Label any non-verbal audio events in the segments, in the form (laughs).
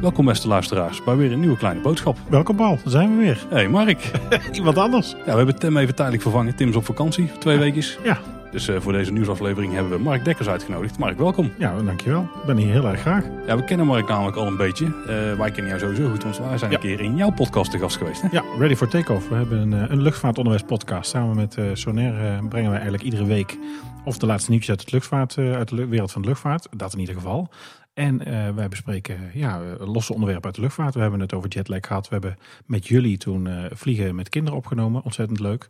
Welkom beste luisteraars bij weer een nieuwe kleine boodschap. Welkom Paul, daar zijn we weer. Hey Mark. (laughs) Iemand anders. Ja, we hebben Tim even tijdelijk vervangen. Tim is op vakantie, twee weken. Ja. Dus eh, voor deze nieuwsaflevering hebben we Mark Dekkers uitgenodigd. Mark, welkom. Ja, dankjewel. Ik ben hier heel erg graag. Ja, we kennen Mark namelijk al een beetje. Eh, wij kennen jou sowieso goed, want wij zijn Ja. een keer in jouw podcast te gast geweest. Hè? Ja, Ready for Takeoff. We hebben een, eh, een luchtvaartonderwijs podcast. Samen met eh Sonair brengen wij eigenlijk iedere week of de laatste nieuwtjes uit, het luchtvaart, uit de wereld van de luchtvaart. Dat in ieder geval. En wij bespreken ja, losse onderwerpen uit de luchtvaart. We hebben het over jetlag gehad. We hebben met jullie toen vliegen met kinderen opgenomen. Ontzettend leuk.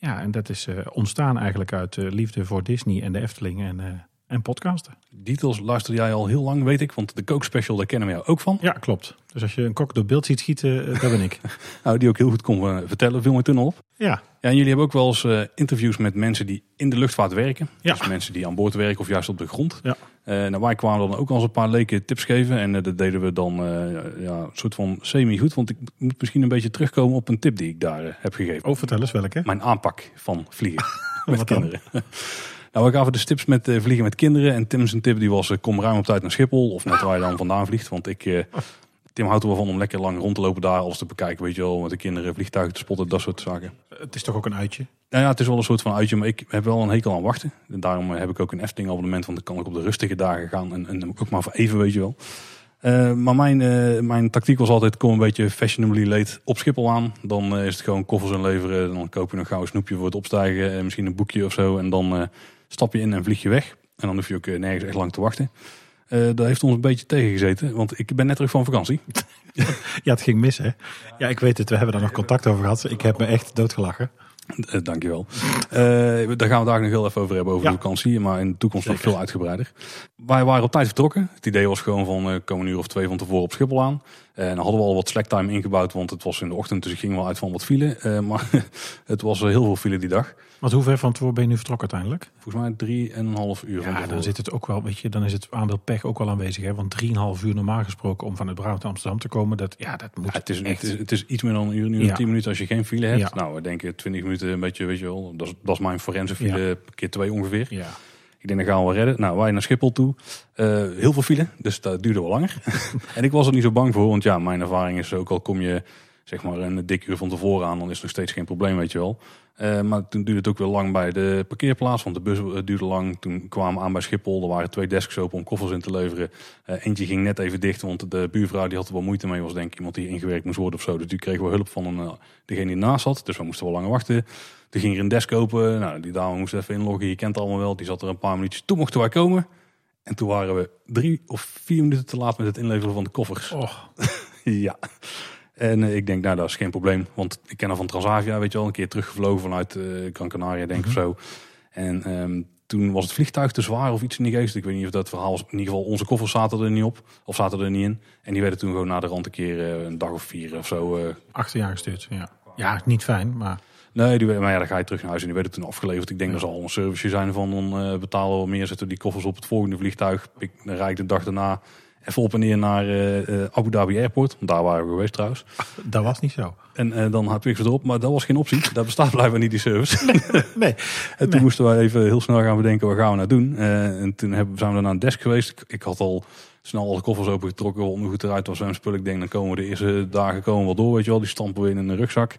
Ja, en dat is eh, ontstaan eigenlijk uit eh, liefde voor Disney en de Efteling en, eh, en podcasten. Details luister jij al heel lang, weet ik. Want de Coke Special, daar kennen we jou ook van. Ja, klopt. Dus als je een kok door beeld ziet schieten, eh, dat ben ik. (laughs) Nou, die ook heel goed kon eh, vertellen, viel me toen op. Ja, Ja, en jullie hebben ook wel eens eh, interviews met mensen die in de luchtvaart werken. Ja. Dus mensen die aan boord werken of juist op de grond. Ja. Eh, nou, wij kwamen dan ook al eens een paar leken tips geven. En dat deden we dan ja, een soort van semi-goed. Want ik moet misschien een beetje terugkomen op een tip die ik daar heb gegeven. oh, vertel eens welke. Mijn aanpak van vliegen (laughs) met kinderen. Nou, we gaven dus tips met eh, vliegen met kinderen. En Tim zijn tip die was, eh, kom ruim op tijd naar Schiphol. Of net waar je dan vandaan vliegt. Want ik... eh, Tim houdt er wel van om lekker lang rond te lopen daar, alles te bekijken, weet je wel, met de kinderen, vliegtuigen te spotten, dat soort zaken. Het is toch ook een uitje? Nou ja, het is wel een soort van uitje, maar ik heb wel een hekel aan wachten. En daarom heb ik ook een Efteling abonnement, want dan kan ik op de rustige dagen gaan. En, en ook maar voor even, weet je wel. Maar mijn, mijn tactiek was altijd, kom een beetje fashionably late op Schiphol aan. Dan is het gewoon koffers inleveren. Dan koop je nog gauw een snoepje voor het opstijgen. En misschien een boekje of zo. En dan stap je in en vlieg je weg. En dan hoef je ook eh, nergens echt lang te wachten. Eh dat heeft ons een beetje tegengezeten, want ik ben net terug van vakantie. (laughs) Ja, het ging mis, hè? Ja, ik weet het. We hebben daar nog contact over gehad. Ik heb me echt doodgelachen. Eh, dankjewel. Eh daar gaan we daar nog heel even over hebben, over Ja. de vakantie. Maar in de toekomst nog veel uitgebreider. Wij waren op tijd vertrokken. Het idee was gewoon van, eh komen een uur of twee van tevoren op Schiphol aan. En dan hadden we al wat slacktime ingebouwd, want het was in de ochtend. Dus ik ging wel uit van wat file. Maar (laughs) het was heel veel file die dag. Want hoe ver van tevoren ben je nu vertrokken uiteindelijk? Volgens mij drie en een half uur van Ja, dan zit het ook wel, weet je, dan is het aandeel pech ook wel aanwezig, hè? Want 3,5 uur normaal gesproken om vanuit Brabant naar Amsterdam te komen, dat, ja, dat moet Ja, het, is, het, is, het is iets meer dan een uur, en Ja. tien minuten als je geen file hebt. Ja. Nou, we denken 20 minuten een beetje, weet je wel. Dat is, dat is mijn forense file, keer twee ongeveer. Ja. Ik denk, dat gaan we redden. Nou, wij naar Schiphol toe. Eh, heel veel file, dus dat duurde wel langer. (laughs) en ik was er niet zo bang voor, want ja, mijn ervaring is ook al kom je zeg maar een dik uur van tevoren aan, dan is het nog steeds geen probleem, weet je wel. Eh, maar toen duurde het ook weer lang bij de parkeerplaats, want de bus eh, duurde lang. Toen kwamen we aan bij Schiphol, er waren twee desks open om koffers in te leveren. Eh, eentje ging net even dicht, want de buurvrouw die had er wel moeite mee, was denk ik iemand die ingewerkt moest worden of zo. Dus die kregen we hulp van een, degene die naast zat, dus we moesten wel langer wachten. Toen ging er een desk open, nou, die dame moest even inloggen, je kent het allemaal wel. Die zat er een paar minuutjes, toen mochten wij komen. En toen waren we drie of vier minuten te laat met het inleveren van de koffers. Oh, (laughs) Ja. En eh, ik denk, nou, dat is geen probleem. Want ik ken haar van Transavia, weet je wel, een keer teruggevlogen vanuit Gran Canaria, denk ik of zo. En ehm, toen was het vliegtuig te zwaar of iets in die geest. Ik weet niet of dat verhaal was. In ieder geval, onze koffers zaten er niet op. Of zaten er niet in. En die werden toen gewoon na de rand een keer eh, een dag of vier of zo. achter je aangestuurd, ja. Ja, niet fijn, maar nee, die, maar ja, dan ga je terug naar huis en die werden toen afgeleverd. Ik denk dat zal al een service zijn van dan betalen we meer, zetten die koffers op het volgende vliegtuig. Ik, dan rijd ik de dag daarna even op en neer naar eh, eh, Abu Dhabi Airport. Want daar waren we geweest trouwens. dat was niet zo. En eh, dan heb ik ze erop, maar dat was geen optie. Daar bestaat blijkbaar niet die service. Nee, (laughs) En toen moesten wij even heel snel gaan bedenken, wat gaan we nou doen? En toen hebben, zijn we naar een desk geweest. Ik, ik had al snel alle koffers opengetrokken, het eruit was. En spul. Ik denk, dan komen we de eerste dagen komen wel door, weet je wel. Die stampen we in een rugzak.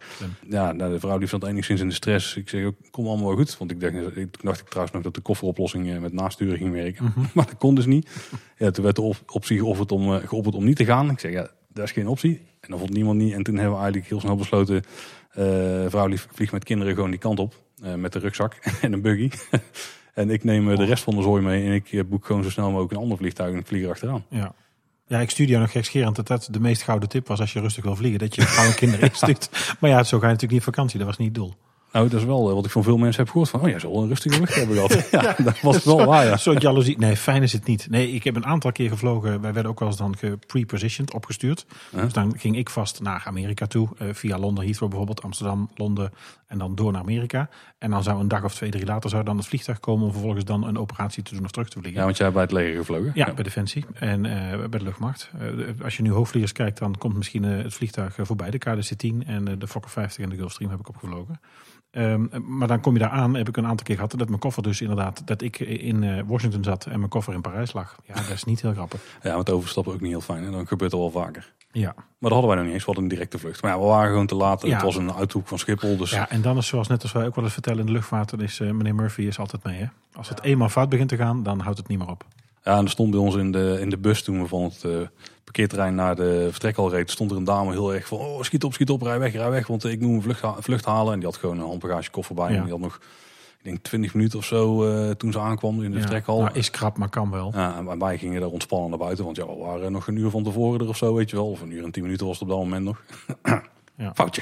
Ja, nou, de vrouw die zat enigszins in de stress. Ik zeg, ook, kom allemaal wel goed. Want ik dacht, ik dacht ik trouwens nog dat de kofferoplossing eh, met nasturen ging werken. (laughs) Maar dat kon dus niet. Ja, toen werd de op- optie geofferd om, eh, geopperd om niet te gaan. Ik zeg, ja, dat is geen optie. En dat vond niemand niet. En toen hebben we eigenlijk heel snel besloten, eh vrouw die vliegt met kinderen gewoon die kant op. met de rugzak (laughs) en een buggy. En ik neem eh, de rest van de zooi mee. En ik eh, boek gewoon zo snel mogelijk een ander vliegtuig en vlieg erachteraan. ja. Ja, ik stuurde jou nog gekscherend dat dat de meest gouden tip was als je rustig wil vliegen. Dat je gewoon (laughs) kinderen instuurt. Maar ja, zo ga je natuurlijk niet op vakantie. Dat was niet het doel. Nou, dat is wel eh, wat ik van veel mensen heb gehoord. Van, oh, jij zal wel een rustige lucht hebben gehad. (laughs) ja, dat was wel waar, ja. Soort jaloezie. Nee, fijn is het niet. Nee, ik heb een aantal keer gevlogen. Wij werden ook wel eens dan geprepositioned, opgestuurd. Ja. Dus dan ging ik vast naar Amerika toe. eh, via Londen, Heathrow bijvoorbeeld, Amsterdam, Londen. En dan door naar Amerika. En dan zou een dag of twee, drie later zou dan het vliegtuig komen... om vervolgens dan een operatie te doen of terug te vliegen. Ja, want jij hebt bij het leger gevlogen. Ja, bij Defensie en eh, bij de luchtmacht. Als je nu hoogvliegers kijkt, dan komt misschien het vliegtuig voorbij. De KDC-10 en de Fokker 50 en de Gulfstream heb ik opgevlogen. Ehm, maar dan kom je daar aan, heb ik een aantal keer gehad, dat mijn koffer dus inderdaad, dat ik in eh, Washington zat en mijn koffer in Parijs lag. Ja, dat is niet heel grappig. (laughs) Ja, want overstappen ook niet heel fijn. En dan gebeurt het wel vaker. Ja. Maar dat hadden wij nog niet eens. We hadden een directe vlucht. Maar ja, we waren gewoon te laat. Ja. Het was een uithoek van Schiphol. Dus ja, en dan is zoals net als wij ook wel eens vertellen in de luchtvaart, dan is eh, meneer Murphy is altijd mee. Hè? Als het eenmaal fout begint te gaan, dan houdt het niet meer op. Ja, en er stond bij ons in de, in de bus toen we van het eh, parkeerterrein naar de vertrekhal reed, stond er een dame heel erg van, oh schiet op, schiet op, rij weg, rij weg, want ik moet een vlucht, vlucht halen. En die had gewoon een handbagagekoffer bij Ja. en die had nog, ik denk 20 minuten of zo eh, toen ze aankwam in de Ja. vertrekhal. Nou, is krap, maar kan wel. Ja, en wij gingen daar ontspannen naar buiten, want ja, we waren nog een uur van tevoren er of zo, weet je wel. Of een uur en tien minuten was het op dat moment nog. Ja. (clears throat) Foutje.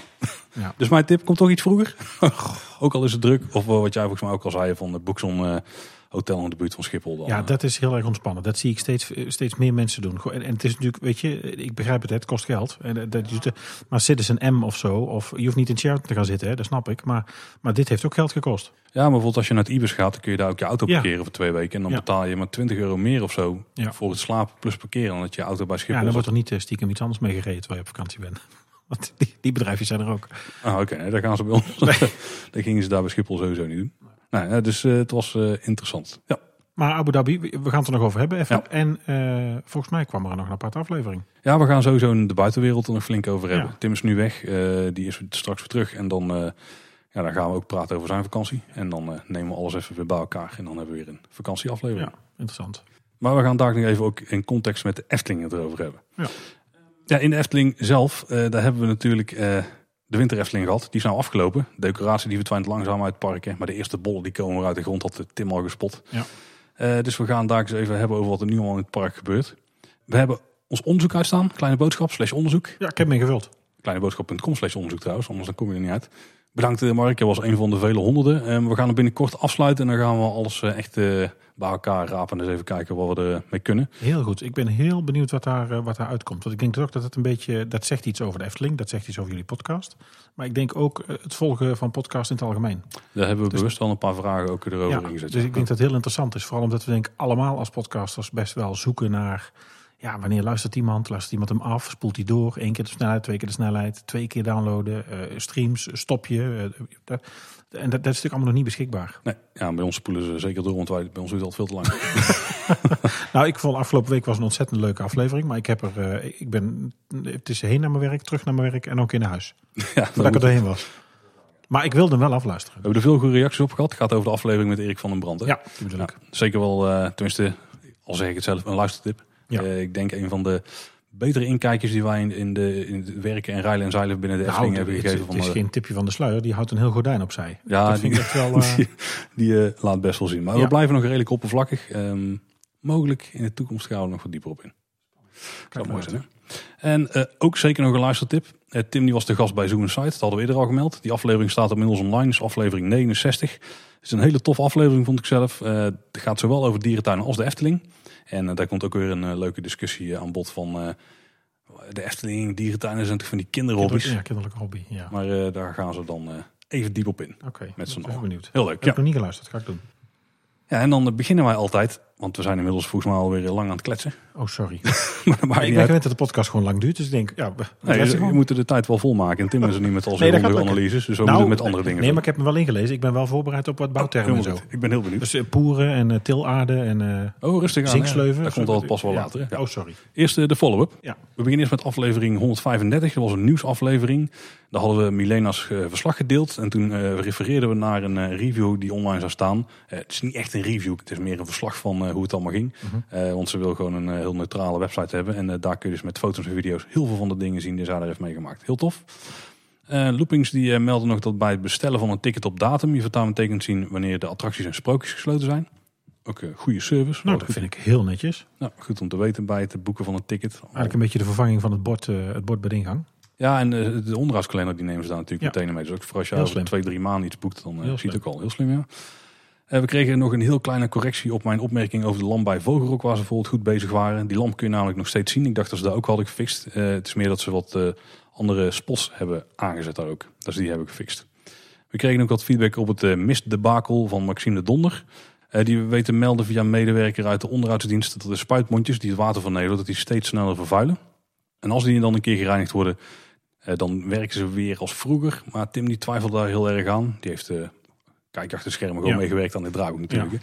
Ja. (laughs) Dus mijn tip, komt toch iets vroeger. (laughs) ook al is het druk. Of eh, wat jij volgens mij ook al zei van de Boekson Hotel in de buurt van Schiphol. Dan, Ja, eh, dat is heel erg ontspannen. Dat zie ik steeds, steeds meer mensen doen. En, en het is natuurlijk, weet je, ik begrijp het, het kost geld. En dat- maar Citizen M of zo, of je hoeft niet in Sheraton te gaan zitten, hè, dat snap ik. Maar, maar dit heeft ook geld gekost. Ja, maar bijvoorbeeld als je naar het Ibis gaat, dan kun je daar ook je auto Ja. parkeren voor twee weken. En dan Ja. betaal je maar 20 euro meer of zo Ja. voor het slapen plus parkeren. Dan dat je auto bij Ja, Schiphol dan zit. wordt er niet eh, stiekem iets anders mee gereden terwijl je op vakantie bent. (laughs) Want die, die bedrijfjes zijn er ook. Ah, oké, nee, daar gaan ze bij ons. (laughs) dat gingen ze daar bij Schiphol sowieso niet doen. Ja, dus eh, het was eh, interessant. Ja. Maar Abu Dhabi, we gaan het er nog over hebben even. Ja. En eh, volgens mij kwam er nog een aparte aflevering. ja, we gaan sowieso in de buitenwereld er nog flink over hebben. Ja. Tim is nu weg, die is straks weer terug. En dan, ja, dan gaan we ook praten over zijn vakantie. En dan nemen we alles even weer bij elkaar. En dan hebben we weer een vakantieaflevering. Ja, interessant. Maar we gaan daar nog even ook in context met de Efteling het erover hebben. Ja. Ja, in de Efteling zelf, daar hebben we natuurlijk de winter Efteling gehad. Die is nou afgelopen. De decoratie die verdwijnt langzaam uit het park. hè. Maar de eerste bollen die komen uit de grond, had de Tim al gespot. Ja. Eh, dus we gaan daar eens even hebben over wat er nu al in het park gebeurt. We hebben ons onderzoek uitstaan. Kleine boodschap, slash onderzoek. Ja, ik heb hem ingevuld. Kleineboodschap.com slash onderzoek trouwens, anders dan kom je er niet uit. Bedankt eh, Mark, je was een van de vele honderden. Eh, we gaan er binnenkort afsluiten en dan gaan we alles eh, echt eh, bij elkaar rapen. En eens even kijken wat we er mee kunnen. Heel goed. Ik ben heel benieuwd wat daar, wat daar uitkomt. Want ik denk ook dat het een beetje, dat zegt iets over de Efteling. Dat zegt iets over jullie podcast. Maar ik denk ook het volgen van podcast in het algemeen. Daar hebben we Dus- bewust wel een paar vragen ook erover Ja, ingezet. dus ik denk dat het heel interessant is. Vooral omdat we denk ik allemaal als podcasters best wel zoeken naar... Ja, wanneer luistert iemand? Luistert iemand hem af? Spoelt hij door? Eén keer de snelheid, twee keer de snelheid. Twee keer downloaden. eh, streams, stop je. eh, dat, en dat, dat is natuurlijk allemaal nog niet beschikbaar. Nee, ja, bij ons spoelen ze zeker door, want wij, bij ons duurt al veel te lang. (laughs) Nou, ik vond afgelopen week was een ontzettend leuke aflevering. Maar ik heb er, eh, ik ben, het is heen naar mijn werk, terug naar mijn werk en ook in huis. (laughs) ja, Voordat ik er doorheen was. Maar ik wilde hem wel afluisteren. we hebben er veel goede reacties op gehad. Het gaat over de aflevering met Erik van den Brand. Hè? Ja. Ja, zeker wel, tenminste, al zeg ik het zelf, een luistertip. Ja. Eh, ik denk een van de betere inkijkjes die wij in, in, de, in het werken en rijlen en zeilen binnen de Nou, Efteling het, hebben het, gegeven. het is van, eh, geen tipje van de sluier. Die houdt een heel gordijn opzij. Ja, dat vind die- ik wel... (laughs) eh, die, die eh, laat best wel zien. Maar Ja. we blijven nog redelijk oppervlakkig. Ehm, mogelijk in de toekomst gaan we er nog wat dieper op in. Zou mooi zijn, hè? En ook zeker nog een luistertip. Eh, Tim die was de gast bij Zoom Site. Dat hadden we eerder al gemeld. Die aflevering staat inmiddels online. is aflevering 69. Het is een hele toffe aflevering, vond ik zelf. Het gaat zowel over dierentuinen als de Efteling. En eh, daar komt ook weer een eh, leuke discussie eh, aan bod van... de Efteling, dierentuinen zijn natuurlijk van die kinderhobby's. Ja, kinderlijke hobby. Ja. Maar daar gaan ze dan even diep op in. Oké, Met z'n allen. benieuwd. Heel leuk, Heb ja. ik nog niet geluisterd. Ga ik doen. Ja, en dan beginnen wij altijd, want we zijn inmiddels volgens mij alweer lang aan het kletsen. (laughs) Oh, sorry. (laughs) maar ik ben gewend dat de podcast gewoon lang duurt. Dus ik denk, ja, we Nee, kletsen je, gewoon. moet de tijd wel volmaken. En Tim is er niet met al Nee, zijn lukken. analyses, dus we Nou, moeten met andere dingen Nee, doen. maar ik heb me wel ingelezen. Ik ben wel voorbereid op wat bouwtermen en Helemaal zo. goed. Ik ben heel benieuwd. Dus eh, poeren en eh, tilaarde en eh oh, rustig aan. zinksleuven. hè. Dat komt altijd pas wel Ja. later. Ja. Oh, sorry. Eerst eh, de follow-up. Ja. We beginnen eerst met aflevering 135. Dat was een nieuwsaflevering. Daar hadden we Milena's eh, verslag gedeeld. En toen eh, refereerden we naar een eh, review die online zou staan. Eh, het is niet echt een review. Het is meer een verslag van eh, hoe het allemaal ging. Eh, want ze wil gewoon een eh, heel neutrale website hebben. En eh, daar kun je dus met foto's en video's heel veel van de dingen zien die zij daar heeft meegemaakt. Heel tof. Eh, Loopings die eh, melden nog dat bij het bestellen van een ticket op datum... je vertaal kunt zien wanneer de attracties en sprookjes gesloten zijn. Ook een goede service. Nou, dat vind ik heel netjes. nou, goed om te weten bij het boeken van een ticket. Eigenlijk een beetje de vervanging van het bord, eh, het bord bij de ingang. Ja, en eh, de onderhoudskalender die nemen ze daar natuurlijk Ja. meteen mee. Dus ook voor als je over twee, drie maanden iets boekt, dan eh, Heel ziet het ook al heel slim, ja. Eh, we kregen nog een heel kleine correctie op mijn opmerking over de lamp bij Vogelrok, waar ze bijvoorbeeld goed bezig waren. Die lamp kun je namelijk nog steeds zien. Ik dacht dat ze daar ook hadden gefixt. Eh, het is meer dat ze wat eh, andere spots hebben aangezet daar ook. Dus die hebben gefixt. We kregen ook wat feedback op het mistdebakel van Maxime de Donder. Die we weten melden via medewerker uit de onderhoudsdienst dat de spuitmondjes die het water vernedelen, dat die steeds sneller vervuilen. En als die dan een keer gereinigd worden, dan werken ze weer als vroeger. Maar Tim die twijfelt daar heel erg aan. Die heeft, kijk achter de schermen, gewoon meegewerkt aan dit draaiboek natuurlijk.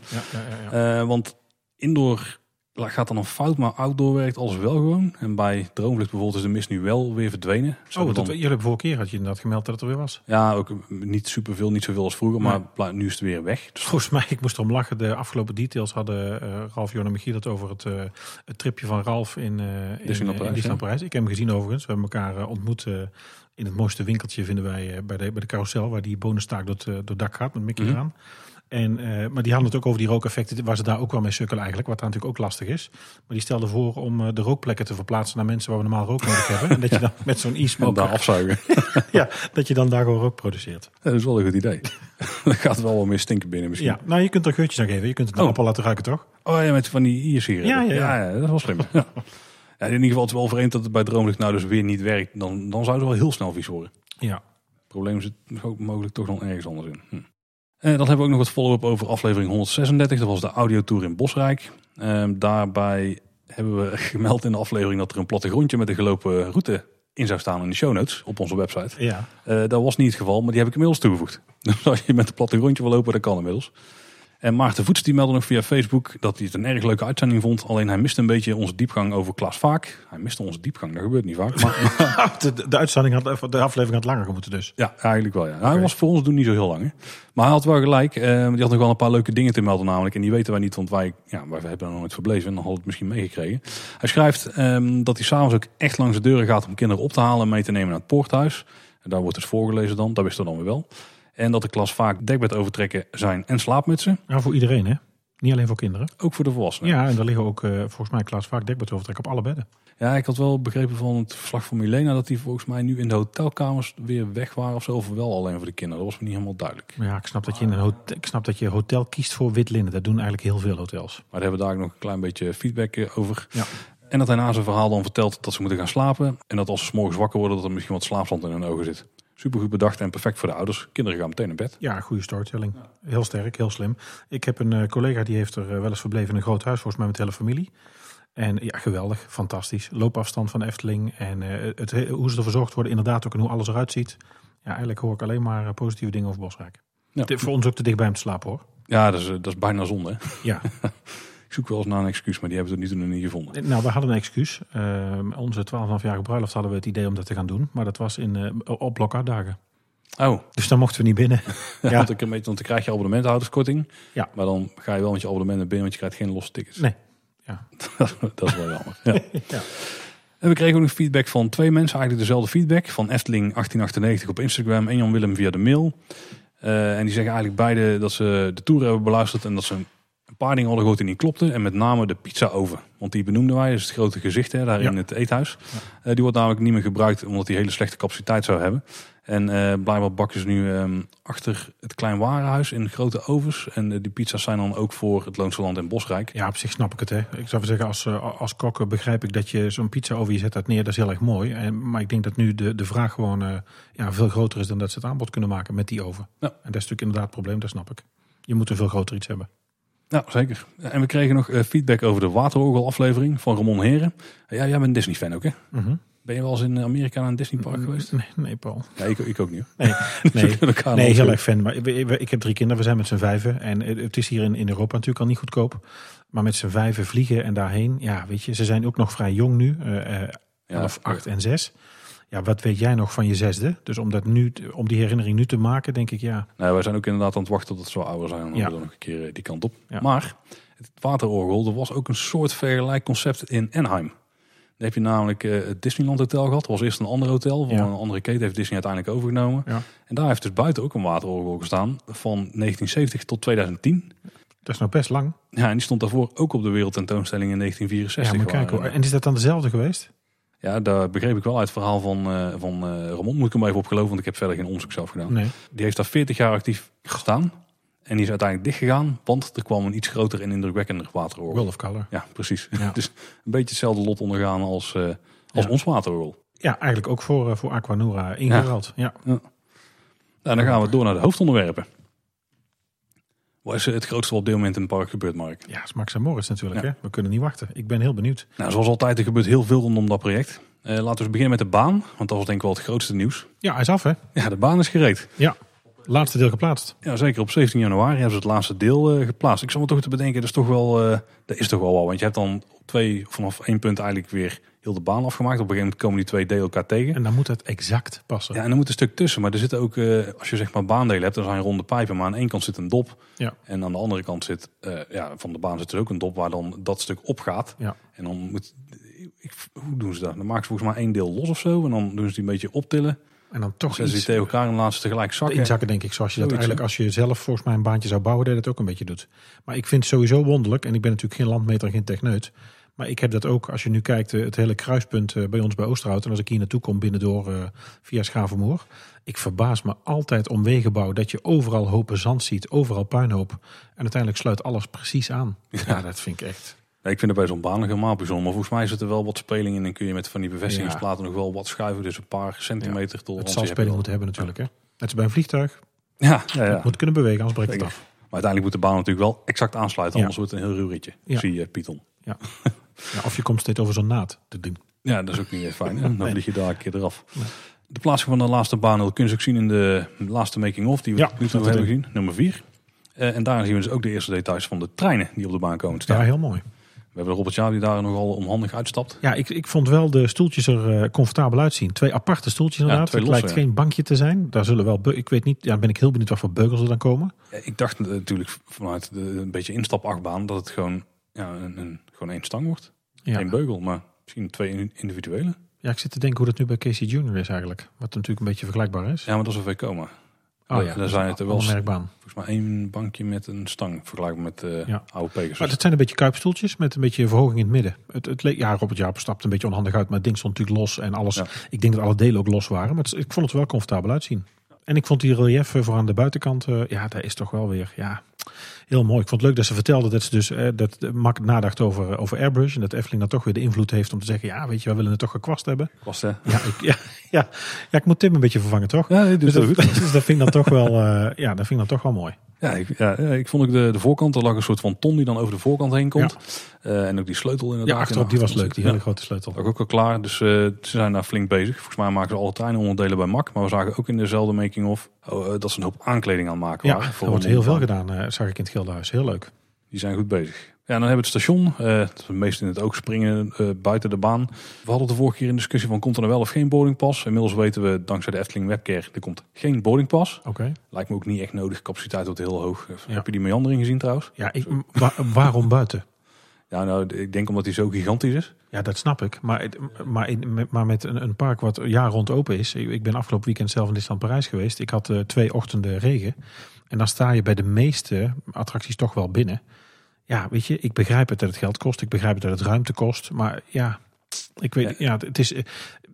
Eh, want indoor gaat dan een fout, maar outdoor werkt alles wel gewoon. En bij Droomvlucht bijvoorbeeld is de mist nu wel weer verdwenen. Ze Oh, dat, dan- jullie vorige keer had je inderdaad gemeld dat het er weer was. ja, ook niet superveel, niet zoveel als vroeger, maar Nee. nu is het weer weg. Dus Volgens mij, ik moest erom lachen, de afgelopen details hadden eh, Ralf, Jon en Michiel het over het, eh, het tripje van Ralf in, eh in, Disneyland Parijs. Ik heb hem gezien overigens. We hebben elkaar ontmoet in het mooiste winkeltje vinden wij eh, bij, de, bij de carousel, waar die bonenstaak door eh, door het dak gaat met Mickey Mhm. eraan. En, eh, maar die hadden het ook over die rookeffecten, waar ze daar ook wel mee sukkelen eigenlijk, wat daar natuurlijk ook lastig is. Maar die stelde voor om de rookplekken te verplaatsen naar mensen waar we normaal rook nodig hebben. En dat je (laughs) dan met zo'n e-smoker, daar afzuigen. (laughs) ja, dat je dan daar gewoon rook produceert. dat is wel een goed idee. (laughs) Dan gaat wel wat meer stinken binnen misschien. Ja, nou je kunt er geurtjes aan geven. Je kunt het een Oh. appel laten ruiken, toch? Oh ja, met van die iersieren. Ja, ja, ja. dat is wel slim. In ieder geval het is wel vreemd dat het bij Droomlicht nou dus weer niet werkt. Dan, dan zou het wel heel snel vies worden. Ja. Het probleem zit mogelijk toch nog ergens anders in. Hm. Eh, dan hebben we ook nog wat follow-up over aflevering 136. Dat was de audiotour in Bosrijk. Ehm, daarbij hebben we (laughs) gemeld in de aflevering dat er een plattegrondje met de gelopen route in zou staan in de show notes op onze website. Ja. Eh, dat was niet het geval, maar die heb ik inmiddels toegevoegd. (laughs) Dus als je met een plattegrondje wil lopen, dat kan inmiddels. En Maarten Voets die meldde nog via Facebook dat hij het een erg leuke uitzending vond. Alleen hij miste een beetje onze diepgang over Klaas Vaak. Hij miste onze diepgang, dat gebeurt niet vaak. (laughs) Maar, De, uitzending had, de aflevering had langer moeten dus. ja, eigenlijk wel. Ja. Hij was voor ons doen niet zo heel lang. Hè. Maar hij had wel gelijk. eh, die had nog wel een paar leuke dingen te melden namelijk. En die weten wij niet, want wij, ja, wij hebben er nog nooit verbleven. En dan hadden we het misschien meegekregen. Hij schrijft ehm, dat hij s'avonds ook echt langs de deuren gaat om kinderen op te halen en mee te nemen naar het poorthuis. En daar wordt dus voorgelezen dan. Dat wisten we dan weer wel. En dat de klas vaak dekbed overtrekken zijn en slaapmutsen. Nou, voor iedereen, hè? Niet alleen voor kinderen. Ook voor de volwassenen. Ja, en daar liggen ook, eh, volgens mij, Klaas vaak dekbed overtrek op alle bedden. Ja, ik had wel begrepen van het verslag van Milena dat die volgens mij nu in de hotelkamers weer weg waren of zo. Of wel alleen voor de kinderen. Dat was me niet helemaal duidelijk. Maar ja, ik snap dat je in een hotel, ik snap dat je hotel kiest voor wit linnen. Dat doen eigenlijk heel veel hotels. Maar daar hebben we daar ook nog een klein beetje feedback eh, over. Ja. En dat hij na zijn verhaal dan vertelt dat ze moeten gaan slapen. En dat als ze morgens wakker worden, dat er misschien wat slaapstand in hun ogen zit. Supergoed bedacht en perfect voor de ouders. Kinderen gaan meteen naar bed. Ja, goede storytelling. Heel sterk, heel slim. Ik heb een eh, collega die heeft er eh, wel eens verbleven in een groot huis, volgens mij met de hele familie. En ja, geweldig, fantastisch. Loopafstand van Efteling en eh, het, hoe ze er verzorgd worden, inderdaad ook en hoe alles eruit ziet. Ja, eigenlijk hoor ik alleen maar positieve dingen over Bosrijk. Ja. Voor ons ook te dicht bij hem te slapen hoor. Ja, dat is, dat is bijna zonde. hè. Ja, (laughs) zoek wel eens naar een excuus, maar die hebben we tot nu toe nog niet gevonden. nou we hadden een excuus. Eh, onze 12,5-jarige bruiloft hadden we het idee om dat te gaan doen. Maar dat was in, eh, op blokhouddagen. Oh, Dus dan mochten we niet binnen. ja. (laughs) Ja. want, ik een beetje, want dan krijg je abonnementhouderskorting. Ja. Maar dan ga je wel met je abonnement naar binnen, want je krijgt geen losse tickets. Nee. Ja. (laughs) dat is wel jammer. Ja. (laughs) Ja. En we kregen ook nog feedback van twee mensen, eigenlijk dezelfde feedback. Van Efteling1898 op Instagram en Jan Willem via de mail. Eh, en die zeggen eigenlijk beide dat ze de tour hebben beluisterd en dat ze een paar dingen hadden gehoord die niet klopten. En met name de pizza oven. Want die benoemden wij, is het grote gezicht hè, daar Ja. in het eethuis. Eh, die wordt namelijk niet meer gebruikt omdat die hele slechte capaciteit zou hebben. En eh, blijkbaar bakken ze nu ehm, achter het klein warenhuis in grote ovens. En eh, die pizza's zijn dan ook voor het Loonse Land en Bosrijk. Ja, op zich snap ik het. Hè. Ik zou zeggen, als, als kok begrijp ik dat je zo'n pizza over je zet dat neer. Dat is heel erg mooi. En, maar ik denk dat nu de, de vraag gewoon ja, veel groter is dan dat ze het aanbod kunnen maken met die oven. Ja. En dat is natuurlijk inderdaad het probleem, dat snap ik. Je moet een veel groter iets hebben. Ja, zeker. En we kregen nog eh, feedback over de Waterorgel aflevering van Ramon Heren. Ja, jij bent een Disney fan ook hè? Mhm. Ben je wel eens in Amerika naar een Disney park geweest? Nee, nee Paul. Ja, ik, ik ook niet. Nee, (laughs) Dus nee. nee heel erg fan. Maar we- ik heb drie kinderen, we zijn met z'n vijven. En het is hier in, in Europa natuurlijk al niet goedkoop. Maar met z'n vijven vliegen en daarheen. Ja, weet je, ze zijn ook nog vrij jong nu. eh eh, Ja, 11, 8 en 6. Ja, wat weet jij nog van je zesde? Dus om, dat nu, om die herinnering nu te maken, denk ik ja. Nee, wij zijn ook inderdaad aan het wachten tot ze wel ouder zijn. En Ja. dan nog een keer eh, die kant op. Ja. Maar het Waterorgel, er was ook een soort vergelijk concept in Anaheim. Dan heb je namelijk eh, het Disneyland Hotel gehad. Dat was eerst een ander hotel. Van Ja. een andere keten heeft Disney uiteindelijk overgenomen. Ja. En daar heeft dus buiten ook een waterorgel gestaan. Van 1970 tot 2010. Dat is nog best lang. Ja, en die stond daarvoor ook op de wereldtentoonstelling in 1964. ja, maar kijk hoor. En is dat dan dezelfde geweest? Ja, daar begreep ik wel uit het verhaal van, eh van eh Ramon. Moet ik hem even opgeloven, want ik heb verder geen onderzoek zelf gedaan. Nee. Die heeft daar 40 jaar actief gestaan. En die is uiteindelijk dichtgegaan, want er kwam een iets groter en indrukwekkender waterorgel. World of Color. Ja, precies. Ja. (laughs) dus een beetje hetzelfde lot ondergaan als, eh, als Ja. ons waterorgel. Ja, eigenlijk ook voor, voor Aquanura ingeruild. Ja. Nou, dan gaan we door naar de hoofdonderwerpen. Wat is het grootste wat op dit moment in het park gebeurt, Mark? Ja, is Max en Morris natuurlijk. Ja. Hè? We kunnen niet wachten. Ik ben heel benieuwd. Nou, zoals altijd, er gebeurt heel veel rondom dat project. Eh, laten we eens beginnen met de baan, want dat was denk ik wel het grootste nieuws. Ja, hij is af hè? Ja, de baan is gereed. Ja. Laatste deel geplaatst. Ja, zeker op 17 januari hebben ze het laatste deel eh, geplaatst. Ik zal me toch te bedenken, dat is toch wel, eh, dat is toch wel wel. Want je hebt dan op twee, vanaf één punt eigenlijk weer heel de baan afgemaakt. Op een gegeven moment komen die twee delen elkaar tegen. En dan moet het exact passen. Ja, en dan moet een stuk tussen. Maar er zit ook, eh, als je zeg maar baandelen hebt, dan zijn ronde pijpen. Maar aan één kant zit een dop. Ja. En aan de andere kant zit, eh, ja, van de baan zit er ook een dop waar dan dat stuk op gaat. Ja. En dan moet, ik, hoe doen ze dat? Dan maken ze volgens mij één deel los of zo. En dan doen ze die een beetje optillen. En dan toch die iets tegen elkaar en ze tegelijk zakken. inzakken, denk ik. Zoals je dat Zoiets, eigenlijk, als je zelf volgens mij een baantje zou bouwen, dat dat ook een beetje doet. Maar ik vind het sowieso wonderlijk. En ik ben natuurlijk geen landmeter en geen techneut. Maar ik heb dat ook, als je nu kijkt, eh, het hele kruispunt eh, bij ons bij Oosterhout. En als ik hier naartoe kom binnendoor eh, via Schavenmoer. Ik verbaas me altijd om wegenbouw dat je overal hopen zand ziet. Overal puinhoop. En uiteindelijk sluit alles precies aan. Ja, dat vind ik echt. Ja, ik vind het bij zo'n baan nog helemaal bijzonder. Maar volgens mij zit er wel wat speling in. En kun je met van die bevestigingsplaten nog wel wat schuiven. Dus een paar centimeter tot Het zal speling moeten hebben natuurlijk. Hè? Net als bij een vliegtuig. Ja, ja, ja. Het moet kunnen bewegen, anders breekt het af. Maar uiteindelijk moet de baan natuurlijk wel exact aansluiten. Ja. Anders wordt het een heel ruw ritje. Ja. Zie je, Python. Ja. (laughs) Ja, of je komt steeds over zo'n naad te doen. Ja, dat is ook niet fijn. (laughs) Dan Nee. vlieg je daar een keer eraf. De plaatsing van de laatste baan kun je ook zien in de laatste making-of. Die we Ja, nu toe hebben gezien. Nummer 4. en daar zien we dus ook de eerste details van de treinen die op de baan komen te Ja, staan. heel mooi. We hebben Robert Jaar die daar nogal onhandig uitstapt. Ja, ik, ik vond wel de stoeltjes er eh, comfortabel uitzien. Twee aparte stoeltjes inderdaad. het losse, lijkt ja. geen bankje te zijn. Daar zullen wel, ik weet niet, ja, ben ik heel benieuwd wat voor beugels er dan komen. Ja, ik dacht natuurlijk vanuit de, een beetje instapachtbaan dat het gewoon, ja, een, een, gewoon één stang wordt. Ja. Eén beugel, maar misschien twee individuele. ja, ik zit te denken hoe dat nu bij Casey Junior is eigenlijk. Wat natuurlijk een beetje vergelijkbaar is. Ja, maar dat is een VComa. oh daar dat is zijn het er wel merkbaan. Volgens mij één bankje met een stang vergelijkbaar met eh Ja. oude Pegasus. Maar het zijn een beetje kuipstoeltjes met een beetje verhoging in het midden. Het, het leek, ja, Robert Jaap stapt een beetje onhandig uit, maar het ding stond natuurlijk los en alles. Ja. Ik denk dat alle delen ook los waren, maar het, ik vond het wel comfortabel uitzien. En ik vond die relief eh, voor aan de buitenkant, eh, ja, dat is toch wel weer, ja, heel mooi. Ik vond het leuk dat ze vertelde dat ze dus, eh, dat de Mak nadacht over, over Airbrush. En dat Efteling dan toch weer de invloed heeft om te zeggen, ja, weet je, wij willen het toch gekwast hebben. Was, hè? Ja, ik, ja, ja, ja, ik moet Tim een beetje vervangen, toch? Ja, Dus is dat, goed. (laughs) dus dat vind ik dan toch wel, eh, ja, dat vind ik dan toch wel mooi. Ja, ik, ja, ik vond ook de, de voorkant, er lag een soort van ton die dan over de voorkant heen komt. Eh, en ook die sleutel inderdaad. Ja, achterop, die was leuk, die Ja. hele grote sleutel. Lag ook al klaar, dus eh, ze zijn daar flink bezig. Volgens mij maken ze alle treinonderdelen bij MAC. Maar we zagen ook in dezelfde making-of oh, dat ze een hoop aankleding aan het maken Ja, waren. er voor wordt heel veel gedaan, eh, zag ik in het Gildenhuis. Heel leuk. Die zijn goed bezig. Ja, dan hebben we het station. eh dat we meest in het oog springen eh, buiten de baan. We hadden de vorige keer in discussie van komt er nou wel of geen boardingpas. Inmiddels weten we dankzij de Efteling Webcare er komt geen boardingpas. Oké. Lijkt me ook niet echt nodig. Capaciteit wordt heel hoog. Ja. Heb je die meandering gezien trouwens? Ja, ik, wa- waarom buiten? Ja, nou, ik denk omdat hij zo gigantisch is. Ja, dat snap ik. Maar, maar, maar met een, een park wat jaar rond open is. Ik ik ben afgelopen weekend zelf in Disneyland Parijs geweest. Ik had eh, twee ochtenden regen. En dan sta je bij de meeste attracties toch wel binnen. Ja, weet je, ik begrijp het dat het geld kost. Ik begrijp het dat het ruimte kost. Maar ja, ik weet, ja, het is... eh,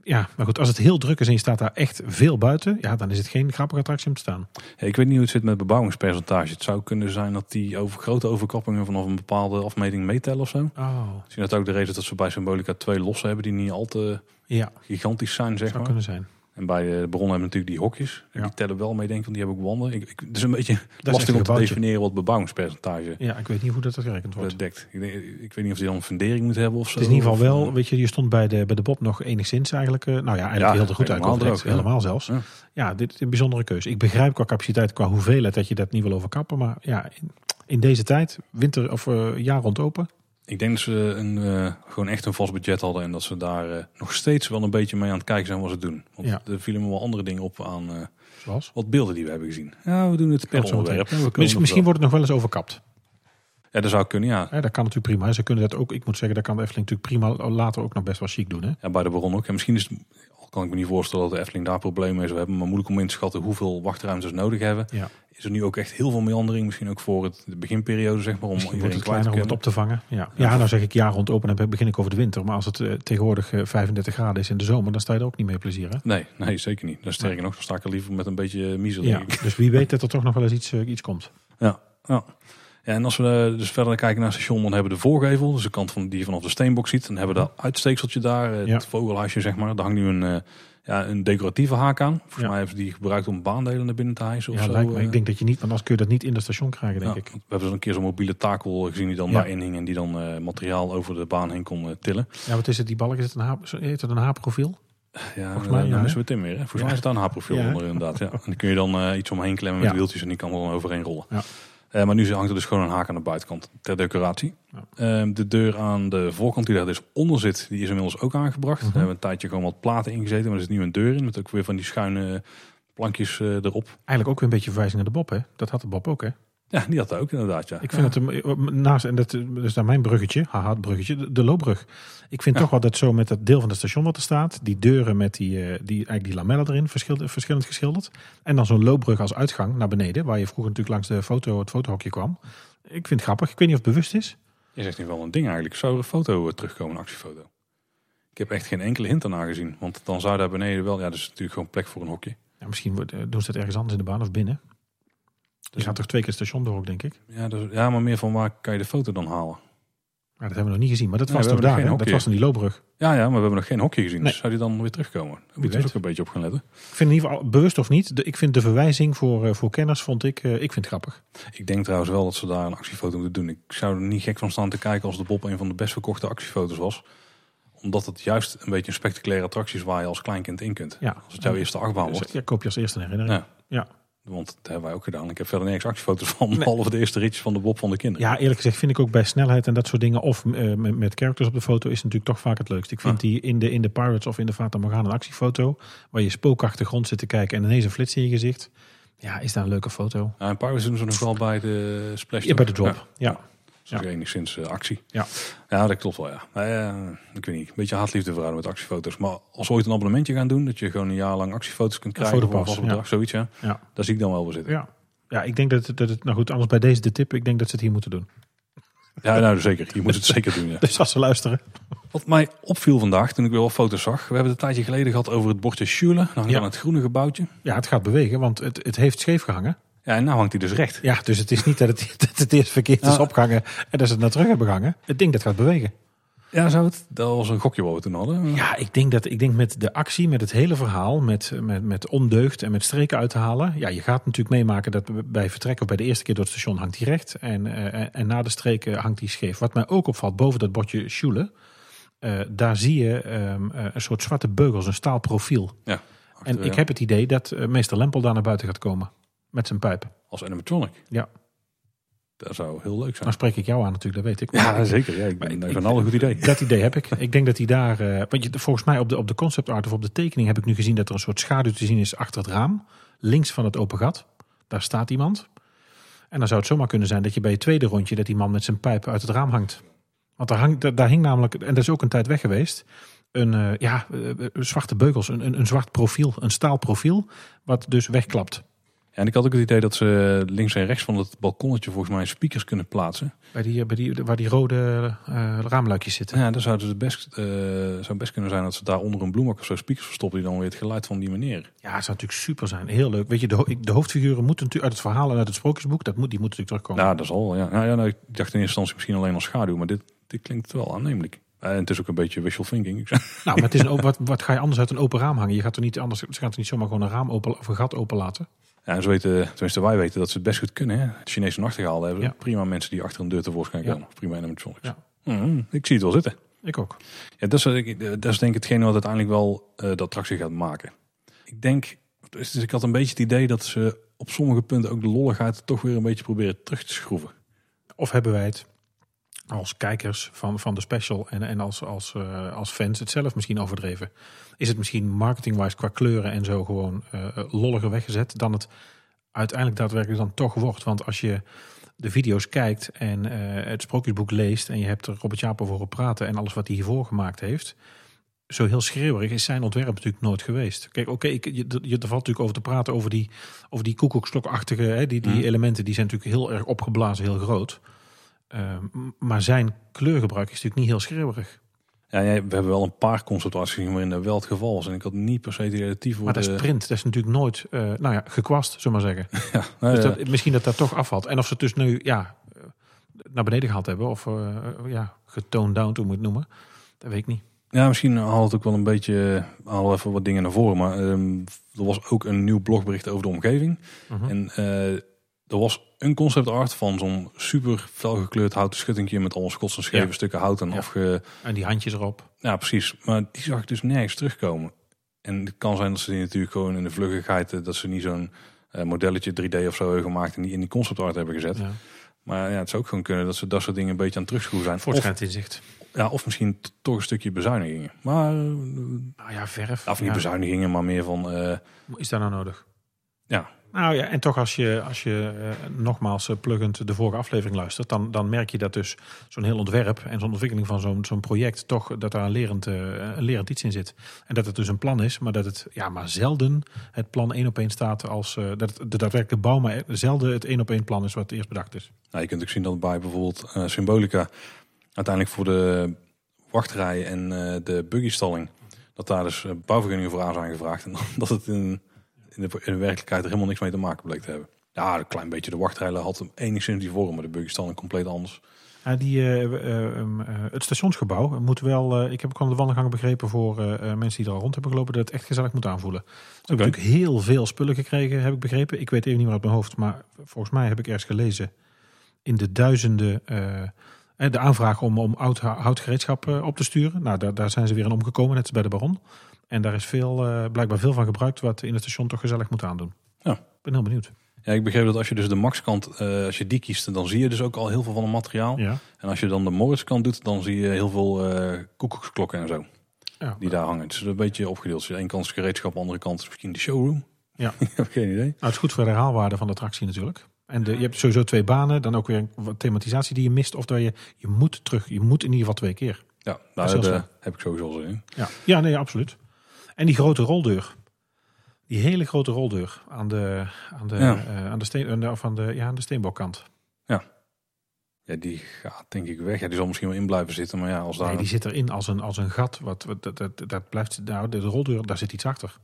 Ja, maar goed, als het heel druk is en je staat daar echt veel buiten, ja, dan is het geen grappige attractie om te staan. Ja, ik weet niet hoe het zit met bebouwingspercentage. Het zou kunnen zijn dat die over grote overkappingen vanaf een bepaalde afmeting meetellen of zo. Oh, Misschien dat ook de reden dat ze bij Symbolica twee lossen hebben die niet al te ja, gigantisch zijn, zeg zou maar. kunnen zijn. En bij de bron hebben natuurlijk die hokjes. Ja. Die tellen wel mee, denk ik, want die hebben ook wanden. Ik, ik, het is een beetje lastig om te definiëren wat bebouwingspercentage Ja, ik weet niet hoe dat gerekend wordt. dekt. Ik, denk- ik weet niet of die dan een fundering moet hebben of zo. Het is in ieder geval wel, eh, weet je, je stond bij de, bij de Bob nog enigszins eigenlijk, eh, nou ja, eigenlijk Ja, heel goed helemaal uit ja. helemaal zelfs. Ja. Ja. dit is een bijzondere keuze. Ik begrijp qua capaciteit, qua hoeveelheid dat je dat niet wil overkappen, maar ja, in, in deze tijd, winter of eh, jaar rond open, Ik denk dat ze een, eh, gewoon echt een vast budget hadden. En dat ze daar eh, nog steeds wel een beetje mee aan het kijken zijn wat ze doen. Want Ja. er vielen me wel andere dingen op aan eh, zoals. wat beelden die we hebben gezien. Ja, we doen het per onderwerp. We Misschien, wordt het nog wel eens overkapt. Ja, dat zou kunnen, ja. Dat kan natuurlijk prima. Ze kunnen dat ook, ik moet zeggen, dat kan de Efteling natuurlijk prima later ook nog best wel chic doen. Hè? ja. Bij de bron ook. En misschien is het, kan ik me niet voorstellen dat de Efteling daar problemen mee zou hebben. Maar moeilijk om in te schatten hoeveel wachtruimtes ze nodig hebben. Ja. Is er nu ook echt heel veel meandering. Misschien ook voor het, de beginperiode, zeg maar. Om Misschien iedereen kwijt te kleiner om het op te vangen. Ja, ja nou zeg ik jaar rond open, dan begin ik over de winter. Maar als het eh, tegenwoordig eh, 35 graden is in de zomer, dan sta je er ook niet mee plezier. Hè? Nee, nee, zeker niet. Dan sterker nog, dan sta ik er liever met een beetje miezel. Ja, dus wie weet dat er toch nog wel eens iets, eh, iets komt. Ja, ja. Ja, en als we eh, dus verder kijken naar het station, dan hebben we de voorgevel, dus de kant van, die je vanaf de steenbok ziet. Dan hebben we dat uitsteekseltje daar, eh, Ja. het vogelhuisje zeg maar. Daar hangt nu een, eh, ja, een decoratieve haak aan. Volgens Ja. mij hebben ze die gebruikt om baandelen naar binnen te hijsen of Ja, zo. lijkt me. Ik denk dat je niet, want anders kun je dat niet in het station krijgen, denk ik. We hebben zo een keer zo'n mobiele takel gezien die dan daarin hing en die dan materiaal over de baan heen kon tillen. Ja, wat is het, die balk? Is het een H, heet het een H-profiel? Ja, Volgens mij, ja, hè? is het Tim weer. Hè? Volgens mij is het daar een H-profiel Ja. onder inderdaad. Ja. En dan kun je dan iets omheen klemmen met wieltjes en die kan er dan overheen rollen. Ja. Eh, maar nu hangt er dus gewoon een haak aan de buitenkant ter decoratie. Ja. Ehm, de deur aan de voorkant die daar dus onder zit, die is inmiddels ook aangebracht. Mhm. Daar hebben we een tijdje gewoon wat platen ingezeten, maar er zit nu een deur in met ook weer van die schuine plankjes eh, erop. Eigenlijk ook weer een beetje verwijzing naar de Bob, hè? Dat had de Bob ook, hè? Ja, die had dat ook inderdaad. Ja. Ik vind het een, naast, en dat is daar mijn bruggetje, haha, het bruggetje, de, de loopbrug. Ik vind Ja. toch wel dat zo met dat deel van het station wat er staat, die deuren met die, eh, die, eigenlijk die lamellen erin, verschillend, verschillend geschilderd. En dan zo'n loopbrug als uitgang naar beneden, waar je vroeger natuurlijk langs de foto, het fotohokje kwam. Ik vind het grappig. Ik weet niet of het bewust is. Je zegt nu wel een ding eigenlijk. Zou er een foto eh, terugkomen, een actiefoto? Ik heb echt geen enkele hint daarna gezien. Want dan zou daar beneden wel... Ja, is natuurlijk gewoon plek voor een hokje. Ja, misschien wordt, eh, doen ze dat ergens anders in de baan of binnen. Je gaat toch twee keer het station door ook, denk ik. Ja, dus, ja, maar meer van waar kan je de foto dan halen? Maar dat hebben we nog niet gezien. Maar dat Nee, was toch hebben daar, hè? Dat was dan die loopbrug. Ja, ja, maar we hebben nog geen hokje gezien. Nee. Dus zou die dan weer terugkomen? Daar moet je dus ook een beetje op gaan letten. Ik vind in ieder geval, bewust of niet, de, ik vind de verwijzing voor, eh, voor kenners, vond ik, eh, ik vind het grappig. Ik denk trouwens wel dat ze daar een actiefoto moeten doen. Ik zou er niet gek van staan te kijken als de Bob een van de best verkochte actiefoto's was. Omdat het juist een beetje een spectaculaire attractie is waar je als kleinkind in kunt. Ja. Als het jouw eerste achtbaan wordt. Ja, koop je als eerste een herinnering. Ja. Ja. Want dat hebben wij ook gedaan. Ik heb verder nergens actiefoto's van. Nee. Behalve de eerste ritjes van de Bob van de kinderen. Ja, eerlijk gezegd vind ik ook bij snelheid en dat soort dingen, of eh, met, met characters op de foto, is natuurlijk toch vaak het leukst. Ik vind die in de, in de Pirates of in de Fata Morgana een actiefoto, waar je spookachtig rond zit te kijken en ineens een flits in je gezicht. Ja, is daar een leuke foto? Ja, en Pirates doen ze nog wel bij de splash. Ja, bij de drop. Ja. Ja, dat is enigszins eh, actie. Ja. ja, dat klopt wel, ja. Ja, ik weet niet, een beetje haatliefde verhouden met actiefoto's. Maar als we ooit een abonnementje gaan doen, dat je gewoon een jaar lang actiefoto's kunt Een krijgen voor een bedrag, zoiets, ja. Ja. Daar zie ik dan wel wel zitten. Ja. Ja, ik denk dat, het- dat het, nou goed, anders bij deze de tip, ik denk dat ze het hier moeten doen. Ja, nou zeker. Je moet het (laughs) zeker doen, ja. Dus als ze luisteren. Wat mij opviel vandaag, toen ik weer wel foto's zag. We hebben het een tijdje geleden gehad over het bordje Schule. Dan Ja. aan het groene gebouwtje. Ja, het gaat bewegen, want het, het heeft scheef gehangen. Ja, en nou hangt hij dus recht. Ja, dus het is niet dat het, (laughs) dat het eerst verkeerd is Ja. opgehangen en dat ze het naar terug hebben gehangen. Het ding dat gaat bewegen. Ja, zou het? Dat was een gokje wat we toen hadden. Ja, ik denk dat ik denk met de actie, met het hele verhaal, met, met, met ondeugd en met streken uit te halen. Ja, je gaat natuurlijk meemaken dat bij vertrek of bij de eerste keer door het station hangt hij recht. En, eh, en, en na de streken hangt hij scheef. Wat mij ook opvalt boven dat bordje Schule, eh, daar zie je ehm, eh, een soort zwarte beugels, een staal profiel. Ja. En ik heb het idee dat meester Lempel daar naar buiten gaat komen. Met zijn pijp. Als animatronic. Ja. Dat zou heel leuk zijn. Nou spreek ik jou aan natuurlijk, dat weet ik. Ja, zeker. Ja, ik ben ik- van alle een goed idee. Dat idee heb ik. Ik denk dat hij daar. eh, want je, volgens mij op de, op de concept art of op de tekening heb ik nu gezien dat er een soort schaduw te zien is achter het raam. Links van het open gat. Daar staat iemand. En dan zou het zomaar kunnen zijn dat je bij het tweede rondje dat die man met zijn pijp uit het raam hangt. Want daar, hangt, daar, daar hing namelijk, en dat is ook een tijd weg geweest, een eh, ja, eh, zwarte beugels, een, een, een zwart profiel, een staal profiel, wat dus wegklapt. Ja, en ik had ook het idee dat ze links en rechts van het balkonnetje volgens mij speakers kunnen plaatsen. Bij die, bij die, waar die rode eh, raamluikjes zitten. Ja, dan zouden ze best, eh, zou best kunnen zijn dat ze daar onder een bloemak of zo speakers verstoppen die dan weer het geluid van die meneer. Ja, het zou natuurlijk super zijn. Heel leuk. Weet je, de, de hoofdfiguren moeten natuurlijk uit het verhaal en uit het sprookjesboek, dat moet, die moeten natuurlijk terugkomen. Ja, dat is al. Ja. Nou, ja, nou, ik dacht in eerste instantie misschien alleen als schaduw, maar dit, dit klinkt wel aannemelijk. Eh, En het is ook een beetje wishful thinking. Nou, maar het is een, (laughs) open- wat, wat ga je anders uit een open raam hangen? Je gaat er niet anders, ze gaan er niet zomaar gewoon een raam open of een gat open laten. Ja, ze weten, tenminste wij weten dat ze het best goed kunnen. Hè? Het Chinese nachtegaal hebben. Ja. Prima mensen die achter een deur tevoorschijn Ja. komen. Prima animatronics. Ja. Mhm, ik zie het wel zitten. Ik ook. Ja, dat, is, dat is denk ik hetgene wat uiteindelijk wel eh, de attractie gaat maken. Ik denk, dus ik had een beetje het idee dat ze op sommige punten ook de lolligheid toch weer een beetje proberen terug te schroeven. Of hebben wij het als kijkers van, van de special en, en als, als, eh, als fans het zelf misschien overdreven? Is het misschien marketingwise qua kleuren en zo gewoon eh, lolliger weggezet dan het uiteindelijk daadwerkelijk dan toch wordt? Want als je de video's kijkt en eh, het sprookjesboek leest en je hebt er Robert Jaap over praten en alles wat hij hiervoor gemaakt heeft, zo heel schreeuwerig is zijn ontwerp natuurlijk nooit geweest. Kijk, oké, je, je, er valt natuurlijk over te praten over die, over die koekoekstokachtige, hè, die, die Mhm. elementen, die zijn natuurlijk heel erg opgeblazen, heel groot. Ehm, maar zijn kleurgebruik is natuurlijk niet heel schreeuwerig. Ja, ja, we hebben wel een paar conceptarts gezien waarin dat wel het geval was. En ik had niet per se die voor Maar dat de- is print, dat is natuurlijk nooit, eh, nou ja, gekwast, zullen we maar zeggen. (laughs) Ja, nou Dus dat, misschien dat dat toch afvalt. En of ze het dus nu, ja, naar beneden gehaald hebben. Of uh, ja, getoond down, hoe moet je het noemen. Dat weet ik niet. Ja, misschien haalt het ook wel een beetje al even wat dingen naar voren. Maar um, er was ook een nieuw blogbericht over de omgeving. Mhm. En er was een concept art van zo'n super felgekleurd houten schuttingje met allemaal schots en schreven Ja. stukken hout en Ja. afge... En die handjes erop. Ja, precies. Maar die zag ik dus nergens terugkomen. En het kan zijn dat ze die natuurlijk gewoon in de vluggigheid, dat ze niet zo'n eh, modelletje 3D of zo hebben gemaakt en die in die concept art hebben gezet. Ja. Maar ja, het zou ook gewoon kunnen dat ze dat soort dingen een beetje aan het terugschroeven zijn. Inzicht. ja, of misschien toch een stukje bezuinigingen. Maar, eh, Nou ja, verf. of niet bezuinigingen, maar meer van, eh, Is dat nou nodig? ja, Nou ja, en toch als je, als je eh, nogmaals uh, pluggend de vorige aflevering luistert, dan, dan merk je dat dus zo'n heel ontwerp en zo'n ontwikkeling van zo'n zo'n project toch dat daar een lerend, eh, een lerend iets in zit. En dat het dus een plan is, maar dat het ja, maar zelden het plan één op één staat als eh, dat het de daadwerkelijke bouw, maar zelden het één op één plan is wat eerst bedacht is. Nou, je kunt ook zien dat bij bijvoorbeeld eh, Symbolica uiteindelijk voor de wachtrijen en eh, de buggystalling, dat daar dus eh, bouwvergunningen voor aan zijn gevraagd. En (laughs) dat het in, in, de, in de werkelijkheid er helemaal niks mee te maken bleek te hebben. Ja, een klein beetje de wachtrijen had hem enigszins die vorm, maar de buggystalling compleet anders. Ja, die, eh, het stationsgebouw moet wel, ik heb ook aan de wandelgangen begrepen voor mensen die er al rond hebben gelopen, dat het echt gezellig moet aanvoelen. Ze hebben natuurlijk heel veel spullen gekregen, heb ik begrepen. Ik weet even niet meer uit mijn hoofd, maar volgens mij heb ik ergens gelezen in de duizenden de aanvraag om, om oud hou- houtgereedschap op te sturen. Nou, daar, daar zijn ze weer aan omgekomen, net als bij de Baron. En daar is veel, eh, blijkbaar veel van gebruikt wat in het station toch gezellig moet aandoen. Ja. Ik ben heel benieuwd. Ja, ik begreep dat als je dus de Max-kant, eh, als je die kiest, dan zie je dus ook al heel veel van het materiaal. Ja. En als je dan de Morris-kant doet, dan zie je heel veel eh koekoeksklokken en zo, Ja. die daar hangen. Het is een beetje opgedeeld. Dus de ene kant is gereedschap, de andere kant is misschien de showroom. Ja. (laughs) ik heb geen idee. Nou, het is goed voor de herhaalwaarde van de attractie natuurlijk. En de, je hebt sowieso twee banen, dan ook weer wat thematisatie die je mist. Of dat je, je moet terug, je moet in ieder geval twee keer. Ja, is daar heb ik sowieso zin in. Ja, ja nee, absoluut. En die grote roldeur. Die hele grote roldeur aan de, aan de, Ja. eh, aan de, steen, de, of aan de, ja, aan de steenbokkant. Ja, die gaat denk ik weg. Ja, die zal misschien wel in blijven zitten. Maar ja, als daar... Nee, die zit erin als een, als een gat. Wat, wat, dat, dat, dat blijft, nou, de, de roldeur, daar zit iets achter.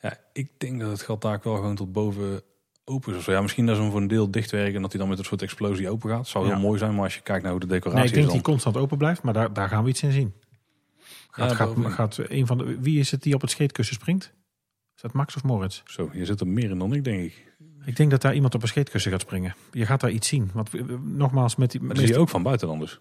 ja, ik denk dat het gat daar wel gewoon tot boven open is. of zo. Ja, misschien dat ze hem voor een deel dichtwerken en dat hij dan met een soort explosie open gaat. Zou heel Ja. mooi zijn, maar als je kijkt naar hoe de decoratie Nee, ik denk is dat die constant open blijft, maar daar, daar gaan we iets in zien. Gaat, Ja, gaat, bovenin. gaat een van de, wie is het die op het scheetkussen springt? Is dat Max of Moritz? Zo, je zit er meer in dan ik, denk ik. Ik denk dat daar iemand op een scheetkussen gaat springen. Je gaat daar iets zien. Want eh, nogmaals, met die. Zie je ook van buiten dan dus.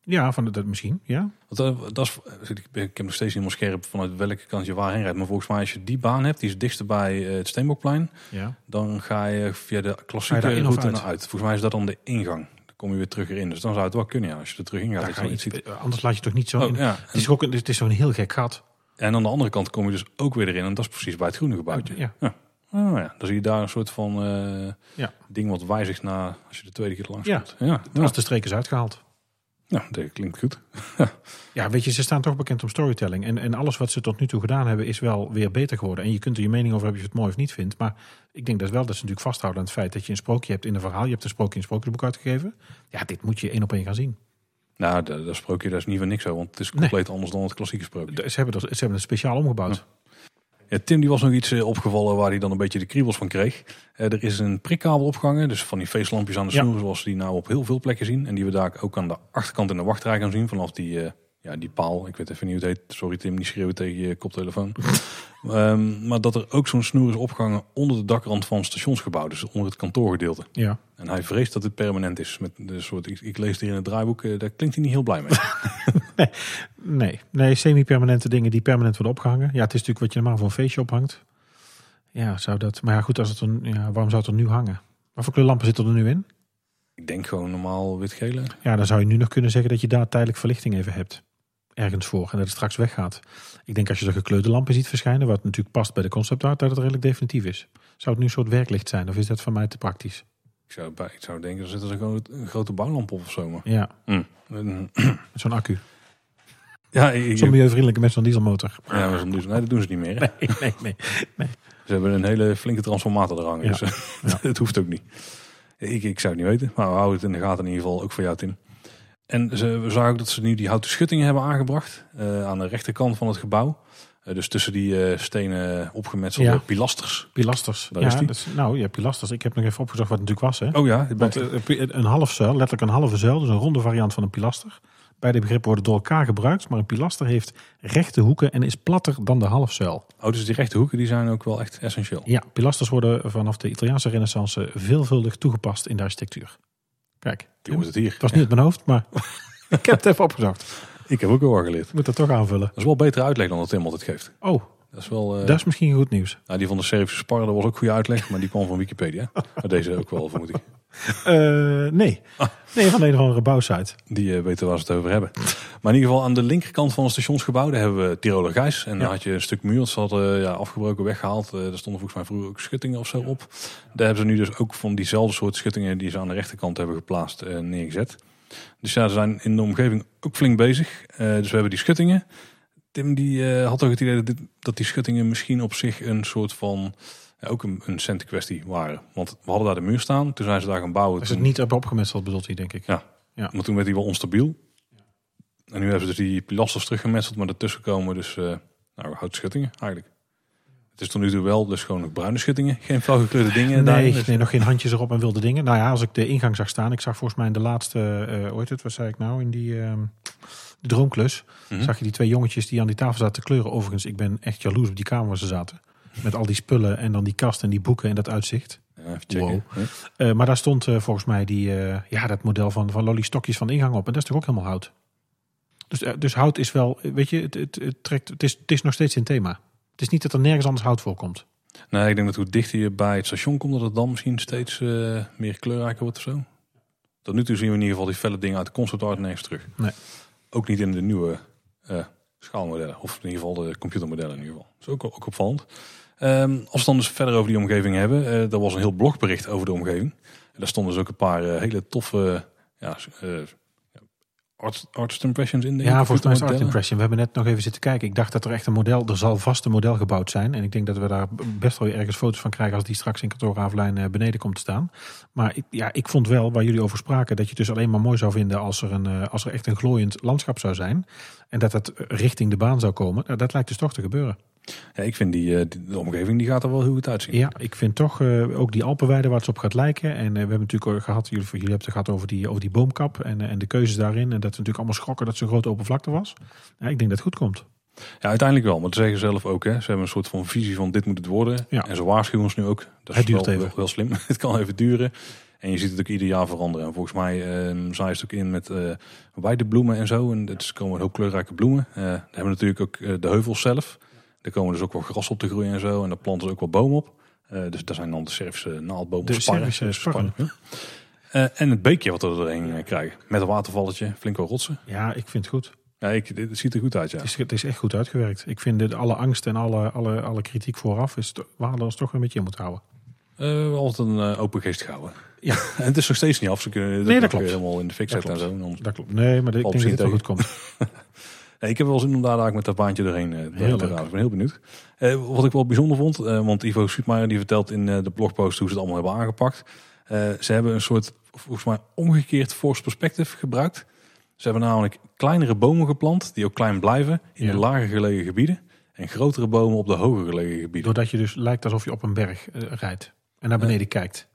Ja, van de, dat misschien. Ja. Want, eh, dat is, ik, ben- ik heb nog steeds niet helemaal scherp vanuit welke kant je waarheen rijdt. Maar volgens mij als je die baan hebt, die is dichtst bij eh, het Steenbokplein. ja. Dan ga je via de klassieke route uit? naar uit. Volgens mij is dat dan de ingang. Kom je weer terug erin. Dus dan zou het wel kunnen ja, als je er terug in gaat. Ga iets ziet. anders laat je toch niet zo. in. Oh, ja. Het is ook een, het is zo'n heel gek gat. En aan de andere kant kom je dus ook weer erin. En dat is precies bij het groene gebouwtje. Ja. Oh ja, dan zie je daar een soort van eh, Ja. ding wat wijzigt naar als je de tweede keer langs komt. Ja, ja. Als de streek is uitgehaald. Ja, dat klinkt goed. Ja, weet je, ze staan toch bekend om storytelling. En, en alles wat ze tot nu toe gedaan hebben is wel weer beter geworden. En je kunt er je mening over hebben of je het mooi of niet vindt. Maar ik denk dat wel dat ze natuurlijk vasthouden aan het feit dat je een sprookje hebt in een verhaal. Je hebt een sprookje in een sprookjesboek uitgegeven. Ja, dit moet je één op één gaan zien. Nou, dat, dat sprookje dat is niet van niks zo. Want het is Nee. compleet anders dan het klassieke sprookje. Ze hebben, ze hebben het speciaal omgebouwd. Ja, Tim die was nog iets eh, opgevallen waar hij dan een beetje de kriebels van kreeg. Eh, er is een prikkabel opgehangen, dus van die feestlampjes aan de Ja. snoer, zoals die nou op heel veel plekken zien. En die we daar ook aan de achterkant in de wachtrij gaan zien, vanaf die, eh, ja, die paal. Ik weet even niet hoe het heet. Sorry Tim, niet schreeuwen tegen je koptelefoon. (laughs) Ehm, maar dat er ook zo'n snoer is opgehangen onder de dakrand van het stationsgebouw, dus onder het kantoorgedeelte. Ja. En hij vreest dat het permanent is. Met de soort, ik, ik lees het hier in het draaiboek, eh, daar klinkt hij niet heel blij mee. (laughs) (laughs) Nee, nee semi-permanente dingen die permanent worden opgehangen. Ja, het is natuurlijk wat je normaal voor een feestje ophangt. Ja, zou dat. Maar ja, goed, als het een, ja, waarom zou het er nu hangen? Wat voor kleur lampen zitten er nu in? ik denk gewoon normaal wit-gele. Ja, dan zou je nu nog kunnen zeggen dat je daar tijdelijk verlichting even hebt. Ergens voor. En dat het straks weggaat. Ik denk als je er gekleurde lampen ziet verschijnen, wat natuurlijk past bij de concept art, dat het redelijk definitief is. Zou het nu een soort werklicht zijn of is dat voor mij te praktisch? Ik zou, ik zou denken, er zit er gewoon een grote bouwlamp op of zo. Maar. Ja, Mm. zo'n accu. Ja, ik, Zo'n milieuvriendelijke met zo'n dieselmotor. Ja, maar dat doen ze, nee, dat doen ze niet meer. hè. Nee, nee, nee. Ze hebben een hele flinke transformator er hangen. Ja. Dus eh, Ja. (laughs) het hoeft ook niet. Ik, ik zou het niet weten, maar we houden het in de gaten in ieder geval. Ook voor jou, Tim. En ze, we zagen ook dat ze nu die houten schuttingen hebben aangebracht. eh, aan de rechterkant van het gebouw. Eh, dus tussen die stenen opgemetselde Ja. pilasters. Pilasters. Daar ja, is die. dat is- nou, ja, pilasters. Ik heb nog even opgezocht wat het natuurlijk was. Hè. Oh ja, Want een half zuil, letterlijk een halve zuil, dus een ronde variant van een pilaster. Beide begrippen worden door elkaar gebruikt, maar een pilaster heeft rechte hoeken en is platter dan de halfzuil. oh, dus die rechte hoeken die zijn ook wel echt essentieel. Ja, pilasters worden vanaf de Italiaanse renaissance veelvuldig toegepast in de architectuur. Kijk, Je hoort het hier. het was niet uit mijn hoofd, maar (laughs) ik heb het even opgezocht. Ik heb ook wel geleerd. Moet dat toch aanvullen. Dat is wel betere uitleg dan dat Tim altijd geeft. Oh, Dat is wel... eh, dat is misschien goed nieuws. nou, die van de Servische Sparren, dat was ook goede uitleg, maar die kwam van Wikipedia. (laughs) Maar deze ook wel, vermoed ik. Eh, nee. Nee, van een of andere bouwsite. Die eh, weten waar ze het over hebben. Maar in ieder geval aan de linkerkant van het stationsgebouw, daar hebben we Tiroler Gijs. En daar had je een stuk muur, dat ze hadden ja, afgebroken, weggehaald. Eh, daar stonden volgens mij vroeger ook schuttingen of zo op. Daar hebben ze nu dus ook van diezelfde soort schuttingen die ze aan de rechterkant hebben geplaatst neergezet. Dus ja, ze zijn in de omgeving ook flink bezig. Dus we hebben die schuttingen. Tim die eh, had ook het idee dat, dit- dat die schuttingen misschien op zich een soort van... Ja, ook een, een centenkwestie waren. Want we hadden daar de muur staan, toen zijn ze daar gaan bouwen. Toen- het niet hebben opgemetseld, bedoelt hij, denk ik. Ja. Ja. Maar toen werd hij wel onstabiel. En nu hebben ze dus die pilasters teruggemetseld, maar ertussen komen dus eh nou, houtschuttingen eigenlijk. Het is tot nu toe wel dus gewoon nog bruine schuttingen. Geen felgekleurde dingen. Nee, Dus- nee, nog geen handjes erop en wilde dingen. Nou ja, als ik de ingang zag staan, ik zag volgens mij in de laatste, eh ooit het, wat zei ik nou, in die ehm, de droomklus, Mhm. zag je die twee jongetjes die aan die tafel zaten te kleuren. Overigens, ik ben echt jaloers op die kamer waar ze zaten. Met al die spullen en dan die kast en die boeken en dat uitzicht. Ja, even checken. Wow. Eh, maar daar stond eh, volgens mij die, eh, ja, dat model van, van Lolly Stokjes van de ingang op. En dat is toch ook helemaal hout. Dus, dus hout is wel, weet je, het, het, het, trekt, het, is, het is nog steeds in thema. Het is niet dat er nergens anders hout voorkomt. Nee, ik denk dat hoe dichter je bij het station komt, dat het dan misschien steeds meer kleurrijker wordt of zo. Tot nu toe zien we in ieder geval die felle dingen uit de concept art nergens terug. Nee. Ook niet in de nieuwe eh, schaalmodellen. Of in ieder geval de computermodellen in ieder geval. Dat is ook, ook opvallend. Ehm, als we dan dus verder over die omgeving hebben. eh er was een heel blogbericht over de omgeving. En daar stonden dus ook een paar eh, hele toffe ja, art, artist impressions in. Ja, volgens mij is Art. Impression. We hebben net nog even zitten kijken. Ik dacht dat er echt een model, er zal vast een model gebouwd zijn. En ik denk dat we daar best wel ergens foto's van krijgen als die straks in kantoor Ravelijn eh, beneden komt te staan. Maar ik, ja, ik vond wel, waar jullie over spraken, dat je het dus alleen maar mooi zou vinden als er, een, eh, als er echt een glooiend landschap zou zijn. En dat dat richting de baan zou komen. Nou, dat lijkt dus toch te gebeuren. Ja, ik vind die, eh, die- de omgeving die gaat er wel heel goed uitzien. Ja, ik vind toch eh, ook die Alpenweide waar het op gaat lijken. En eh, we hebben natuurlijk ook gehad, jullie, jullie hebben het gehad over die, over die boomkap en, en de keuzes daarin. En dat we natuurlijk allemaal schrokken dat zo'n grote open vlakte was. Ja, ik denk dat het goed komt. Ja, uiteindelijk wel. Maar dat zeggen ze zelf ook. Hè. Ze hebben een soort van visie van dit moet het worden. Ja. En ze waarschuwen ons nu ook. Dat is Het duurt wel, even. wel, wel slim. (laughs) het kan even duren. En je ziet het ook ieder jaar veranderen. En volgens mij zaaien ze het ook in met eh weidebloemen en zo. En het komen heel kleurrijke bloemen. Dan hebben we natuurlijk ook de heuvels zelf. Daar komen dus ook wel gras op te groeien en zo. En daar planten ze ook wel bomen op. Eh, dus daar zijn dan de Servische naaldbomen. De sparren. Servische Dus sparren. Eh, en het beekje wat we er doorheen eh, krijgen. Met een watervalletje, flink wel rotsen. Ja, ik vind het goed. Ja, ik, het ziet er goed uit, ja. Het, is, het is echt goed uitgewerkt. Ik vind dit, alle angst en alle, alle, alle kritiek vooraf is het waardeloos toch een beetje in moet houden. We hebben altijd een open geest gehouden. Ja. En (laughs) het is nog steeds niet af. Ze kunnen dit Nee, dat klopt. helemaal in de fik zetten en zo. Dan- Dat klopt. Nee, maar ik denk dat dit wel goed komt. (laughs) Nee, ik heb wel zin om daar met dat baantje doorheen eh, doorheen Heel te raden. Ik ben heel benieuwd. Eh, wat ik wel bijzonder vond, eh, want Ivo Schietmaier die vertelt in eh, de blogpost hoe ze het allemaal hebben aangepakt. Eh, ze hebben een soort, volgens mij, omgekeerd force perspective gebruikt. Ze hebben namelijk kleinere bomen geplant, die ook klein blijven, in Ja. de lager gelegen gebieden. En grotere bomen op de hoger gelegen gebieden. Doordat je dus lijkt alsof je op een berg eh, rijdt en naar beneden kijkt.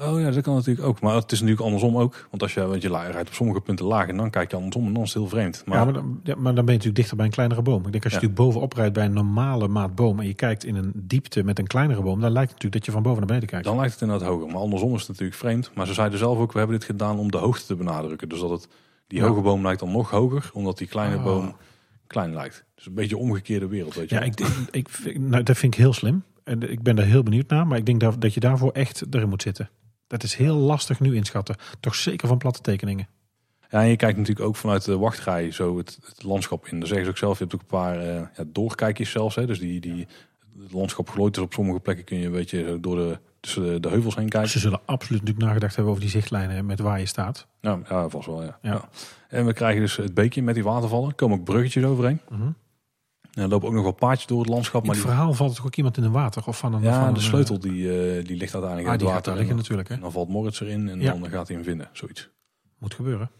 Oh ja, dat kan natuurlijk ook. Maar het is natuurlijk andersom ook. Want als je, want je rijdt op sommige punten laag en dan kijk je andersom en dan is het heel vreemd. Maar, ja, maar dan, ja, maar dan ben je natuurlijk dichter bij een kleinere boom. Ik denk als je Ja. natuurlijk bovenop rijdt bij een normale maat boom en je kijkt in een diepte met een kleinere boom, dan lijkt het natuurlijk dat je van boven naar beneden kijkt. dan lijkt het inderdaad hoger. Maar andersom is het natuurlijk vreemd. Maar ze zeiden zelf ook, we hebben dit gedaan om de hoogte te benadrukken. Dus dat het, die Ja. hoge boom lijkt dan nog hoger, omdat die kleine Ah. boom klein lijkt. Dus een beetje een omgekeerde wereld, weet je Ja, ik, ik, nou, dat vind ik heel slim. En ik ben daar heel benieuwd naar. Maar ik denk dat, dat je daarvoor echt erin moet zitten. Dat is heel lastig nu inschatten. Toch zeker van platte tekeningen. Ja, en je kijkt natuurlijk ook vanuit de wachtrij zo het, het landschap in. Dan zeggen ze ook zelf, je hebt ook een paar eh, ja, doorkijkjes zelfs. Hè. Dus die, die, het landschap glooit. Dus op sommige plekken kun je een beetje door de, tussen de, heuvels heen kijken. Ze zullen absoluut natuurlijk nagedacht hebben over die zichtlijnen met waar je staat. Ja, ja vast wel, ja. Ja. ja. En we krijgen dus het beekje met die watervallen. Er komen ook bruggetjes overheen. Mhm. En er lopen ook nog wel paadjes door het landschap. In Maar het die, verhaal valt toch ook iemand in een water? Of van een, ja, van de een, sleutel die, eh, die ligt uiteindelijk Ah, in het die gaat water. daar liggen dan, natuurlijk. Hè? dan valt Moritz erin en Ja. dan gaat hij hem vinden. Zoiets. Moet gebeuren.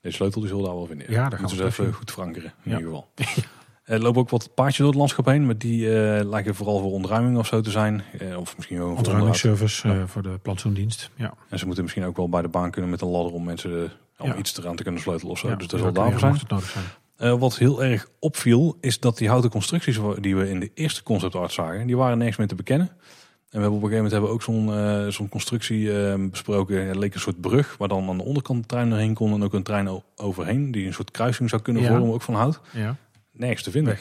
Deze sleutel die zullen we daar wel vinden. Ja, daar gaan Moeten we ze het even goed verankeren in Ja. ieder geval. (laughs) Er lopen ook wat paardjes door het landschap heen, maar die eh, lijken vooral voor ontruiming of zo te zijn. Eh, of misschien onderhoud. Ontruimingsservice Ja. eh, voor de plantsoendienst. Ja. En ze moeten misschien ook wel bij de baan kunnen met een ladder om mensen eh, om Ja. iets eraan te kunnen sleutelen of zo. Ja, dus dat zal daarvoor ja, zijn. het nodig zijn. Eh, wat heel erg opviel, is dat die houten constructies die we in de eerste concept art zagen, die waren nergens meer te bekennen. En we hebben op een gegeven moment hebben ook zo'n eh, zo'n constructie eh, besproken. Het leek een soort brug, waar dan aan de onderkant de trein erheen kon en ook een trein overheen. Die een soort kruising zou kunnen Ja. vormen, ook van hout. Ja. Nergens te vinden.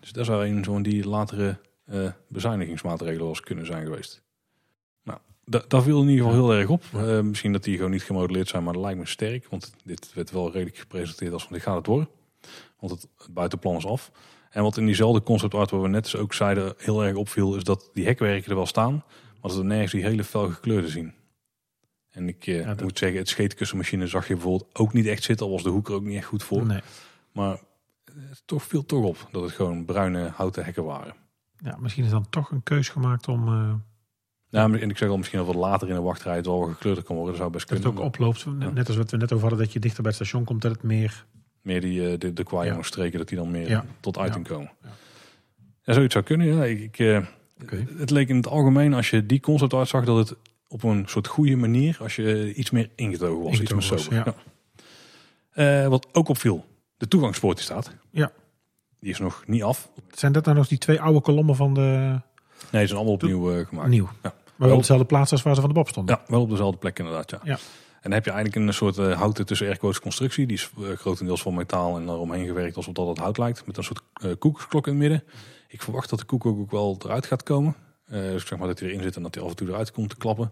Dus dat zou een van die latere eh, bezuinigingsmaatregelen was kunnen zijn geweest. Nou, da- dat viel in ieder geval heel erg op. Misschien dat die gewoon niet gemodelleerd zijn, maar dat lijkt me sterk. Want dit werd wel redelijk gepresenteerd als van dit gaat het worden. Want het, het buitenplan is af. En wat in diezelfde concept art waar we net dus ook zeiden heel erg opviel, is dat die hekwerken er wel staan, maar dat we nergens die hele fel gekleurde zien. En ik eh, dat- moet zeggen, het scheetkussenmachine zag je bijvoorbeeld ook niet echt zitten, al was de hoek er ook niet echt goed voor. Nee. Maar het toch viel toch op dat het gewoon bruine houten hekken waren. Ja, misschien is dan toch een keus gemaakt om eh, Ja, en ik zeg al misschien dat wat later in de wachtrij het wel gekleurd kan worden. Dat zou best dat het kunnen. ook oploopt. Net- Net als wat we net over hadden, dat je dichter bij het station komt, dat het meer... Meer die, eh, de, de streken, dat die dan meer tot uiting komen. Ja. Zoiets zou kunnen. Ja. Ik, ik, eh. Het leek in het algemeen, als je die concept art zag, dat het op een soort goede manier, als je iets meer ingetogen was. Ingetogen iets meer sober. ja. Ja. Eh, wat ook opviel, de toegangspoort die staat. Ja. Die is nog niet af. Zijn dat nou nog die twee oude kolommen van de... Nee, die zijn allemaal opnieuw gemaakt. Nieuw. Ja. Maar wel op dezelfde plaats als waar ze van de Bob stonden. Ja, wel op dezelfde plek inderdaad, ja. Ja. En dan heb je eigenlijk een soort eh, houten tussen airquotes constructie. Die is eh, grotendeels van metaal en daaromheen gewerkt alsof dat het hout lijkt. Met een soort eh koekersklok in het midden. Ik verwacht dat de koek ook wel eruit gaat komen. Eh, dus zeg maar dat hij erin zit en dat hij af en toe eruit komt te klappen.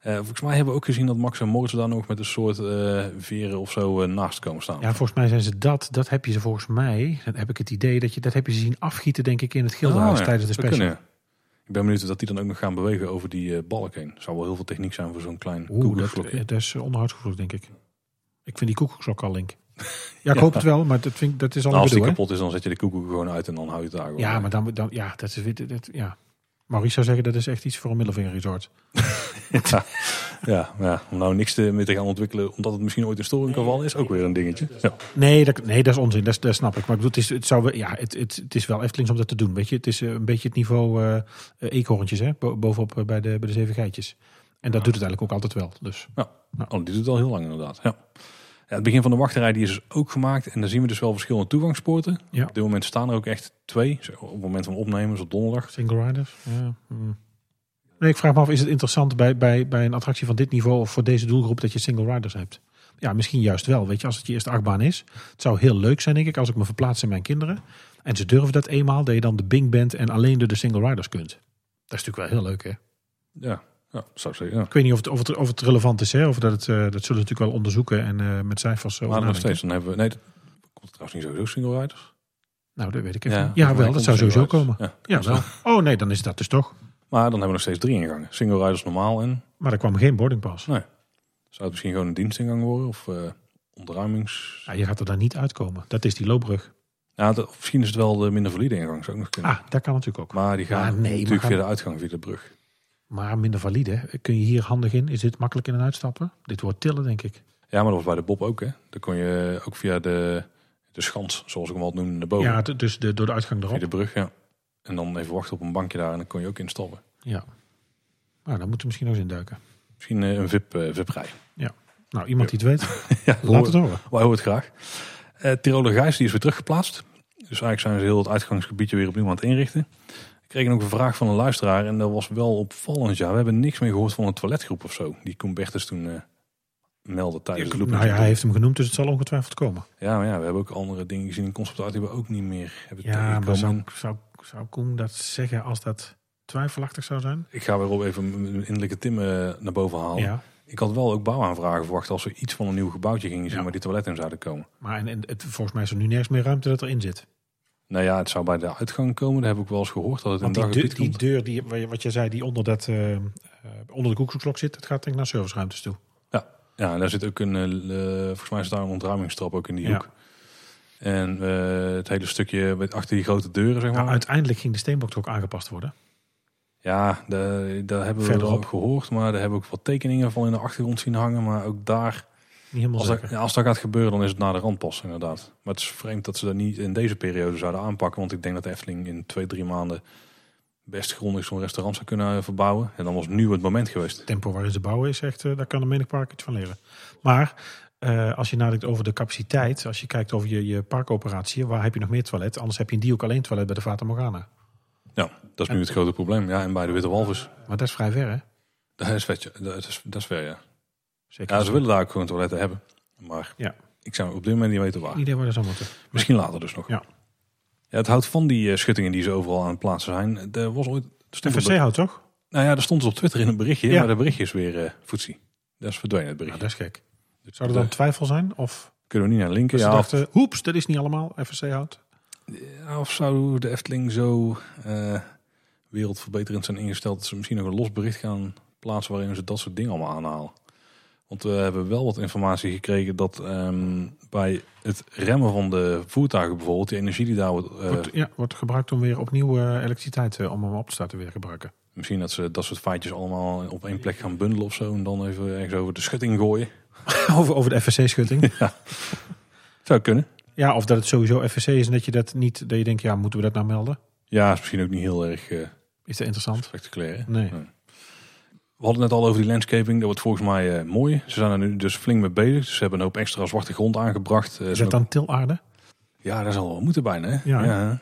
Eh, volgens mij hebben we ook gezien dat Max en Moritz daar nog met een soort eh, veren of zo eh, naast komen staan. Ja, volgens mij zijn ze dat. Dat heb je ze volgens mij. Dan heb ik het idee dat je dat heb je ze zien afgieten, denk ik, in het Gildenhuis Oh, ja. tijdens de special. Ik ben benieuwd of dat die dan ook nog gaan bewegen over die eh, balk heen. Zou wel heel veel techniek zijn voor zo'n klein Oeh, dat, dat is onderhoudsgevoelig, denk ik. Ik vind die koekoeksklok al link. (laughs) Ja, ik Ja. hoop het wel, maar dat, vind, ik- dat is al Nou, als die bedoel, kapot is, dan zet je de koekoek gewoon uit en dan hou je het daar gewoon. Ja, maar dan, dan ja, dat is weer- dat, ja. Maurice zou zeggen dat is echt iets voor een middelvingerresort. (laughs) Ja, ja, ja, om nou niks te, meer te gaan ontwikkelen, omdat het misschien ooit een storing kan vallen, is ook weer een dingetje. Ja. Nee, dat, nee, dat is onzin. Dat, is- dat snap ik. Maar ik bedoel, het is, het, zou, wel- ja, het, het, het is wel Eftelings om dat te doen. Weet je, het is eh, een beetje het niveau eekhoorntjes, hè? bo- bovenop bij de, bij de zeven geitjes. En dat doet het eigenlijk ook altijd wel. Dus Oh, die doet het al heel lang inderdaad. Ja. Ja, het begin van de wachtrij die is dus ook gemaakt. En daar zien we dus wel verschillende toegangspoorten. Ja. Op dit moment staan er ook echt twee. Op het moment van opnemen, op donderdag. single riders. Ja. hmm. Nee, ik vraag me af, is het interessant bij, bij, bij een attractie van dit niveau of voor deze doelgroep dat je single riders hebt? Ja, misschien juist wel. Weet je, als het je eerste achtbaan is. Het zou heel leuk zijn, denk ik, als ik me verplaats in mijn kinderen. En ze durven dat eenmaal, dat je dan de Bing bent en alleen door de single riders kunt. Dat is natuurlijk wel heel leuk, hè? Ja, ja zou ik zeggen. Ja. Ik weet niet of het, of het, of het relevant is, hè? Of dat, het, eh, dat zullen we natuurlijk wel onderzoeken en eh, met cijfers over Maar nog steeds, dan hebben we... Nee, dat komt trouwens niet sowieso single riders. Nou, dat weet ik even. Ja, niet. Ja, wel, dat zou sowieso komen. Ja. Ja, wel. (laughs) Oh nee, dan is dat dus toch. Maar dan hebben we nog steeds drie ingangen. Single riders normaal en... Maar er kwam geen boardingpas. Zou het misschien gewoon een dienstingang worden? Of eh onderruimings... Ja, je gaat er dan niet uitkomen. Dat is die loopbrug. Ja, dat- misschien is het wel de minder valide ingang. Zou ook nog kunnen. Ah, dat kan natuurlijk ook. Maar die gaan nee, natuurlijk maar via gaan- de uitgang, via de brug. Maar minder valide. Kun je hier handig in? Is dit makkelijk in en uitstappen? Dit wordt tillen, denk ik. Ja, maar dat was bij de Bob ook, hè. Dan kon je ook via de, de schans, zoals ik hem al noemde, naar boven. Ja, dus de, door de uitgang via erop. de brug, ja. En dan even wachten op een bankje daar en dan kon je ook instappen. Ja. Nou, dan moeten we misschien nog eens induiken. Misschien eh, een VIP, eh VIP-rij. Nou, iemand die het weet, (laughs) ja, laat het horen. Wij horen het graag. Eh Tiroler Gijs die is weer teruggeplaatst. Dus eigenlijk zijn ze heel het uitgangsgebiedje weer opnieuw aan het inrichten. Ik kreeg ook een vraag van een luisteraar en dat was wel opvallend. Ja, we hebben niks meer gehoord van een toiletgroep of zo. Die Koen Bertens toen eh meldde tijdens. Nou ja, hij heeft hem genoemd, dus het zal ongetwijfeld komen. Ja, maar ja, we hebben ook andere dingen gezien in concept die we ook niet meer hebben Ja, maar zou, zou, zou Koen dat zeggen als dat twijfelachtig zou zijn? Ik ga weer op even mijn innerlijke Tim eh, naar boven halen. Ja. Ik had wel ook bouwaanvragen verwacht als we iets van een nieuw gebouwtje gingen zien Ja. waar die toiletten in zouden komen. Maar en, en het, volgens mij is er nu nergens meer ruimte dat erin zit. Nou ja, het zou bij de uitgang komen. Dat heb ik wel eens gehoord dat het Want die, deur, die deur, die, wat je zei, die onder, dat, eh, eh, onder de koeksklok zit, dat gaat denk ik naar serviceruimtes toe. Ja, en daar zit ook een, eh, volgens mij is daar een ontruimingstrap ook in die Ja. hoek. En het hele stukje achter die grote deuren, zeg maar. Nou, uiteindelijk ging de steenbok toch ook aangepast worden. Ja, daar hebben we Verderop. wel gehoord, maar daar hebben we ook wat tekeningen van in de achtergrond zien hangen. Maar ook daar Niet helemaal Als dat, zeker. ja, als dat gaat gebeuren, dan is het naar de rand pas, inderdaad. Maar het is vreemd dat ze dat niet in deze periode zouden aanpakken. Want ik denk dat de Efteling in twee, drie maanden best grondig zo'n restaurant zou kunnen eh, verbouwen. En dan was nu het moment geweest. Het tempo waarin ze bouwen is echt, eh, daar kan een menig park iets van leren. Maar eh, als je nadenkt over de capaciteit, als je kijkt over je, je parkoperatie, waar heb je nog meer toilet? Anders heb je die ook alleen toilet bij de Fata Morgana. Ja, dat is nu het grote probleem. Ja, en bij de Witte Walvis, Maar dat is vrij ver, hè? dat is vet. Dat is, dat is ver, ja. Zeker. Ja, ze willen daar ook gewoon toiletten hebben. Maar Ja. ik zou op dit moment niet weten waar. idee waar dat zou moeten. Misschien later dus nog. Ja. Ja, het houdt van die eh, schuttingen die ze overal aan het plaatsen zijn. Er was ooit... FSC houdt toch? nou ja, er stond dus op Twitter in een berichtje. Ja. Maar dat berichtje is weer voetsie. Dat is verdwenen het Ja, berichtje. dat is gek. Zou er dan twijfel zijn? Of Kunnen we niet naar linken? Ja, dachten, hoeps, dat is niet allemaal FSC houdt? ja, of zou de Efteling zo eh, wereldverbeterend zijn ingesteld... dat ze misschien nog een los bericht gaan plaatsen... waarin ze dat soort dingen allemaal aanhalen. Want we hebben wel wat informatie gekregen dat ehm, bij het remmen van de voertuigen bijvoorbeeld... die energie die daar wordt... eh, Wordt, ja, wordt gebruikt om weer opnieuw eh, elektriciteit eh, om hem op te starten weer gebruiken. Misschien dat ze dat soort feitjes allemaal op één plek gaan bundelen of zo. En dan even ergens over de schutting gooien. (laughs) over, over de FSC-schutting. (laughs) Zou kunnen. ja, of dat het sowieso FSC is en dat je dat niet, dat je denkt, ja, moeten we dat nou melden? Ja, is misschien ook niet heel erg eh, Is dat interessant? spectaculair. hè? Nee. We hadden het net al over die landscaping. Dat wordt volgens mij eh, mooi. Ze zijn er nu dus flink mee bezig. Dus ze hebben een hoop extra zwarte grond aangebracht. Eh, Is dat dan tilaarde? Ja, dat zal wel moeten bijna. Hè? Ja.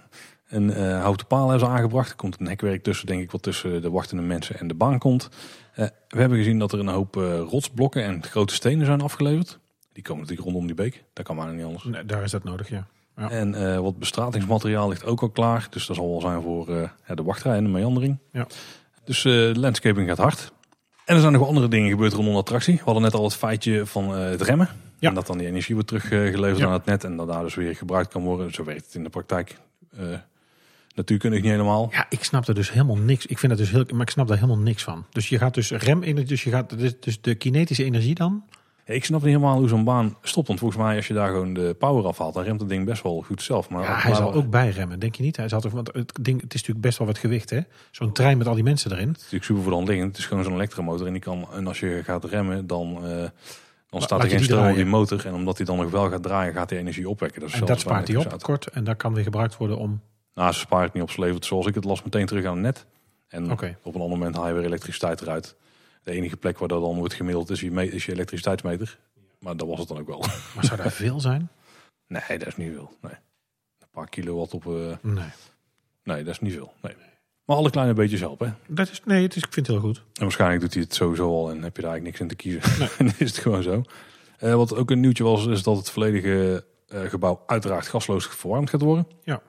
En eh houten palen hebben ze aangebracht. Er komt een hekwerk tussen, denk ik, wat tussen de wachtende mensen en de baan komt. We hebben gezien dat er een hoop rotsblokken en grote stenen zijn afgeleverd. Die komen natuurlijk rondom die beek. Dat kan maar niet anders. Nee, daar is dat nodig, ja. Ja. En wat bestratingsmateriaal ligt ook al klaar. Dus dat zal wel zijn voor de wachtrij en de meandering. Ja. Dus landscaping gaat hard. En er zijn nog wel andere dingen gebeurd rondom de attractie. We hadden net al het feitje van eh, het remmen. Ja. En dat dan die energie wordt teruggeleverd Ja. aan het net. En dat daar dus weer gebruikt kan worden. Zo werkt het in de praktijk. Eh natuurkundig niet helemaal. Ja, ik snap er dus helemaal niks. Ik vind dat dus heel, maar ik snap daar helemaal niks van. Dus je gaat dus rem dus je gaat dus- dus de kinetische energie dan. Ja, ik snap niet helemaal hoe zo'n baan stopt. Want volgens mij als je daar gewoon de power afhaalt, dan remt het ding best wel goed zelf. Maar Ja, hij zal ook bijremmen, denk je niet? Hij zal toch, want het ding, het is natuurlijk best wel wat gewicht, hè? Zo'n trein met al die mensen erin. Het is natuurlijk super voor de hand liggend. Het is gewoon zo'n elektromotor. En, die kan, en als je gaat remmen, dan, eh, dan staat er geen stroom op die motor. En omdat hij dan nog wel gaat draaien, gaat die energie opwekken. Dat is En dat spaart hij op, kort. En dat kan weer gebruikt worden om... Nou, ze spaart het niet op. Ze levert zoals ik het las meteen terug aan het net. En op een ander moment haal je weer elektriciteit eruit. De enige plek waar dat dan wordt gemiddeld is je, me- is je elektriciteitsmeter. Maar dat was het dan ook wel. (laughs) Maar zou daar veel zijn? Nee, dat is niet veel. Nee. Een paar kilowatt op... eh, Nee. nee, dat is niet veel. Nee. Maar alle kleine beetjes helpen. hè. Dat is, nee, het is, ik vind het heel goed. En waarschijnlijk doet hij het sowieso al en heb je daar eigenlijk niks in te kiezen. en (laughs) dan is het gewoon zo. Eh, wat ook een nieuwtje was, is dat het volledige eh, gebouw uiteraard gasloos verwarmd gaat worden. Ja.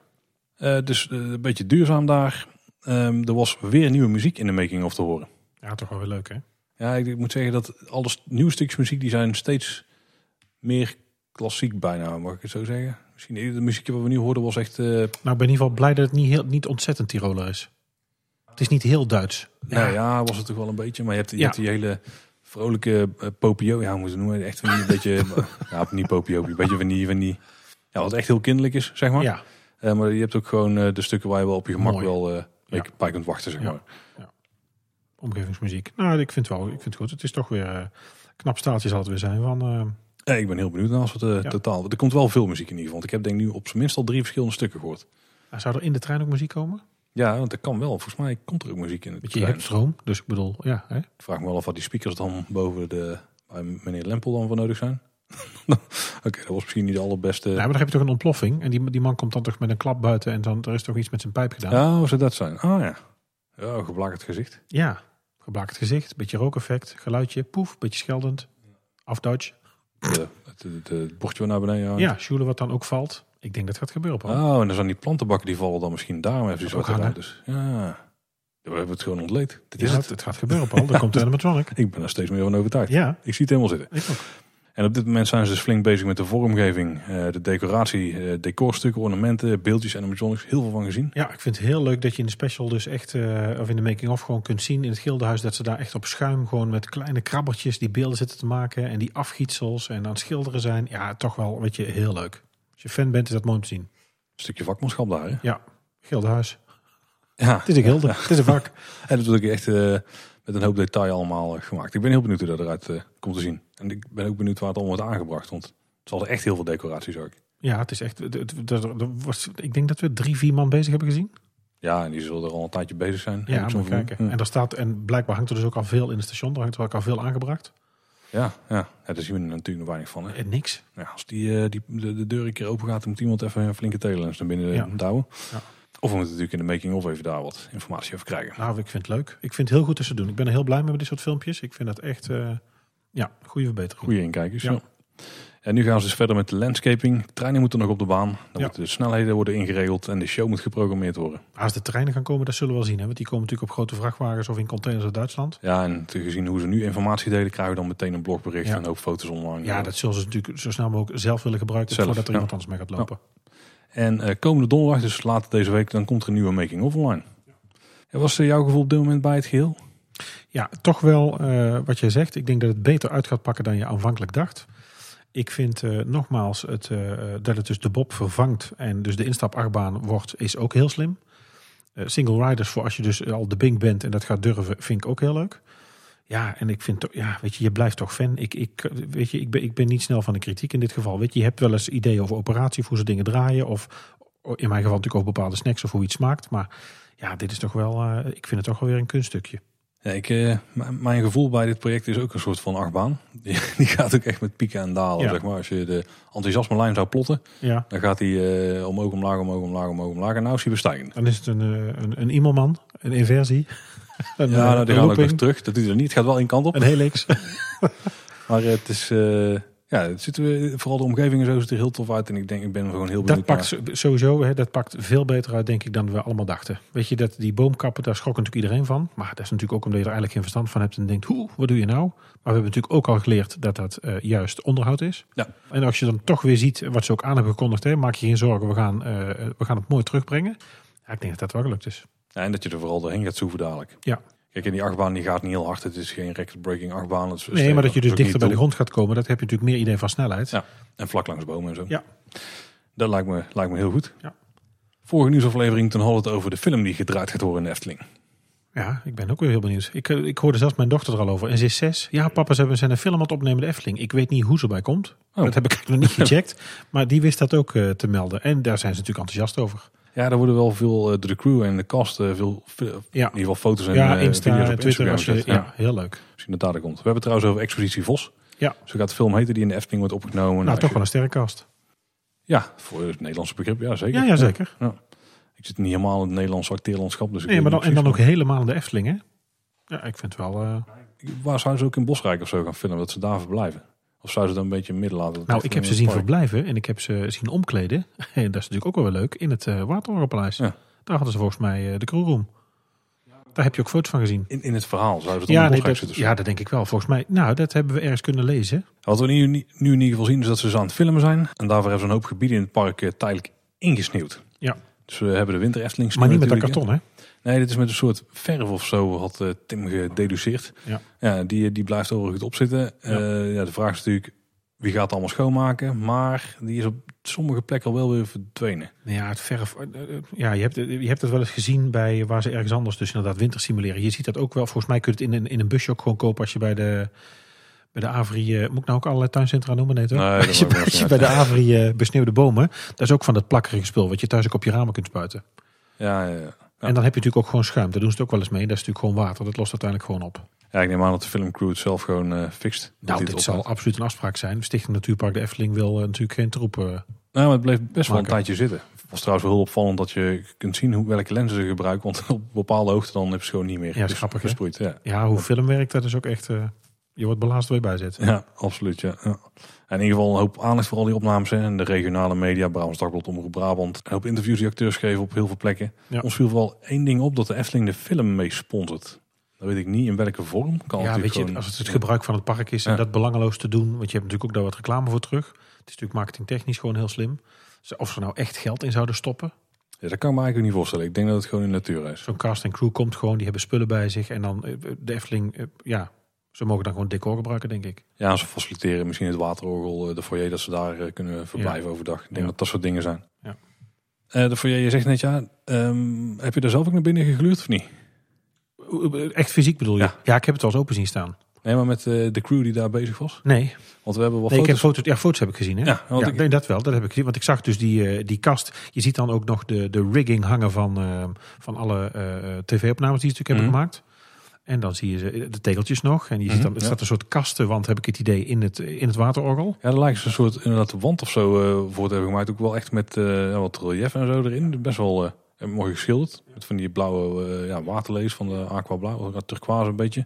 Eh, dus eh, een beetje duurzaam daar. Ehm, er was weer nieuwe muziek in de making of te horen. Ja, toch wel weer leuk, hè? Ja, ik, ik moet zeggen dat alle nieuwe stukjes muziek die zijn steeds meer klassiek bijna, mag ik het zo zeggen. Misschien de muziek wat we nu hoorden was echt... eh, Nou, ik ben in ieder geval blij dat het niet, heel, niet ontzettend Tiroler is. Het is niet heel Duits. Nou ja, was het toch wel een beetje. Maar je hebt, je Ja. hebt die hele vrolijke uh, popio. Ja, hoe moet je het noemen? Echt van die een beetje... (laughs) ja, niet popio. Een beetje van die, van die... Ja, wat echt heel kinderlijk is, zeg maar. Ja, Eh, maar je hebt ook gewoon eh, de stukken waar je wel op je gemak Mooi. wel eh Ja. bij kunt wachten, zeg Ja. Omgevingsmuziek. Nou, ik vind het wel. Ik vind het goed. Het is toch weer... eh, knap staaltje zal het weer zijn van... eh, Ja, ik ben heel benieuwd naar als het eh, Ja. totaal... Er komt wel veel muziek in ieder geval. Want ik heb denk nu op zijn minst al drie verschillende stukken gehoord. nou, zou er in de trein ook muziek komen? Ja, want dat kan wel. Volgens mij komt er ook muziek in. Het Want je hebt stroom, dus ik bedoel, ja. Hè? Ik vraag me wel af wat die speakers dan boven de... bij meneer Lempel dan voor nodig zijn. (laughs) Oké, dat was misschien niet de allerbeste... Ja, maar dan heb je toch een ontploffing. En die, die man komt dan toch met een klap buiten en dan er is toch iets met zijn pijp gedaan. Ja, hoe zou dat zijn? Ah ja. Ja, geblakerd gezicht. Ja, geblakerd gezicht, beetje rookeffect, geluidje, poef, beetje scheldend. Afdodge. De, het, bordje naar beneden hangt. Ja, Sjoelen wat dan ook valt. Ik denk dat gaat gebeuren, Paul. Oh, en dan zijn die plantenbakken die vallen dan misschien daarom zwarte hangen. eruit. Dus ja, we hebben het gewoon ontleed. Dit is Ja, het. het. het gaat gebeuren, Paul. Dan komt (laughs) de animatronic. Ik ben er steeds meer van overtuigd. Ja, Ik zie het helemaal zitten. ik ook. En op dit moment zijn ze dus flink bezig met de vormgeving, eh, de decoratie, eh, decorstukken, ornamenten, beeldjes, animatronics. Heel veel van gezien. Ja, ik vind het heel leuk dat je in de special dus echt, eh, of in de making-of gewoon kunt zien in het Gildenhuis dat ze daar echt op schuim gewoon met kleine krabbertjes die beelden zitten te maken en die afgietsels en aan het schilderen zijn. Ja, toch wel, weet je, heel leuk. Als je fan bent, is dat mooi om te zien. Een stukje vakmanschap daar. Hè? Ja, Gildenhuis. Ja, Het is een gilde, het is een vak. (laughs) en natuurlijk echt eh, met een hoop detail allemaal eh, gemaakt. Ik ben heel benieuwd hoe dat eruit eh, komt te zien. En ik ben ook benieuwd waar het allemaal wordt aangebracht. Want het zal er echt heel veel decoraties ook. Ja, het is echt. was- ik denk dat we drie, vier man bezig hebben gezien. Ja, en die zullen er al een tijdje bezig zijn. Ja, gevoel. kijken. En, daar staat, en blijkbaar hangt er dus ook al veel in het station. Er hangt er ook al veel aangebracht. Ja, ja. ja, daar zien we er natuurlijk nog weinig van. Hè. En niks. Ja, als die, eh, die, de, de deur een keer open gaat, dan moet iemand even een flinke telelens naar binnen Ja. douwen. Ja. Of we moeten natuurlijk in de making-of even daar wat informatie over krijgen. Nou, ik vind het leuk. Ik vind het heel goed dat ze doen. Ik ben er heel blij mee met dit soort filmpjes. Ik vind dat echt, eh, ja, goede verbetering. Goede inkijkers. Ja. Ja. En nu gaan ze dus verder met de landscaping. Treinen moeten nog op de baan. Dan Ja. moeten de snelheden worden ingeregeld en de show moet geprogrammeerd worden. Als de treinen gaan komen, dat zullen we wel zien. Hè? Want die komen natuurlijk op grote vrachtwagens of in containers uit Duitsland. Ja, en te gezien hoe ze nu informatie delen, krijgen we dan meteen een blogbericht Ja. en ook foto's online. Ja, dat zullen ze natuurlijk zo snel mogelijk zelf willen gebruiken. Zelf, voordat er iemand anders mee gaat lopen. En eh, komende donderdag, dus later deze week, dan komt er een nieuwe making-of online. Ja, was eh, jouw gevoel op dit moment bij het geheel? Ja, toch wel eh, wat jij zegt. Ik denk dat het beter uit gaat pakken dan je aanvankelijk dacht. Ik vind nogmaals het, dat het dus de Bob vervangt en dus de instapachtbaan wordt, is ook heel slim. Single riders voor als je dus al de Bing bent en dat gaat durven, vind ik ook heel leuk. Ja, en ik vind toch, ja, weet je, je blijft toch fan. Ik, ik, weet je, ik ben, ik ben niet snel van de kritiek in dit geval. Weet je, je hebt wel eens ideeën over operatie, of hoe ze dingen draaien, of in mijn geval natuurlijk over bepaalde snacks of hoe iets smaakt. Maar ja, dit is toch wel, eh, ik vind het toch wel weer een kunststukje. Ja, ik, eh, mijn gevoel bij dit project is ook een soort van achtbaan. (laughs) Die, die gaat ook echt met pieken en dalen. Ja. Zeg maar. Als je de enthousiasme-lijn zou plotten, Ja, dan gaat hij eh, omhoog, omlaag, omhoog, omlaag, omhoog, omlaag. En nou is hij bestijgend. dan is het een, een, een Immelman, een inversie, een, Ja, eh, nou, die gaan ook looping, terug. Dat doet hij er niet. Het gaat wel één kant op. een helix. (laughs) (laughs) Maar eh, het is... eh, ja, het ziet er, vooral de omgeving en zo ziet er heel tof uit. En ik denk, ik ben er gewoon heel Dat benieuwd pakt naar. zo- sowieso, hè, dat pakt veel beter uit, denk ik, dan we allemaal dachten. Weet je, dat die boomkappen, daar schrok natuurlijk iedereen van. Maar dat is natuurlijk ook omdat je er eigenlijk geen verstand van hebt en denkt, hoe, wat doe je nou? Maar we hebben natuurlijk ook al geleerd dat dat juist onderhoud is. Ja. En als je dan toch weer ziet wat ze ook aan hebben gekondigd, hè, maak je geen zorgen, we gaan, we gaan het mooi terugbrengen. Ja, ik denk dat dat wel gelukt is. En dat je er vooral doorheen gaat zoeven dadelijk. Ja. Kijk, en die achtbaan die gaat niet heel hard. Het is geen record-breaking achtbaan. Het Nee, maar dat je dus dichter bij de grond gaat komen, dat heb je natuurlijk meer idee van snelheid. Ja. En vlak langs bomen en zo. Ja. Dat lijkt me, lijkt me heel goed. Ja. Vorige nieuwsaflevering toen hadden we het over de film die gedraaid gaat worden in de Efteling. Ja, ik ben ook weer heel benieuwd. Ik, eh, ik hoorde zelfs mijn dochter er al over. En ze is zes. Ja, papa, ze hebben- zijn een film aan het opnemen in de Efteling. Ik weet niet hoe ze bij komt. Oh. Dat heb ik nog niet (laughs) gecheckt. Maar die wist dat ook eh, te melden. En daar zijn ze natuurlijk enthousiast over. Ja, daar worden wel veel eh, de crew en de cast eh, veel, in ieder geval foto's en ja eh, Insta, video's op Twitter. Instagram je, ja. Ja, heel leuk. misschien dat daar komt. We hebben trouwens over Expositie Vos. Ja. Zo gaat de film heten die in de Efteling wordt opgenomen. Nou, toch als wel een sterrenkast. je- Ja, voor het Nederlandse begrip, ja zeker. Ja, ja, zeker. Ik zit niet helemaal in het Nederlandse acteerlandschap. Dus ik Nee, maar dan, en dan ook helemaal in de Efteling, hè? Ja, ik vind het wel... Waar zouden ze ook in Bosrijk of zo gaan filmen, dat ze daar verblijven? Of zouden ze dan een beetje het midden laten? Nou, ik heb ze zien verblijven en ik heb ze zien omkleden. (laughs) En dat is natuurlijk ook wel leuk. In het uh. Ja. Daar hadden ze volgens mij eh, de crewroom. Daar heb je ook foto's van gezien. In, in het verhaal zouden ze dan Ja, in nee, dat, zitten. ja, dat denk ik wel. Volgens mij, nou, dat hebben we ergens kunnen lezen. Wat we nu, nu in ieder geval zien is dat ze dus aan het filmen zijn. En daarvoor hebben ze een hoop gebieden in het park eh, tijdelijk ingesneeuwd. Ja. Dus we hebben de winter Efteling Maar niet met dat karton, hè? Nee, dit is met een soort verf of zo, had eh, Tim gededuceerd. Ja. Ja, die, die blijft overal goed opzitten. Ja. Ja. ja, de vraag is natuurlijk, wie gaat het allemaal schoonmaken? Maar die is op sommige plekken al wel weer verdwenen. Ja, het verf. eh, eh, Ja, je hebt, je hebt het wel eens gezien bij waar ze ergens anders dus inderdaad winter simuleren. Je ziet dat ook wel. Volgens mij kun je het in een, in een busje ook gewoon kopen als je bij de, bij de Avri... eh, moet ik nou ook allerlei tuincentra noemen? Nee, toch? Nee, als je, als bij de. Avri eh, besneeuwde bomen, dat is ook van dat plakkerige spul wat je thuis ook op je ramen kunt spuiten. Ja, ja, ja. En dan heb je natuurlijk ook gewoon schuim. Daar doen ze het ook wel eens mee. Dat is natuurlijk gewoon water. Dat lost uiteindelijk gewoon op. ja, ik neem aan dat de filmcrew het zelf gewoon eh fixt. Nou, dit zal absoluut een afspraak zijn. Stichting Natuurpark de Efteling wil eh, natuurlijk geen troep. eh, Nou, maar het bleef best wel een tijdje zitten. Het was trouwens wel heel opvallend dat je kunt zien hoe, welke lenzen ze gebruiken. Want (laughs) op bepaalde hoogte dan heb je ze gewoon niet meer Ja, is grappig, gesproeid. Ja. ja, hoe film werkt, dat is ook echt... je wordt belazerd waar je bij zit. ja, absoluut. Ja. Ja. En in ieder geval een hoop aandacht voor al die opnames. Hè. En de regionale media, Brabants Dagblad, Omroep Brabant. Een hoop interviews die acteurs geven op heel veel plekken. Ja. Ons viel vooral één ding op, dat de Efteling de film mee sponsort. Dat weet ik niet in welke vorm. Kan Ja, weet je, gewoon- als het het gebruik van het park is en Ja. dat belangeloos te doen, want je hebt natuurlijk ook daar wat reclame voor terug. Het is natuurlijk marketingtechnisch gewoon heel slim. Ze- Of ze nou echt geld in zouden stoppen. Ja, dat kan ik me eigenlijk niet voorstellen. Ik denk dat het gewoon in de natuur is. Zo'n cast en crew komt gewoon, die hebben spullen bij zich. En dan eh, de Efteling, eh, ja, ze mogen dan gewoon decor gebruiken, denk ik. Ja, ze faciliteren misschien het waterorgel, eh, de foyer, dat ze daar eh, kunnen verblijven overdag. Ik denk Ja. dat dat soort dingen zijn. Ja. Eh, de foyer, je zegt net ja, ehm, heb je er zelf ook naar binnen gegluurd of niet? Echt fysiek bedoel je? Ja. Ja, ik heb het wel eens open zien staan. Nee, maar met de crew die daar bezig was. Nee, Want we hebben wel nee ik heb foto's. foto's, ja, foto's heb ik gezien. Hè? Ja, want ja, ik- nee, dat wel. Dat heb ik gezien. Want ik zag dus die, die kast. Je ziet dan ook nog de, de rigging hangen van, eh, van alle tv-opnames die ze natuurlijk hebben Mhm. gemaakt. En dan zie je ze- de tegeltjes nog. En je Mhm, ziet dan, er staat een soort kastenwand, heb ik het idee, in het, in het waterorgel. Ja, er lijkt een soort inderdaad wand of zo eh, voor te hebben gemaakt. Ook wel echt met eh, wat relief en zo erin. Best wel eh, mooi geschilderd. Met van die blauwe eh ja, waterlees van de aqua blauw. Turquoise een beetje.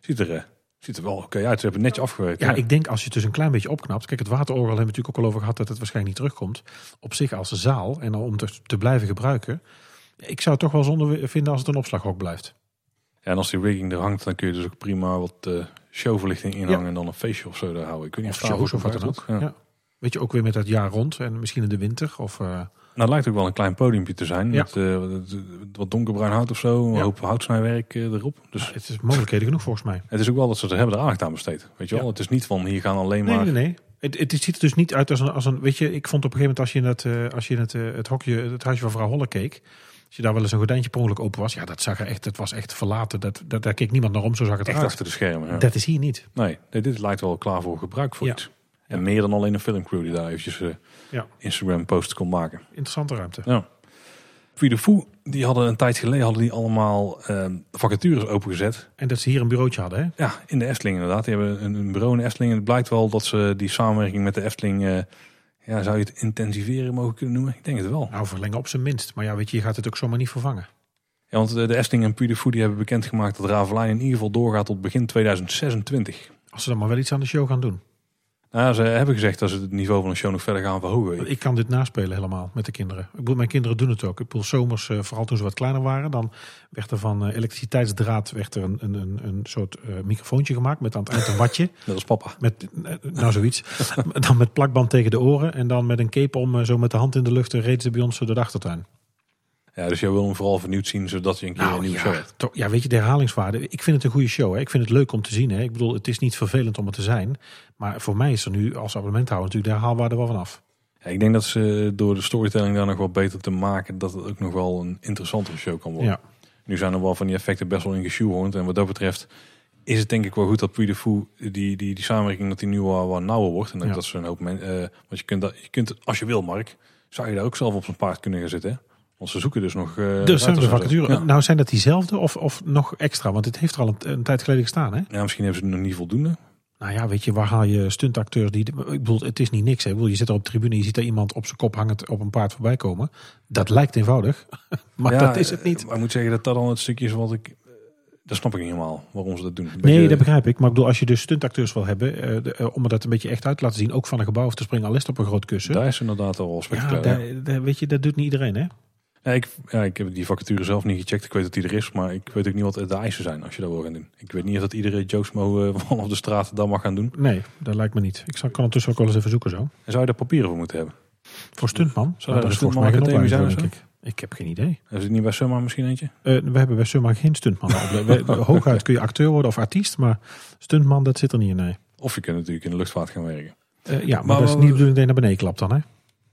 Ziet er, eh, ziet er wel oké uit. Ze hebben het netjes afgewerkt. Ja, ik denk als je het dus een klein beetje opknapt. Kijk, het waterorgel hebben we natuurlijk ook al over gehad dat het waarschijnlijk niet terugkomt. Op zich als zaal en om te, te blijven gebruiken. Ik zou het toch wel zonde vinden als het een opslaghok blijft. Ja, en als die rigging er hangt, dan kun je dus ook prima wat eh, showverlichting inhangen. En dan een feestje of zo daar houden. Ik weet niet Of shows ook of wat dan ook. Ja. Ja. Weet je, ook weer met het jaar rond en misschien in de winter. Of, eh, Nou, het lijkt ook wel een klein podiumpje te zijn. Ja. Met eh, wat- donkerbruin hout of zo. Een Ja. hoop houtsnijwerk erop. Dus het is mogelijkheden genoeg volgens mij. het is ook wel dat ze er hebben er aandacht aan besteed. Weet je wel? Ja. Het is niet van hier gaan alleen maar... nee, nee. Het, het ziet er dus niet uit als een, als een. Weet je, ik vond op een gegeven moment als je in het, als je in het, het hokje, het huisje van vrouw Holle keek. Als je daar wel eens een gordijntje per ongeluk open was. Ja, dat zag er echt. Het was echt verlaten. Dat, dat, daar keek niemand naar om. Zo zag het Echt eruit. achter de schermen. Ja. Dat is hier niet. Nee, nee, dit lijkt wel klaar voor gebruik voor Ja. iets. En meer dan alleen een filmcrew die daar eventjes eh, Ja. Instagram posts kon maken. Interessante ruimte. Ja. De Fou, die hadden een tijd geleden hadden die allemaal eh, vacatures opengezet. En dat ze hier een bureautje hadden. Hè? Ja, in de Efteling inderdaad. Die hebben een, een bureau in de Efteling. En het blijkt wel dat ze die samenwerking met de Efteling... eh, ja, zou je het intensiveren mogen kunnen noemen? Ik denk het wel. Nou, verlengen op zijn minst. Maar ja, weet je, je gaat het ook zomaar niet vervangen. Ja, want de, de Efteling en Puy de Fou die hebben bekendgemaakt dat Ravelijn in ieder geval doorgaat tot begin 2026. Als ze dan maar wel iets aan de show gaan doen. Nou, ze hebben gezegd dat ze het niveau van de show nog verder gaan verhogen. Ik kan dit naspelen helemaal met de kinderen. Ik bedoel, mijn kinderen doen het ook. Ik bedoel, zomers, eh, vooral toen ze wat kleiner waren, dan werd er van eh, elektriciteitsdraad werd er een, een, een, een soort eh, microfoontje gemaakt met aan het eind een watje. (laughs) Net als papa. Met, nou, zoiets. (laughs) dan met plakband tegen de oren en dan met een cape om, zo met de hand in de lucht, reden ze bij ons door de achtertuin. Ja, dus jij wil hem vooral vernieuwd zien, zodat je een keer een nieuwe show Nou, ja, hebt. toch, ja, weet je, de herhalingswaarde. Ik vind het een goede show. Hè. Ik vind het leuk om te zien. Hè. Ik bedoel, het is niet vervelend om het te zijn. Maar voor mij is er nu als abonnementhouder natuurlijk de herhaalwaarde wel vanaf. Ja, ik denk dat ze door de storytelling daar nog wat beter te maken, dat het ook nog wel een interessantere show kan worden. Ja. Nu zijn er wel van die effecten best wel in geshoehorned. En wat dat betreft is het denk ik wel goed dat Puy de Fou, die, die, die samenwerking, dat die nu wel wat nauwer wordt. En dat, Ja. dat ze een hoop mensen... want je kunt, dat, je kunt, als je wil Mark, zou je daar ook zelf op zijn paard kunnen gaan zitten. Want ze zoeken dus nog... eh, Dus zijn vacature. Ja. Nou, zijn dat diezelfde of, of nog extra? Want het heeft er al een, een tijd geleden gestaan. Hè? ja, misschien hebben ze nog niet voldoende. Nou ja, weet je, waar haal je stuntacteurs die. Ik bedoel, het is niet niks. Hè? Ik bedoel, je zit er op de tribune, je ziet daar iemand op zijn kop hangend op een paard voorbij komen. Dat lijkt eenvoudig, (laughs) maar Ja, dat is het niet. Maar ik moet zeggen dat dat dan het stukje is wat ik... eh, Dat snap ik niet helemaal, waarom ze dat doen. Nee, dat begrijp ik. Maar ik bedoel, als je dus stuntacteurs wil hebben, eh, de- om dat een beetje echt uit te laten zien, ook van een gebouw of te springen, al is het op een groot kussen. Daar is inderdaad al wel ja, spectaculair. daar- daar- weet je, dat doet niet iedereen, hè? Ja, ik, ja, ik heb die vacature zelf niet gecheckt. Ik weet dat die er is, maar ik weet ook niet wat de eisen zijn als je dat wil gaan doen. Ik weet niet of dat iedere Joe Smo eh, (laughs) vanaf de straat dat mag gaan doen. Nee, dat lijkt me niet. Ik zal, kan ondertussen ook wel eens even zoeken zo. En zou je daar papieren voor moeten hebben? Voor stuntman? Zou een is volgens mij geen denk ik. Ik heb geen idee. Is het niet bij Summa misschien eentje? Eh, we hebben bij Summa geen stuntman. (laughs) Hooguit kun je acteur worden of artiest, maar stuntman, dat zit er niet in, nee. Of je kunt natuurlijk in de luchtvaart gaan werken. Eh, ja, maar, Maar dat is niet de bedoeling dat je naar beneden klapt dan, hè?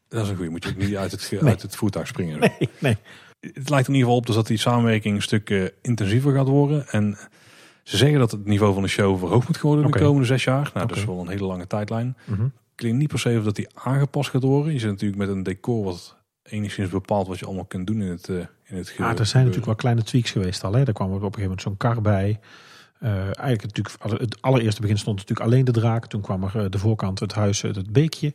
Dat is een goede. Moet je ook niet uit het, (laughs) Nee. uit het voertuig springen. Nee, nee. Het lijkt in ieder geval op dus dat die samenwerking een stuk eh, intensiever gaat worden. En ze zeggen dat het niveau van de show verhoogd moet worden de komende zes jaar. Nou, dat is wel een hele lange tijdlijn. Mhm. Weet niet per se of dat die aangepast gaat worden. Je zit natuurlijk met een decor wat enigszins bepaalt wat je allemaal kunt doen in het, eh in het Ja, er zijn natuurlijk wel kleine tweaks geweest al. Hè. Daar kwam er op een gegeven moment zo'n kar bij. Eh, eigenlijk natuurlijk, het allereerste begin stond natuurlijk alleen de draak. Toen kwam er de voorkant, het huis, het beekje.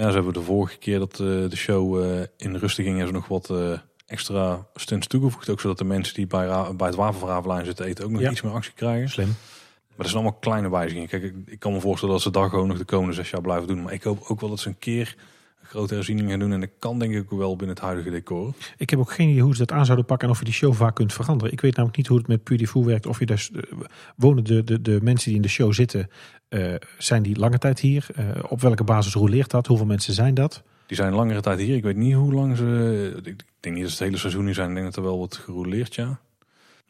Ja, ze hebben de vorige keer dat eh, de show eh, in rustig ging, hebben ze nog wat eh, extra stunts toegevoegd. Ook zodat de mensen die bij, bij het wapenverhavenlijn zitten eten ook nog Ja. iets meer actie krijgen. Slim. Maar dat zijn allemaal kleine wijzigingen. Kijk, ik, ik kan me voorstellen dat ze dat gewoon nog de komende zes jaar blijven doen. Maar ik hoop ook wel dat ze een keer grote herziening gaan doen. En dat kan denk ik wel binnen het huidige decor. Ik heb ook geen idee hoe ze dat aan zouden pakken en of je die show vaak kunt veranderen. Ik weet namelijk niet hoe het met Puy de Fou werkt. Of je dus, eh, wonen de, de, de mensen die in de show zitten, eh, zijn die lange tijd hier? Eh, op welke basis roleert dat? Hoeveel mensen zijn dat? Die zijn langere tijd hier. Ik weet niet hoe lang ze... Ik denk niet dat ze het hele seizoen hier zijn. Ik denk dat er wel wordt gerouleerd, ja.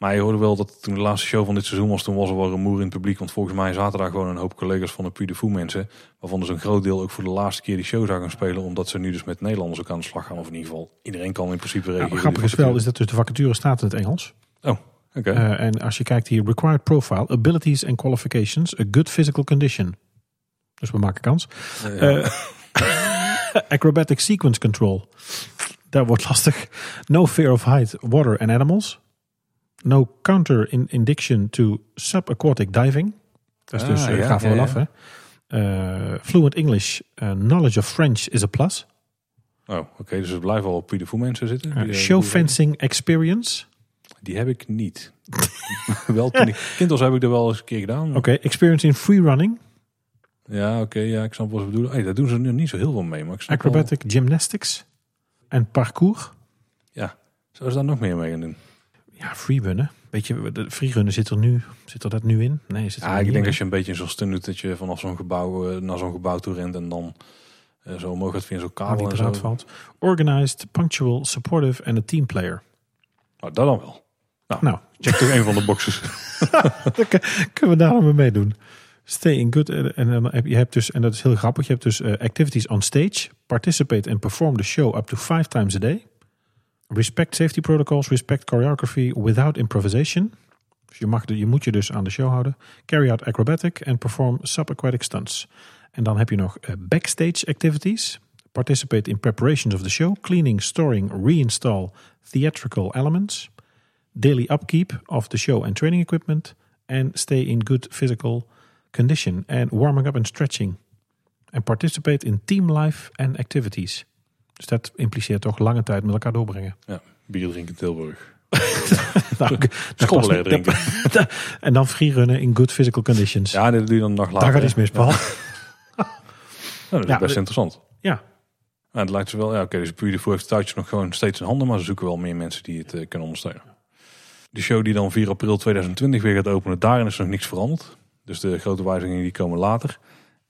Maar je hoorde wel dat toen de laatste show van dit seizoen was, toen was er wel rumoer in het publiek. Want volgens mij zaten daar gewoon een hoop collega's van de Puy de Fou mensen. Waarvan dus een groot deel ook voor de laatste keer die show zou gaan spelen. Omdat ze nu dus met Nederlanders ook aan de slag gaan. Of in ieder geval, iedereen kan in principe Nou, reageren. grappig is wel, is dat dus de vacature staat in het Engels. Oh. Oké. Eh, en als je kijkt hier, required profile, abilities and qualifications, a good physical condition. Dus we maken kans. Ja. Eh, (laughs) acrobatic sequence control. Dat wordt lastig. No fear of height, water and animals. No counter in indiction to subaquatic diving. Dat is dus, Ah, eh, ja, ja, wel ja. af hè. Eh, fluent English, eh, knowledge of French is a plus. Oh, oké. dus er blijven al Puy de mensen zitten. Die, eh, show fencing experience. Die heb ik niet. (laughs) wel toen ik (laughs) kind was heb ik er wel eens een keer gedaan. Oké, experience in free running. Ja, oké. ja, ik snap wat ze bedoelen. Hey, daar doen ze nu niet zo heel veel mee. Maar ik Acrobatic gymnastics. En parcours. Zou ze daar nog meer mee gaan doen? Ja, freerunnen. Weet je, de freerunnen zit er nu, zit er dat nu in? Nee, zit er Ja, niet ik denk als je een beetje zo'n stunt doet dat je vanaf zo'n gebouw eh, naar zo'n gebouw toe rent en dan eh, zo gaat via zo'n kabel die en eruit zo. valt. Organized, punctual, supportive en a team player. Nou, dat dan wel. Nou, Nou, check toch een van de boxes. (laughs) kunnen we daar dan mee meedoen. Stay in good. eh, En dan heb je hebt dus, en dat is heel grappig, je hebt dus activities on stage. Participate and perform the show up to five times a day. Respect safety protocols, respect choreography without improvisation. Dus je, mag de, je moet je dus aan de show houden. Carry out acrobatic and perform subaquatic stunts. En dan heb je nog eh, backstage activities. Participate in preparations of the show. Cleaning, storing, reinstall theatrical elements. Daily upkeep of the show and training equipment. And stay in good physical condition. And warming up and stretching. And participate in team life and activities. Dus dat impliceert toch lange tijd met elkaar doorbrengen. ja, bier drinken in Tilburg. (laughs) Nou, dat niet- drinken. En dan freerunnen in good physical conditions. Ja, dit doe je dan nog later. Daar gaat iets mis, Paul. Nou, dat is Ja, best interessant. Ja, Ja, het lijkt ze wel. Ja, oké, dus Puy de Fou heeft het nog gewoon steeds in handen, maar ze zoeken wel meer mensen die het eh, kunnen ondersteunen. De show die dan 4 april 2020 weer gaat openen, daarin is nog niks veranderd. Dus de grote wijzigingen die komen later.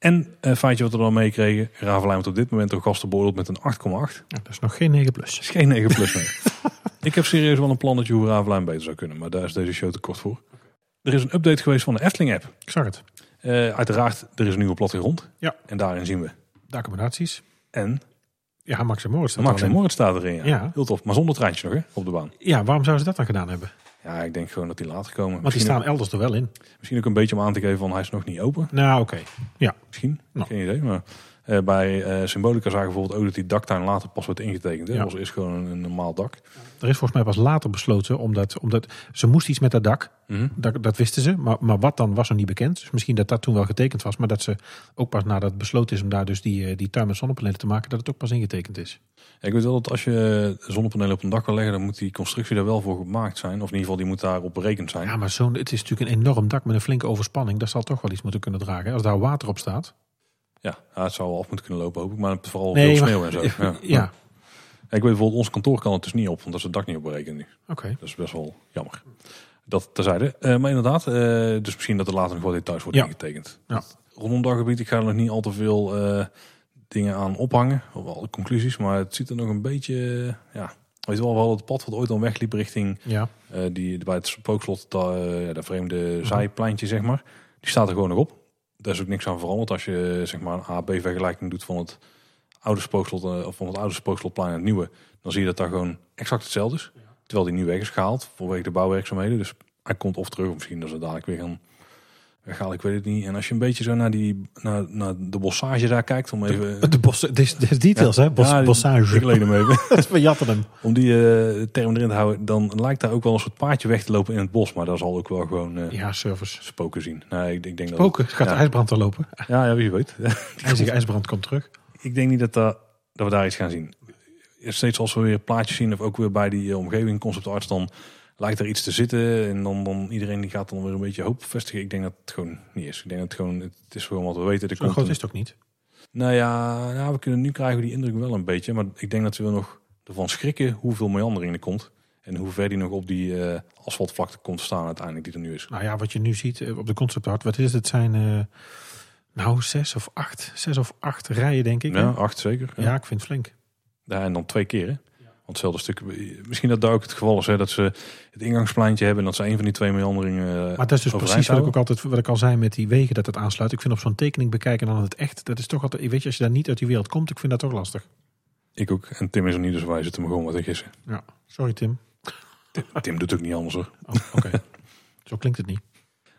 En een feitje wat we dan meekregen, Ravelijn wordt op dit moment door gasten beoordeeld met een 8,8. Ja, dat is nog geen 9 plus. is geen 9 plus meer. (laughs) ik heb serieus wel een plannetje hoe Ravelijn beter zou kunnen, maar daar is deze show te kort voor. Er is een update geweest van de Efteling app. Ik zag het. Eh, uiteraard, er is een nieuwe plattegrond. Ja. En daarin zien we. De accommodaties. En Ja, Max en Moritz. staat Max en. Moritz staat erin. Ja. Ja. Heel tof. Maar zonder treintje nog hè, op de baan. Ja, waarom zouden ze dat dan gedaan hebben? Ja, ik denk gewoon dat die later komen. Die misschien, staan elders er wel in. misschien ook een beetje om aan te geven van hij is nog niet open. Nou, oké. Ja. Misschien. Nou. Geen idee. Maar eh, bij eh, Symbolica zagen bijvoorbeeld ook dat die daktuin later pas wordt ingetekend. Hè. Ja. Dat was eerst gewoon een, een normaal dak. Er is volgens mij pas later besloten, omdat, omdat ze moest iets met dat dak. Mhm. Dat, dat wisten ze, maar, maar wat dan was nog niet bekend. Dus misschien dat dat toen wel getekend was, maar dat ze ook pas nadat het besloten is om daar dus die, eh, die tuin met zonnepanelen te maken, dat het ook pas ingetekend is. Ja, ik weet wel dat als je zonnepanelen op een dak wil leggen, dan moet die constructie daar wel voor gemaakt zijn. Of in ieder geval, die moet daarop berekend zijn. Ja, maar zo'n, het is natuurlijk een enorm dak met een flinke overspanning. Dat zal toch wel iets moeten kunnen dragen. Als daar water op staat. Ja, het zou wel af moeten kunnen lopen, hoop ik. Maar vooral Nee, veel maar- sneeuw en zo. Ja. Ja, Ik weet bijvoorbeeld, ons kantoor kan het dus niet op, want dat is het dak niet op nu. oké. Dat is best wel jammer. Dat terzijde. Eh maar inderdaad, eh, dus misschien dat er later nog wat details worden Ja. ingetekend. Ja. Rondom daggebied, ik ga er nog niet al te veel eh, dingen aan ophangen. Of al conclusies, maar het ziet er nog een beetje... ja, weet je wel, wel het pad wat ooit dan wegliep richting Ja, die, bij het spookslot, dat, ja, dat vreemde Mhm. zijpleintje zeg maar. Die staat er gewoon nog op. Daar is ook niks aan veranderd als je zeg maar een A-B-vergelijking doet van het oude spookslot eh, of van het oude spookslotplein en het nieuwe. Dan zie je dat daar gewoon exact hetzelfde is. Terwijl die nu weg is gehaald vanwege de bouwwerkzaamheden. Dus hij komt of terug of misschien dat ze dadelijk weer gaan weghalen. Ik weet het niet. En als je een beetje zo naar, die, naar, naar de bossage daar kijkt, om even... de bos, dit is, dit is details hè, bos, Ja, bossage. Ik hem even. We jatten hem. Om die eh, term erin te houden, dan lijkt daar ook wel een soort paardje weg te lopen in het bos. Maar daar zal ook wel gewoon eh, Ja, service. spoken zien. Nee, ik, ik denk Spoken, gaat de ijsbrand er lopen. Dat, ja, ja, wie weet. IJzige ijsbrand komt terug. ik denk niet dat, dat, dat we daar iets gaan zien. Steeds als we weer plaatjes zien, of ook weer bij die eh, omgeving, concept arts, dan lijkt er iets te zitten. En dan, dan iedereen die gaat dan weer een beetje hoop vestigen. Ik denk dat het gewoon niet is. Ik denk dat het gewoon, het is gewoon wat we weten. Er Zo groot is het ook niet. Nou ja, nou, we kunnen nu krijgen we die indruk wel een beetje. Maar ik denk dat we nog ervan schrikken hoeveel meandering er komt. En hoe ver die nog op die eh, asfaltvlakte komt staan uiteindelijk die er nu is. Nou ja, wat je nu ziet eh, op de concept art, wat is het? Zijn eh, nou zes of acht, zes of acht rijen denk ik. hè? Ja, acht zeker. Ja. ja, ik vind het flink. Ja, en dan twee keer. Hè? Hetzelfde stuk. Misschien dat daar ook het geval is hè, dat ze het ingangspleintje hebben en dat ze een van die twee meanderingen. eh, Maar dat is dus precies wat ik ook altijd, wat ik al zei met die wegen, dat het aansluit. Ik vind op zo'n tekening bekijken dan het echt, dat is toch altijd, weet je, als je daar niet uit die wereld komt, ik vind dat toch lastig. Ik ook. En Tim is er niet, dus wij zitten me gewoon wat te gissen. Ja, sorry Tim. Tim, Tim doet ook niet anders hoor. Oh, Oké, (laughs) zo klinkt het niet.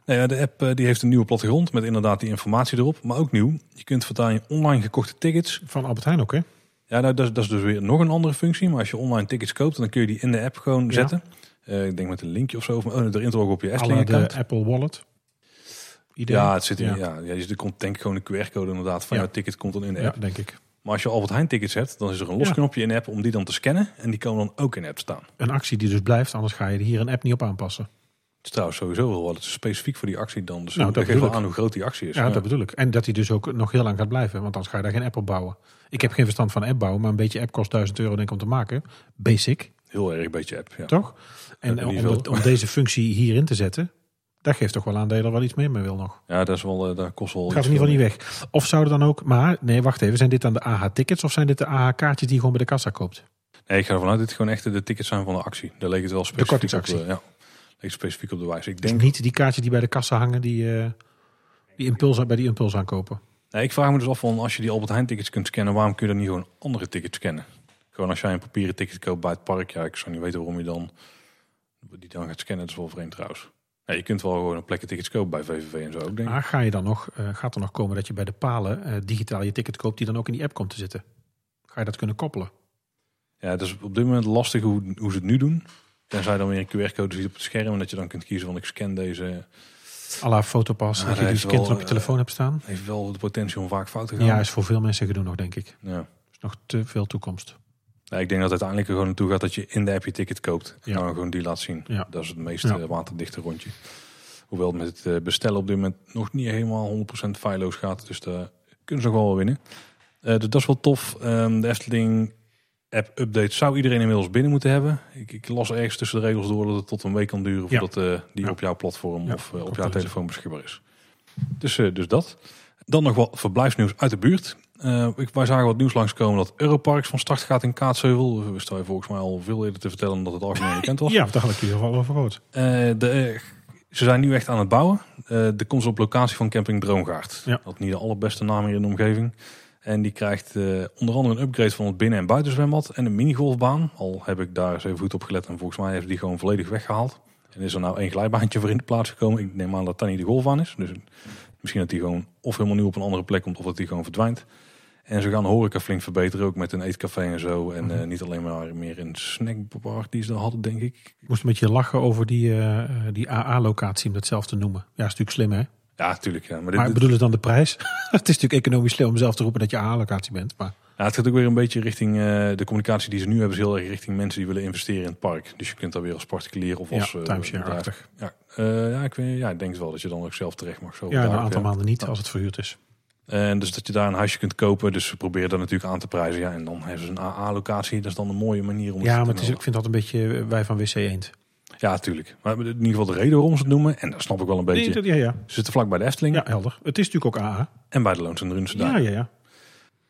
Nee, ja, de app eh, die heeft een nieuwe plattegrond met inderdaad die informatie erop. Maar ook nieuw, je kunt voortaan je online gekochte tickets. Van Albert Heijn ook, hè? Ja, nou, dat, is, dat is dus weer nog een andere functie. Maar als je online tickets koopt, dan kun je die in de app gewoon Ja. zetten. Eh, ik denk met een linkje of zo. Of oh, erin te loggen op je Efteling de. Apple Wallet. Idee? Ja, het zit in, Ja. ja. Ja, er komt denk ik gewoon een QR-code inderdaad van Ja. jouw ticket komt dan in de app. denk ik. Maar als je Albert Heijn tickets hebt, dan is er een los knopje in de app om die dan te scannen. En die komen dan ook in de app staan. Een actie die dus blijft, anders ga je er hier een app niet op aanpassen. Het is trouwens sowieso wel wat. Specifiek voor die actie dan. Dus Nou, dat geeft wel aan hoe groot die actie is. Ja, dat bedoel ik. En dat hij dus ook nog heel lang gaat blijven, want anders ga je daar geen app op bouwen. Ik heb geen verstand van app bouwen, maar een beetje app kost 1000 euro denk ik om te maken. Basic, Heel erg beetje app. Ja. toch? En Ja, eh, om, om deze functie hierin te zetten, dat geeft toch wel aan dat je er wel iets meer mee wil nog. Ja, dat is wel, eh, dat kost wel. Gaat in ieder geval niet weg. Of zouden dan ook, maar nee, wacht even, zijn dit dan de AH-tickets of zijn dit de AH-kaartjes die je gewoon bij de kassa koopt? Nee, ik ga ervan uit dat dit gewoon echt de tickets zijn van de actie. Daar leek het wel specifiek op. kortingsactie. De, ja, leek het specifiek op de wijze. Ik Dus denk. niet die kaartjes die bij de kassa hangen, die, eh, die impuls, bij die impuls aankopen. Nee, ik vraag me dus af van als je die Albert Heijn tickets kunt scannen, waarom kun je dan niet gewoon andere tickets scannen? Gewoon als jij een papieren ticket koopt bij het park, ja, ik zou niet weten waarom je dan die dan gaat scannen. Dat is wel vreemd trouwens. Nee, je kunt wel gewoon een plekken tickets kopen bij VVV en zo ook, denk. Maar ga je dan nog, eh, gaat er nog komen dat je bij de palen eh, digitaal je ticket koopt die dan ook in die app komt te zitten? Ga je dat kunnen koppelen? Ja, dat is op dit moment lastig hoe, hoe ze het nu doen. Tenzij dan weer een QR-code ziet op het scherm en dat je dan kunt kiezen van ik scan deze. à la fotopas, dat je die scant wel, op je eh, telefoon hebt staan. Heeft wel de potentie om vaak fout te gaan. Ja, is voor veel mensen gedoe nog, denk ik. ja. Is nog te veel toekomst. Ja, ik denk dat het uiteindelijk er gewoon naartoe gaat dat je in de app je ticket koopt. En Ja. dan gewoon die laat zien. Ja. Dat is het meest Ja. eh, waterdichte rondje. Hoewel het met het eh, bestellen op dit moment nog niet helemaal 100% feilloos gaat. Dus daar kunnen ze nog wel winnen. Eh, dus dat is wel tof. Ehm, de Efteling app update zou iedereen inmiddels binnen moeten hebben. Ik, ik las ergens tussen de regels door dat het tot een week kan duren Ja. voordat eh, die Ja. op jouw platform Ja, of eh, op jouw telefoon beschikbaar is. Dus, eh, dus dat. Dan nog wat verblijfsnieuws uit de buurt. Ik, wij zagen wat nieuws langskomen dat Europarks van start gaat in Kaatsheuvel. We staan je volgens mij al veel eerder te vertellen dat het algemeen bekend was. (laughs) Ja, daar had ik in ieder geval over gehoord. Eh, de, ze zijn nu echt aan het bouwen. De komt ze op locatie van camping Droomgaard. Ja. Dat niet de allerbeste naam hier in de omgeving. En die krijgt eh, onder andere een upgrade van het binnen- en buitenzwembad en een minigolfbaan. Al heb ik daar eens even goed op gelet en volgens mij heeft die gewoon volledig weggehaald. En is er nou één glijbaantje voor in de plaats gekomen. Ik neem aan dat dat niet de golfbaan is. Dus misschien dat die gewoon of helemaal nieuw op een andere plek komt of dat die gewoon verdwijnt. En ze gaan de horeca flink verbeteren, ook met een eetcafé en zo. En Mhm. eh, niet alleen maar meer een snackbar die ze daar hadden, denk ik. Ik moest een beetje lachen over die, eh, die AA-locatie, om dat zelf te noemen. Ja, is natuurlijk slim, hè? Ja, natuurlijk. Ja. Maar, dit, Maar bedoel het dan de prijs? (laughs) het is natuurlijk economisch slim om zelf te roepen dat je AA-locatie bent. Maar Ja, het gaat ook weer een beetje richting eh, de communicatie die ze nu hebben, is heel erg richting mensen die willen investeren in het park. Dus je kunt daar weer als particulier of als ja, eh, timeshare-achtig. bedrijf- Ja, ja, ik, weet, ja, ik denk wel dat je dan ook zelf terecht mag. Zo Ja, een aantal ja. maanden niet, als het verhuurd is. En dus dat je daar een huisje kunt kopen. Dus ze proberen dat natuurlijk aan te prijzen. Ja, en dan hebben ze een AA-locatie. Dat is dan een mooie manier om het Ja, te maar het is, doen. ik vind dat een beetje eh, wij van WC Eend. Ja, tuurlijk. Maar in ieder geval de reden waarom ze het noemen. En dat snap ik wel een beetje. Ja, ja. Ze zitten vlak bij de Efteling ja, helder. Het is natuurlijk ook AA. en bij de Loons en Runse Ja, ja, ja.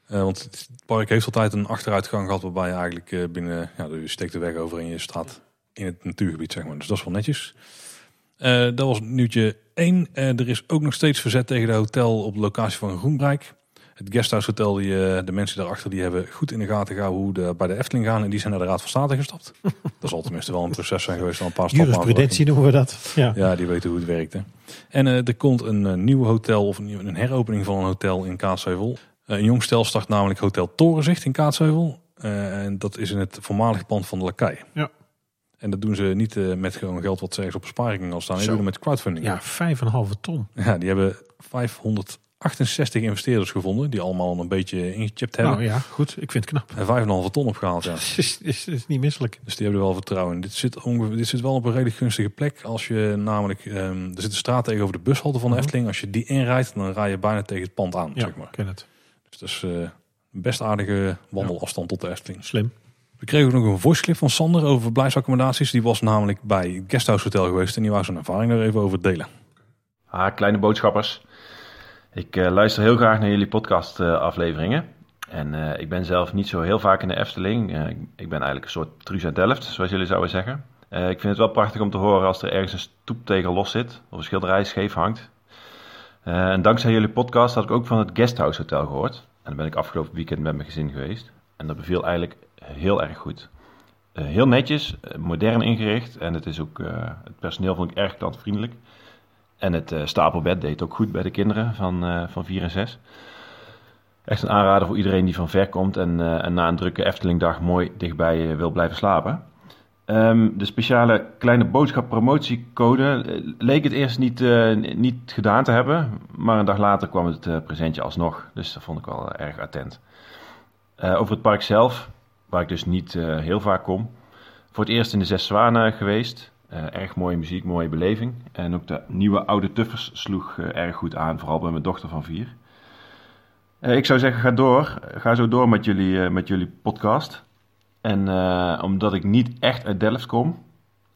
Eh, want het park heeft altijd een achteruitgang gehad waarbij je eigenlijk eh, binnen, ja, je steekt de weg over en je staat in het natuurgebied, zeg maar. Dus dat is wel netjes. Eh, dat was nieuwtje 1. er is ook nog steeds verzet tegen de hotel op de locatie van Groenbrijk. Het guesthouse hotel, die, eh, de mensen daarachter, die hebben goed in de gaten gehouden hoe de, bij de Efteling gaan. En die zijn naar de Raad van State gestapt. (laughs) dat zal tenminste wel een proces zijn geweest. Al een paar stappen Jurisprudentie noemen we dat. Ja. ja, die weten hoe het werkt. Hè. En eh, er komt een eh, nieuw hotel of een, een heropening van een hotel in Kaatsheuvel. Een jong stel start namelijk Hotel Torenzicht in Kaatsheuvel. En dat is in het voormalige pand van de Lakai. Ja. En dat doen ze niet met gewoon geld wat ze ergens op sparing al staan. Zo. doen het met crowdfunding. ja, vijf en een halve ton. Ja, die hebben 568 investeerders gevonden. Die allemaal een beetje ingechipt hebben. Nou ja, goed. Ik vind het knap. En 5,5 ton opgehaald, ja. (laughs) is, is, is niet misselijk. Dus die hebben er wel vertrouwen in. Dit zit, ongeveer, dit zit wel op een redelijk gunstige plek. Als je namelijk, ehm, er zit een straat tegenover de bushalte van de Mhm. Efteling. Als je die inrijdt, dan rij je bijna tegen het pand aan, Ja, zeg maar. ik ken het. Dus dat is eh, een best aardige wandelafstand tot de Efteling. Slim. We kregen ook nog een voice clip van Sander over verblijfsaccommodaties. Die was namelijk bij het Guesthouse Hotel geweest en die wou zijn ervaring er even over delen. Ah, kleine boodschappers. Ik eh, luister heel graag naar jullie podcast eh. En eh, ik ben zelf niet zo heel vaak in de Efteling. Ik, ik ben eigenlijk een soort Truus uit Delft, zoals jullie zouden zeggen. Ik vind het wel prachtig om te horen als er ergens een stoeptegel los zit. Of een schilderij scheef hangt. En dankzij jullie podcast had ik ook van het Guesthouse Hotel gehoord. En dan ben ik afgelopen weekend met mijn gezin geweest. En dat beviel eigenlijk heel erg goed. Heel netjes, modern ingericht en het is ook, het personeel vond ik erg klantvriendelijk. En het eh, stapelbed deed ook goed bij de kinderen van, eh, van 4 en 6. Echt een aanrader voor iedereen die van ver komt en, eh, en na een drukke Eftelingdag mooi dichtbij wil blijven slapen. Ehm, de speciale kleine boodschap promotiecode leek het eerst niet, niet gedaan te hebben, maar een dag later kwam het presentje alsnog. Dus dat vond ik wel erg attent. Over het park zelf, waar ik dus niet heel vaak kom. Voor het eerst in de Zes Zwanen geweest. Eh, erg mooie muziek, mooie beleving. En ook de nieuwe Oude Tuffers sloeg eh, erg goed aan, vooral bij mijn dochter van vier. Eh, ik zou zeggen, ga door. Ga zo door met jullie, eh, met jullie podcast. En eh, omdat ik niet echt uit Delft kom,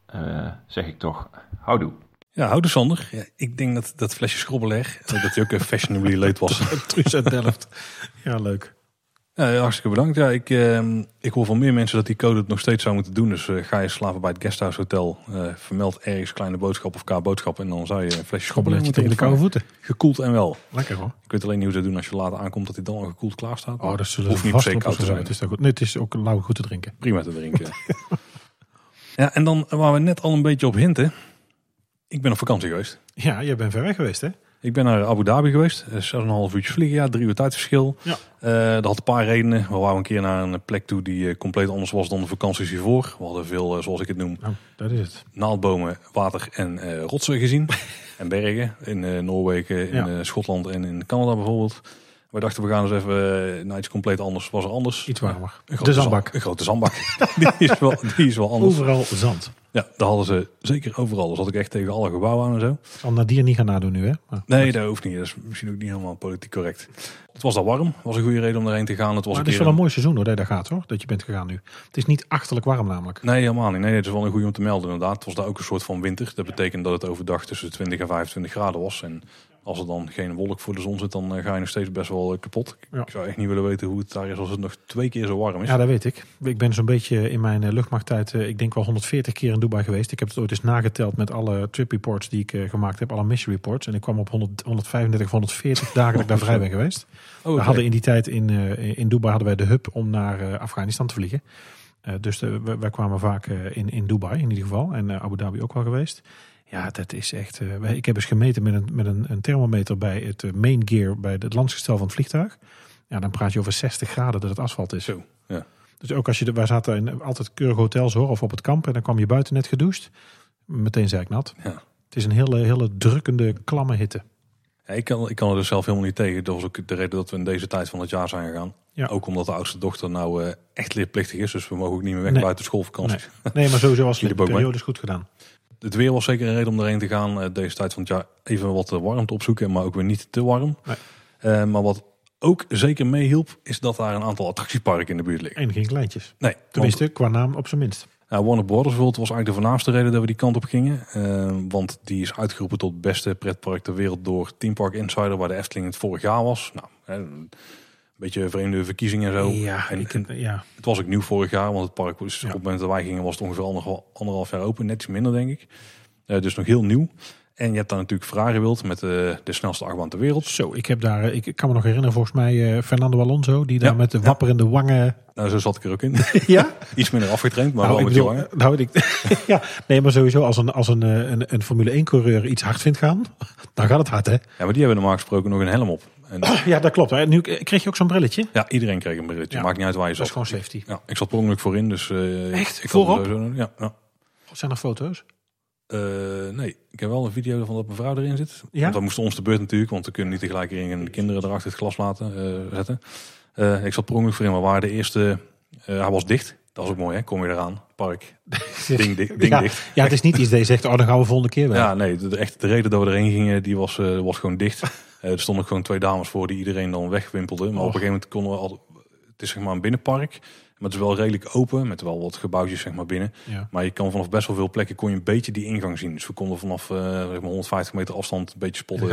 eh, zeg ik toch, houdoe. Ja, houdoe Sander. Ja, ik denk dat dat flesje schrobbeleg, dat hij ook een fashionably late was. (laughs) Truus uit Delft. Ja, leuk. Ja, hartstikke bedankt. Ja, ik, eh, ik hoor van meer mensen dat die code het nog steeds zou moeten doen. Dus eh, ga je slapen bij het Guesthouse Hotel. eh, vermeld ergens kleine boodschap of k-boodschap. En dan zou je een flesje moeten tegen de koude voeten. Gekoeld en wel. Lekker hoor. Ik weet alleen niet hoe ze doen als je later aankomt dat hij dan al gekoeld klaar staat. Oh, dat zullen Hoeft niet per vast se koud te zijn. Het is, goed. Nee, het is ook lauw goed te drinken. Prima te drinken. (laughs) ja, en dan waar we net al een beetje op hinten. Ik ben op vakantie geweest. Ja, jij bent ver weg geweest hè? Ik ben naar Abu Dhabi geweest. Eh, Zes en een half uurtje vliegen, ja, drie uur tijdverschil. Ja. Eh, dat had een paar redenen. We waren een keer naar een plek toe die eh, compleet anders was dan de vakanties hiervoor. We hadden veel, zoals ik het noem, Nou, dat is het. naaldbomen, water en rotsen gezien. (laughs) en bergen in Noorwegen, in Ja. Schotland en in Canada bijvoorbeeld. We dachten we gaan eens even naar iets compleet anders. Was er anders. Iets warmer. Een grote De zandbak. zand- Een grote zandbak. (laughs) die, is wel, die is wel (laughs) anders. Overal zand. Ja, daar hadden ze zeker overal. Dus had ik echt tegen alle gebouwen aan en zo. Zal Nadir niet gaan nadoen nu hè? Maar, Nee, dat hoeft niet. Dat is misschien ook niet helemaal politiek correct. Het was daar warm. was een goede reden om erheen te gaan. Het was maar het is wel een mooi seizoen hoor, dat je daar gaat hoor. Dat je bent gegaan nu. Het is niet achterlijk warm namelijk. Nee, helemaal niet. Nee, het is wel een goede om te melden inderdaad. Het was daar ook een soort van winter. Dat betekent dat het overdag tussen 20 en 25 graden was. En als er dan geen wolk voor de zon zit, dan eh, ga je nog steeds best wel eh, kapot. Ja. Ik zou echt niet willen weten hoe het daar is als het nog twee keer zo warm is. Ja, dat weet ik. Ik ben zo'n beetje in mijn eh, luchtmachttijd, ik denk wel 140 keer in Dubai geweest. Ik heb het ooit eens nageteld met alle trip reports die ik gemaakt heb, alle mission reports. En ik kwam op 100, 135 of 140 dagen dat ik daar vrij ben geweest. (laughs) Oh, We hadden in die tijd in, in Dubai hadden wij de hub om naar Afghanistan te vliegen. Dus de, wij, kwamen vaak in, in Dubai in ieder geval. En Abu Dhabi ook wel geweest. Ja, dat is echt. eh, ik heb eens gemeten met een, met een, een thermometer bij het eh, main gear, bij het landsgestel van het vliegtuig. Ja, dan praat je over 60 graden dat het asfalt is. Zo, ja. Dus ook als je, wij zaten in altijd keurige hotels hoor, of op het kamp. En dan kwam je buiten net gedoucht. Meteen zeiknat. Ja. Het is een hele, hele drukkende, klamme hitte. Ja, ik, kan, ik kan er dus zelf helemaal niet tegen. Dat was ook de reden dat we in deze tijd van het jaar zijn gegaan. Ja. Ook omdat de oudste dochter nou eh, echt leerplichtig is. Dus we mogen ook niet meer weg Nee. buiten schoolvakanties. Nee, maar sowieso Jullie (laughs) de periode is goed gedaan. Het weer was zeker een reden om erheen te gaan. eh, deze tijd van het jaar even wat eh, warmte opzoeken, maar ook weer niet te warm. Nee. Eh, maar wat ook zeker meehielp, is dat daar een aantal attractieparken in de buurt liggen. En geen kleintjes. Nee, Tenminste, qua naam op zijn minst. want, uh, Warner World was eigenlijk de voornaamste reden dat we die kant op gingen. Want die is uitgeroepen tot beste pretpark ter wereld door Team Park Insider, waar de Efteling het vorig jaar was. Nou, beetje vreemde verkiezingen en zo. Ja, en, ik, en ja, het was ook nieuw vorig jaar, want het park was Ja. op het moment dat wij gingen was het ongeveer anderhalf, anderhalf jaar open, net iets minder denk ik. Eh, dus nog heel nieuw. En je hebt daar natuurlijk Ferrari wild met de, de snelste achtbaan ter wereld. zo. Ik heb daar, ik, kan me nog herinneren, volgens mij eh, Fernando Alonso, die daar Ja, met de ja. wapperende wangen. Nou, zo zat ik er ook in. (laughs) Ja? (laughs) Iets minder afgetraind, maar Nou, wel ik met die bedoel, wangen. nou, ik, (laughs) ja, nee, maar sowieso als een, als een, eh, een, een Formule 1 coureur iets hard vindt gaan, dan gaat het hard, hè? Ja, maar die hebben normaal gesproken nog een helm op. En (clears throat) Ja, dat klopt. Hè. Nu kreeg je ook zo'n brilletje. ja, iedereen kreeg een brilletje. Ja. Maakt niet uit waar je Dat is zat. gewoon safety. Ja, ik zat per ongeluk voorin, dus... eh, Echt? Ik Voorop? sowieso- Ja, ja. Zijn er foto's? Eh, nee, ik heb wel een video van dat mijn vrouw erin zit. Ja? Want we moesten ons de beurt natuurlijk, want we kunnen niet tegelijk in de kinderen erachter het glas laten eh, zetten. Ik zat per ongeluk voorin, maar waren de eerste... hij was dicht. Dat was ook mooi, hè? Kom je eraan. Park. (laughs) Ding, di- ding ja, dicht. ja, het is niet iets dat je zegt, oh, dan gaan we volgende keer wel. Ja, nee, de, echt de reden dat we erheen gingen, die was, was gewoon dicht. (laughs) Eh, er stonden gewoon twee dames voor die iedereen dan wegwimpelden. Maar op een gegeven moment konden we al... Het is zeg maar een binnenpark, maar het is wel redelijk open, met wel wat gebouwtjes zeg maar binnen. Ja. Maar je kan vanaf best wel veel plekken kon je een beetje die ingang zien. Dus we konden vanaf eh, zeg maar 150 meter afstand een beetje spotten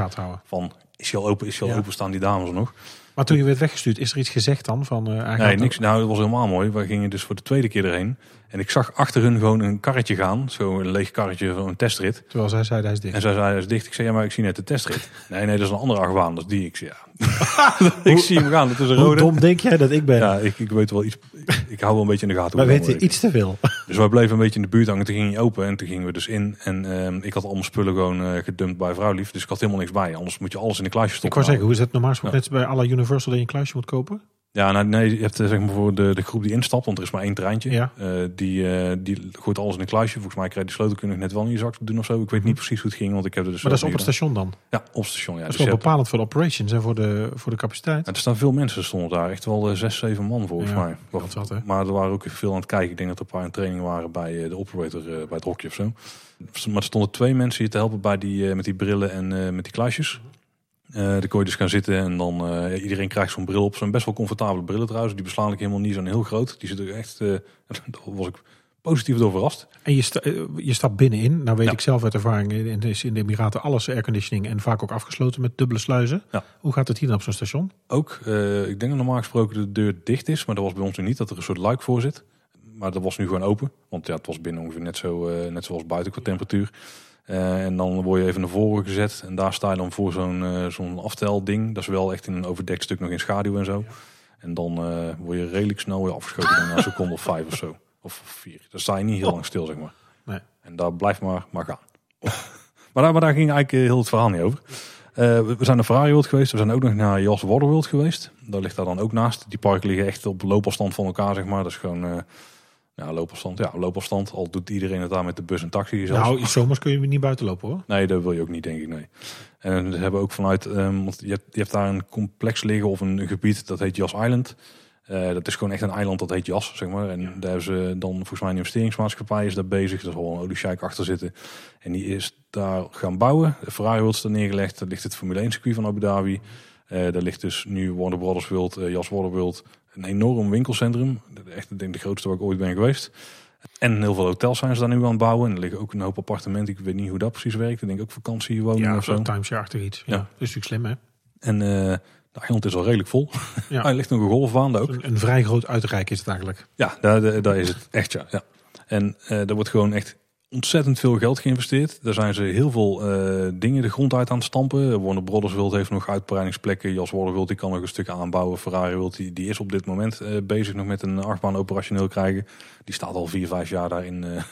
van is hij al open, is hij al Ja. open, staan die dames nog. Maar toen je werd weggestuurd, is er iets gezegd dan? Van, eh, Nee, niks. Nou, dat was helemaal mooi. We gingen dus voor de tweede keer erheen. En ik zag achter hun gewoon een karretje gaan. Zo een leeg karretje van een testrit. Terwijl zij zei, hij is dicht. En zij zei, hij is dicht. Ik zei, ja, maar ik zie net de testrit. (laughs) Nee, nee, dat is een andere achtbaan. Dat is die. Ik zei, ja. (laughs) (laughs) ik zie hem gaan. Dat is een Hoe rode. dom denk jij dat ik ben? Ja, ik, ik weet wel iets. Ik, ik hou wel een beetje in de gaten. Wij hoe weten iets te veel. Dus wij bleven een beetje in de buurt hangen. Toen ging hij open en toen gingen we dus in. En ehm, ik had allemaal spullen gewoon eh, gedumpt bij vrouwlief. Dus ik had helemaal niks bij. Anders moet je alles in de kluisje Ik stoppen. wou zeggen, hoe is het normaal gesproken net bij alle Universal dat je een kluisje moet kopen? Ja, nou, nee, je hebt eh, zeg maar voor de, de groep die instapt, want er is maar één treintje. Ja. Eh, die, eh, die gooit alles in een kluisje. Volgens mij krijg je die sleutel kun je net wel in je zak doen of zo. Ik weet niet precies hoe het ging, want ik heb er dus Maar dat is op het station dan. Ja, op het station. Ja. Dat is Dus wel hebt- bepalend voor de operations en voor de, voor de capaciteit. Ja, er staan veel mensen stonden daar. Echt wel zes, zeven man volgens Ja, mij. dat wat? Maar er waren ook veel aan het kijken. Ik denk dat er een paar in training waren bij de operator bij het hokje of zo. Maar er stonden twee mensen hier te helpen bij die, met die brillen en met die kluisjes. Eh dan kon je dus gaan zitten en dan eh, iedereen krijgt zo'n bril op. Zo'n best wel comfortabele brillen trouwens. Die beslaan ik helemaal niet zo'n heel groot. Die zitten echt, eh (laughs) daar was ik positief door verrast. En je, sta, je stapt binnenin. Nou weet Ja. ik zelf uit ervaring, in de, in de Emiraten alles airconditioning en vaak ook afgesloten met dubbele sluizen. Ja. Hoe gaat het hier dan op zo'n station? Ook, ik denk dat normaal gesproken de deur dicht is. Maar dat was bij ons nu niet, dat er een soort luik voor zit. Maar dat was nu gewoon open. Want ja, het was binnen ongeveer net, zo, net zoals buiten qua temperatuur. Eh, en dan word je even naar voren gezet. En daar sta je dan voor zo'n eh, zo'n aftelding. Dat is wel echt in een overdekt stuk nog in schaduw en zo. En dan eh, word je redelijk snel weer afgeschoten. na een (laughs) seconde of vijf of zo. Of vier. Dan sta je niet heel lang stil, zeg maar. Nee. En daar blijft maar, maar gaan. (laughs) maar, daar, maar daar ging eigenlijk heel het verhaal niet over. We zijn naar Ferrari World geweest. We zijn ook nog naar Jas Waterworld geweest. Daar ligt daar dan ook naast. Die parken liggen echt op loopafstand van elkaar, zeg maar. Dat is gewoon ja, loopafstand. Ja, loopafstand. Al doet iedereen het daar met de bus en taxi zelfs. Nou, zomers kun je niet buiten lopen hoor. Nee, dat wil je ook niet, denk ik. Nee. En we hebben ook vanuit, ehm, want je hebt, je hebt daar een complex liggen of een gebied dat heet Jas Island. Eh, dat is gewoon echt een eiland dat heet Jas, zeg maar. En daar hebben ze dan volgens mij een investeringsmaatschappij is daar bezig. Er zal een oliesjeik achter zitten. En die is daar gaan bouwen. De Ferrari World is daar neergelegd. Daar ligt het Formule 1 circuit van Abu Dhabi. Eh, daar ligt dus nu Warner Brothers World, eh, Jas Water World. Een enorm winkelcentrum. Echt, ik denk de grootste waar ik ooit ben geweest. En heel veel hotels zijn ze daar nu aan het bouwen. En er liggen ook een hoop appartementen. Ik weet niet hoe dat precies werkt. Ik denk ook vakantie wonen Ja, of zo. zo'n timeshare-achtig iets. Ja. Ja. Dat is natuurlijk slim hè. En eh de eiland is al redelijk vol. Ja. (laughs) er ligt nog een golfbaan daar ook. Een, een vrij groot uitrijk is het eigenlijk. Ja, daar, daar, is het echt ja. ja. En eh er wordt gewoon echt ontzettend veel geld geïnvesteerd. Daar zijn ze heel veel eh, dingen de grond uit aan het stampen. Warner Brothers World heeft nog uitbreidingsplekken. Jas Water World die kan nog een stuk aanbouwen. Ferrari World die, die is op dit moment eh, bezig nog met een achtbaan operationeel krijgen. Die staat al vier, vijf jaar daar in, eh,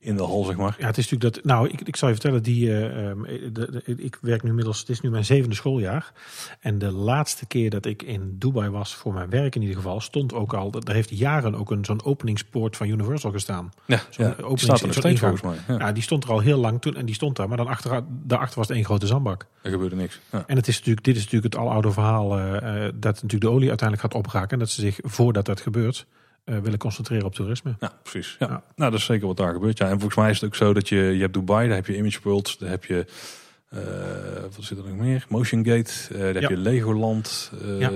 in de hal, zeg maar. Ja, het is natuurlijk dat. Nou, ik, ik zal je vertellen, die, eh, ehm, de, de- ik werk nu inmiddels. Het is nu mijn zevende schooljaar. En de laatste keer dat ik in Dubai was, voor mijn werk in ieder geval, stond ook al. Er heeft jaren ook een zo'n openingspoort van Universal gestaan. Ja, Zo'n ja, staat er steeds volgens mij. Ja, Ja, die stond er al heel lang toen en die stond daar. Maar dan achter, daarachter was het één grote zandbak. er gebeurde niks. Ja. En het is natuurlijk, dit is natuurlijk het aloude verhaal eh, eh, dat natuurlijk de olie uiteindelijk gaat opraken. En dat ze zich, voordat dat gebeurt, eh, willen concentreren op toerisme. Ja, precies. Ja. Ja. Nou, dat is zeker wat daar gebeurt. Ja, en volgens mij is het ook zo dat je, je hebt Dubai, daar heb je Image World, daar heb je, eh, wat zit er nog meer? Motion Gate, eh, daar heb je Legoland, eh, Ja.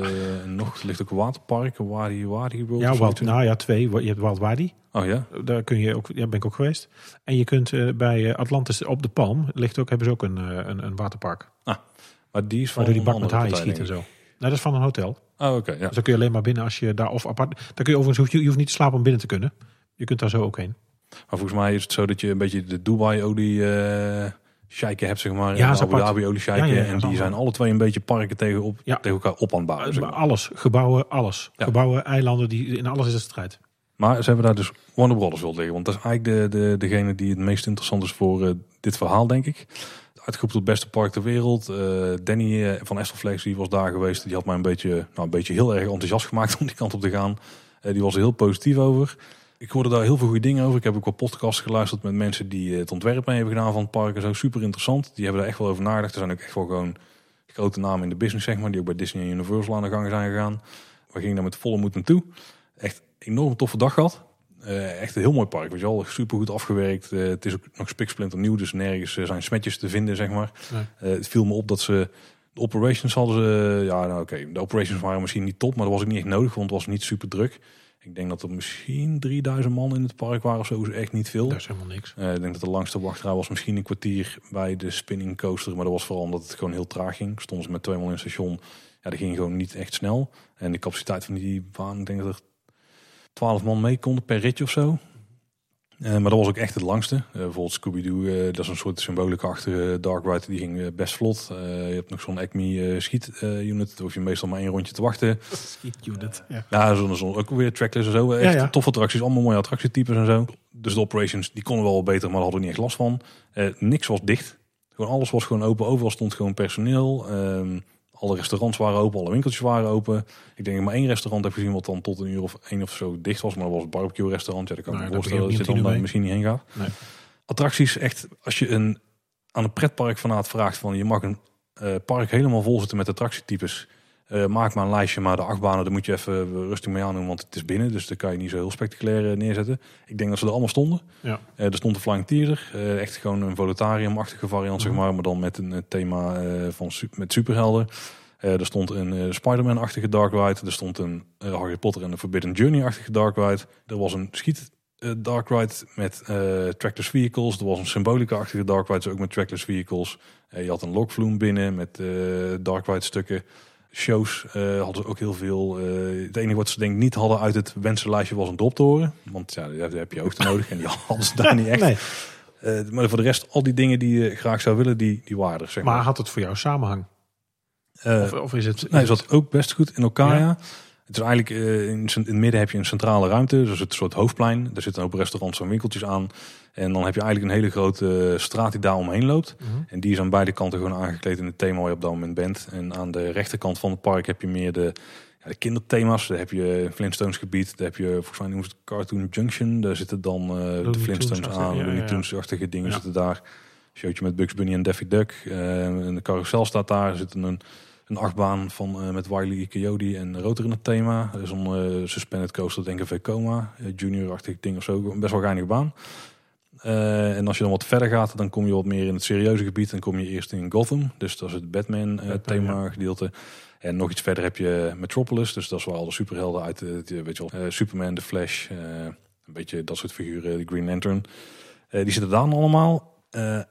en nog er ligt ook een waterpark, een Wadi Wadi World. Ja, Wild, nou ja, twee. Je hebt Wild Wadi. Oh ja? Daar kun je ook, ja, ben ik ook geweest. En je kunt eh, bij eh, Atlantis op de Palm ligt ook, hebben ze ook een, eh, een, een waterpark. Maar die is van Waardoor die bak met haaien schiet en zo. Nou, dat is van een hotel. Oh, oké. ja. Dus dan kun je alleen maar binnen als je daar of apart. Dan kun je overigens, hoef je, hoeft niet te slapen om binnen te kunnen. Je kunt daar zo ook heen. Maar volgens mij is het zo dat je een beetje de Dubai-olie eh sheiken hebt, zeg maar. Ja, en Abu. Dhabi-olie sheiken. Ja, ja, ja, en die zijn alle twee een beetje parken tegen, op, tegen elkaar op aan het bouwen. zeg maar. Alles, gebouwen, alles. Gebouwen, eilanden, die, in alles is het strijd. Maar ze hebben daar dus Warner Brothers wil liggen. Want dat is eigenlijk de, de, degene die het meest interessant is voor eh, dit verhaal, denk ik. Uitgeroepen tot beste park ter wereld. Eh, Danny eh, van Estelflex die was daar geweest. Die had mij een beetje, nou, een beetje heel erg enthousiast gemaakt (laughs) om die kant op te gaan. Eh, die was er heel positief over. Ik hoorde daar heel veel goede dingen over. Ik heb ook wel podcasts geluisterd met mensen die het ontwerp mee hebben gedaan van het park. En zo super interessant. Die hebben daar echt wel over nagedacht. Er zijn ook echt wel gewoon grote namen in de business, zeg maar. Die ook bij Disney en Universal aan de gang zijn gegaan. We gingen daar met volle moed naartoe. Echt enorm toffe dag gehad. Eh, echt een heel mooi park. Weet je wel, super goed afgewerkt. Eh, het is ook nog spiksplinter nieuw, dus nergens eh, zijn smetjes te vinden, zeg maar. Nee. Het viel me op dat ze de operations hadden ze. Ja, nou oké, de operations waren misschien niet top, maar dat was ook niet echt nodig, want het was niet super druk. Ik denk dat er misschien 3000 man in het park waren of zo. is echt niet veel. Dat is helemaal niks. Ik denk dat de langste wachtrij was misschien een kwartier bij de spinning coaster. Maar dat was vooral omdat het gewoon heel traag ging. Stonden ze met twee man in het station. Ja, dat ging gewoon niet echt snel. En de capaciteit van die baan, ik denk dat er 12 man mee konden per ritje of zo. Eh, maar dat was ook echt het langste. Eh, bijvoorbeeld Scooby-Doo, eh, dat is een soort symbolica-achtige dark ride. Die ging best vlot. Je hebt nog zo'n Acme schiet unit. Daar hoef je meestal maar één rondje te wachten. (laughs) Schiet unit. Ja. Ja, zo'n zo ook weer trackless en zo. Echt Ja, ja. toffe attracties, allemaal mooie attractietypes en zo. Dus de operations, die konden wel beter, maar daar hadden we niet echt last van. Niks was dicht. Gewoon alles was gewoon open. Overal stond gewoon personeel. Ehm, alle restaurants waren open, alle winkeltjes waren open. Ik denk dat maar één restaurant heb gezien wat dan tot een uur of één of zo dicht was. Maar dat was het barbecue restaurant. Ja, dat kan ik Nou, me voorstellen dat je dan daar misschien niet heen gaat. Nee. Attracties, echt, als je een, aan een pretpark vanuit vraagt van je mag een eh, park helemaal vol zitten met attractietypes. Eh, maak maar een lijstje, maar de achtbanen, daar moet je even rustig mee aandoen, want het is binnen. Dus daar kan je niet zo heel spectaculair eh, neerzetten. Ik denk dat ze er allemaal stonden. Ja. Eh, er stond een Flying Theater, eh, echt gewoon een volutarium-achtige variant, zeg Mhm. maar. Maar dan met een eh, thema eh, van, met superhelden. Eh, er stond een eh, Spider-Man-achtige Dark Ride. Er stond een eh, Harry Potter en de Forbidden Journey-achtige Dark Ride. Er was een schiet eh, Dark Ride met eh, trackless vehicles. Er was een symbolica-achtige Dark Ride, dus ook met trackless vehicles. Eh, je had een lokvloem binnen met eh, Dark Ride stukken. Shows eh, hadden ze ook heel veel. Eh, het enige wat ze denk ik niet hadden uit het wensenlijstje was een droptoren. Want ja, daar heb je oogte nodig en die (laughs) hadden ze daar niet echt. Nee. Eh, maar voor de rest, al die dingen die je graag zou willen, die, die waren er. Zeg maar. Maar had het voor jou samenhang? Of, of is het... nee, zat ook best goed in elkaar. Ja. Het is eigenlijk eh, in, in het midden heb je een centrale ruimte, dus het soort hoofdplein. Daar zitten ook restaurants en winkeltjes aan. En dan heb je eigenlijk een hele grote straat die daar omheen loopt. Mhm. En die is aan beide kanten gewoon aangekleed in het thema waar je op dat moment bent. En aan de rechterkant van het park heb je meer de, ja, de kinderthema's. Daar heb je Flintstones gebied. Daar heb je, volgens mij noemen ze het Cartoon Junction. Daar zitten dan eh, de Flintstones aan. ja, ja. Tunes-achtige dingen zitten daar. Showtje met Bugs Bunny en Daffy Duck. Eh, en de carousel staat daar. Er zit een, een achtbaan van, eh, met Wiley. Coyote en Rotor in het thema. Er is een eh, suspended coaster, denk ik, Vekoma. Uh, Junior-achtig ding of zo. Best wel geinige baan. En als je dan wat verder gaat, dan kom je wat meer in het serieuze gebied. Dan kom je eerst in Gotham. Dus dat is het Batman, eh, Batman, thema gedeelte. En nog iets verder heb je Metropolis. Dus dat is waar al de superhelden uit, de, weet je wel, Superman, The Flash, een beetje dat soort figuren, de Green Lantern. Die zitten daar allemaal.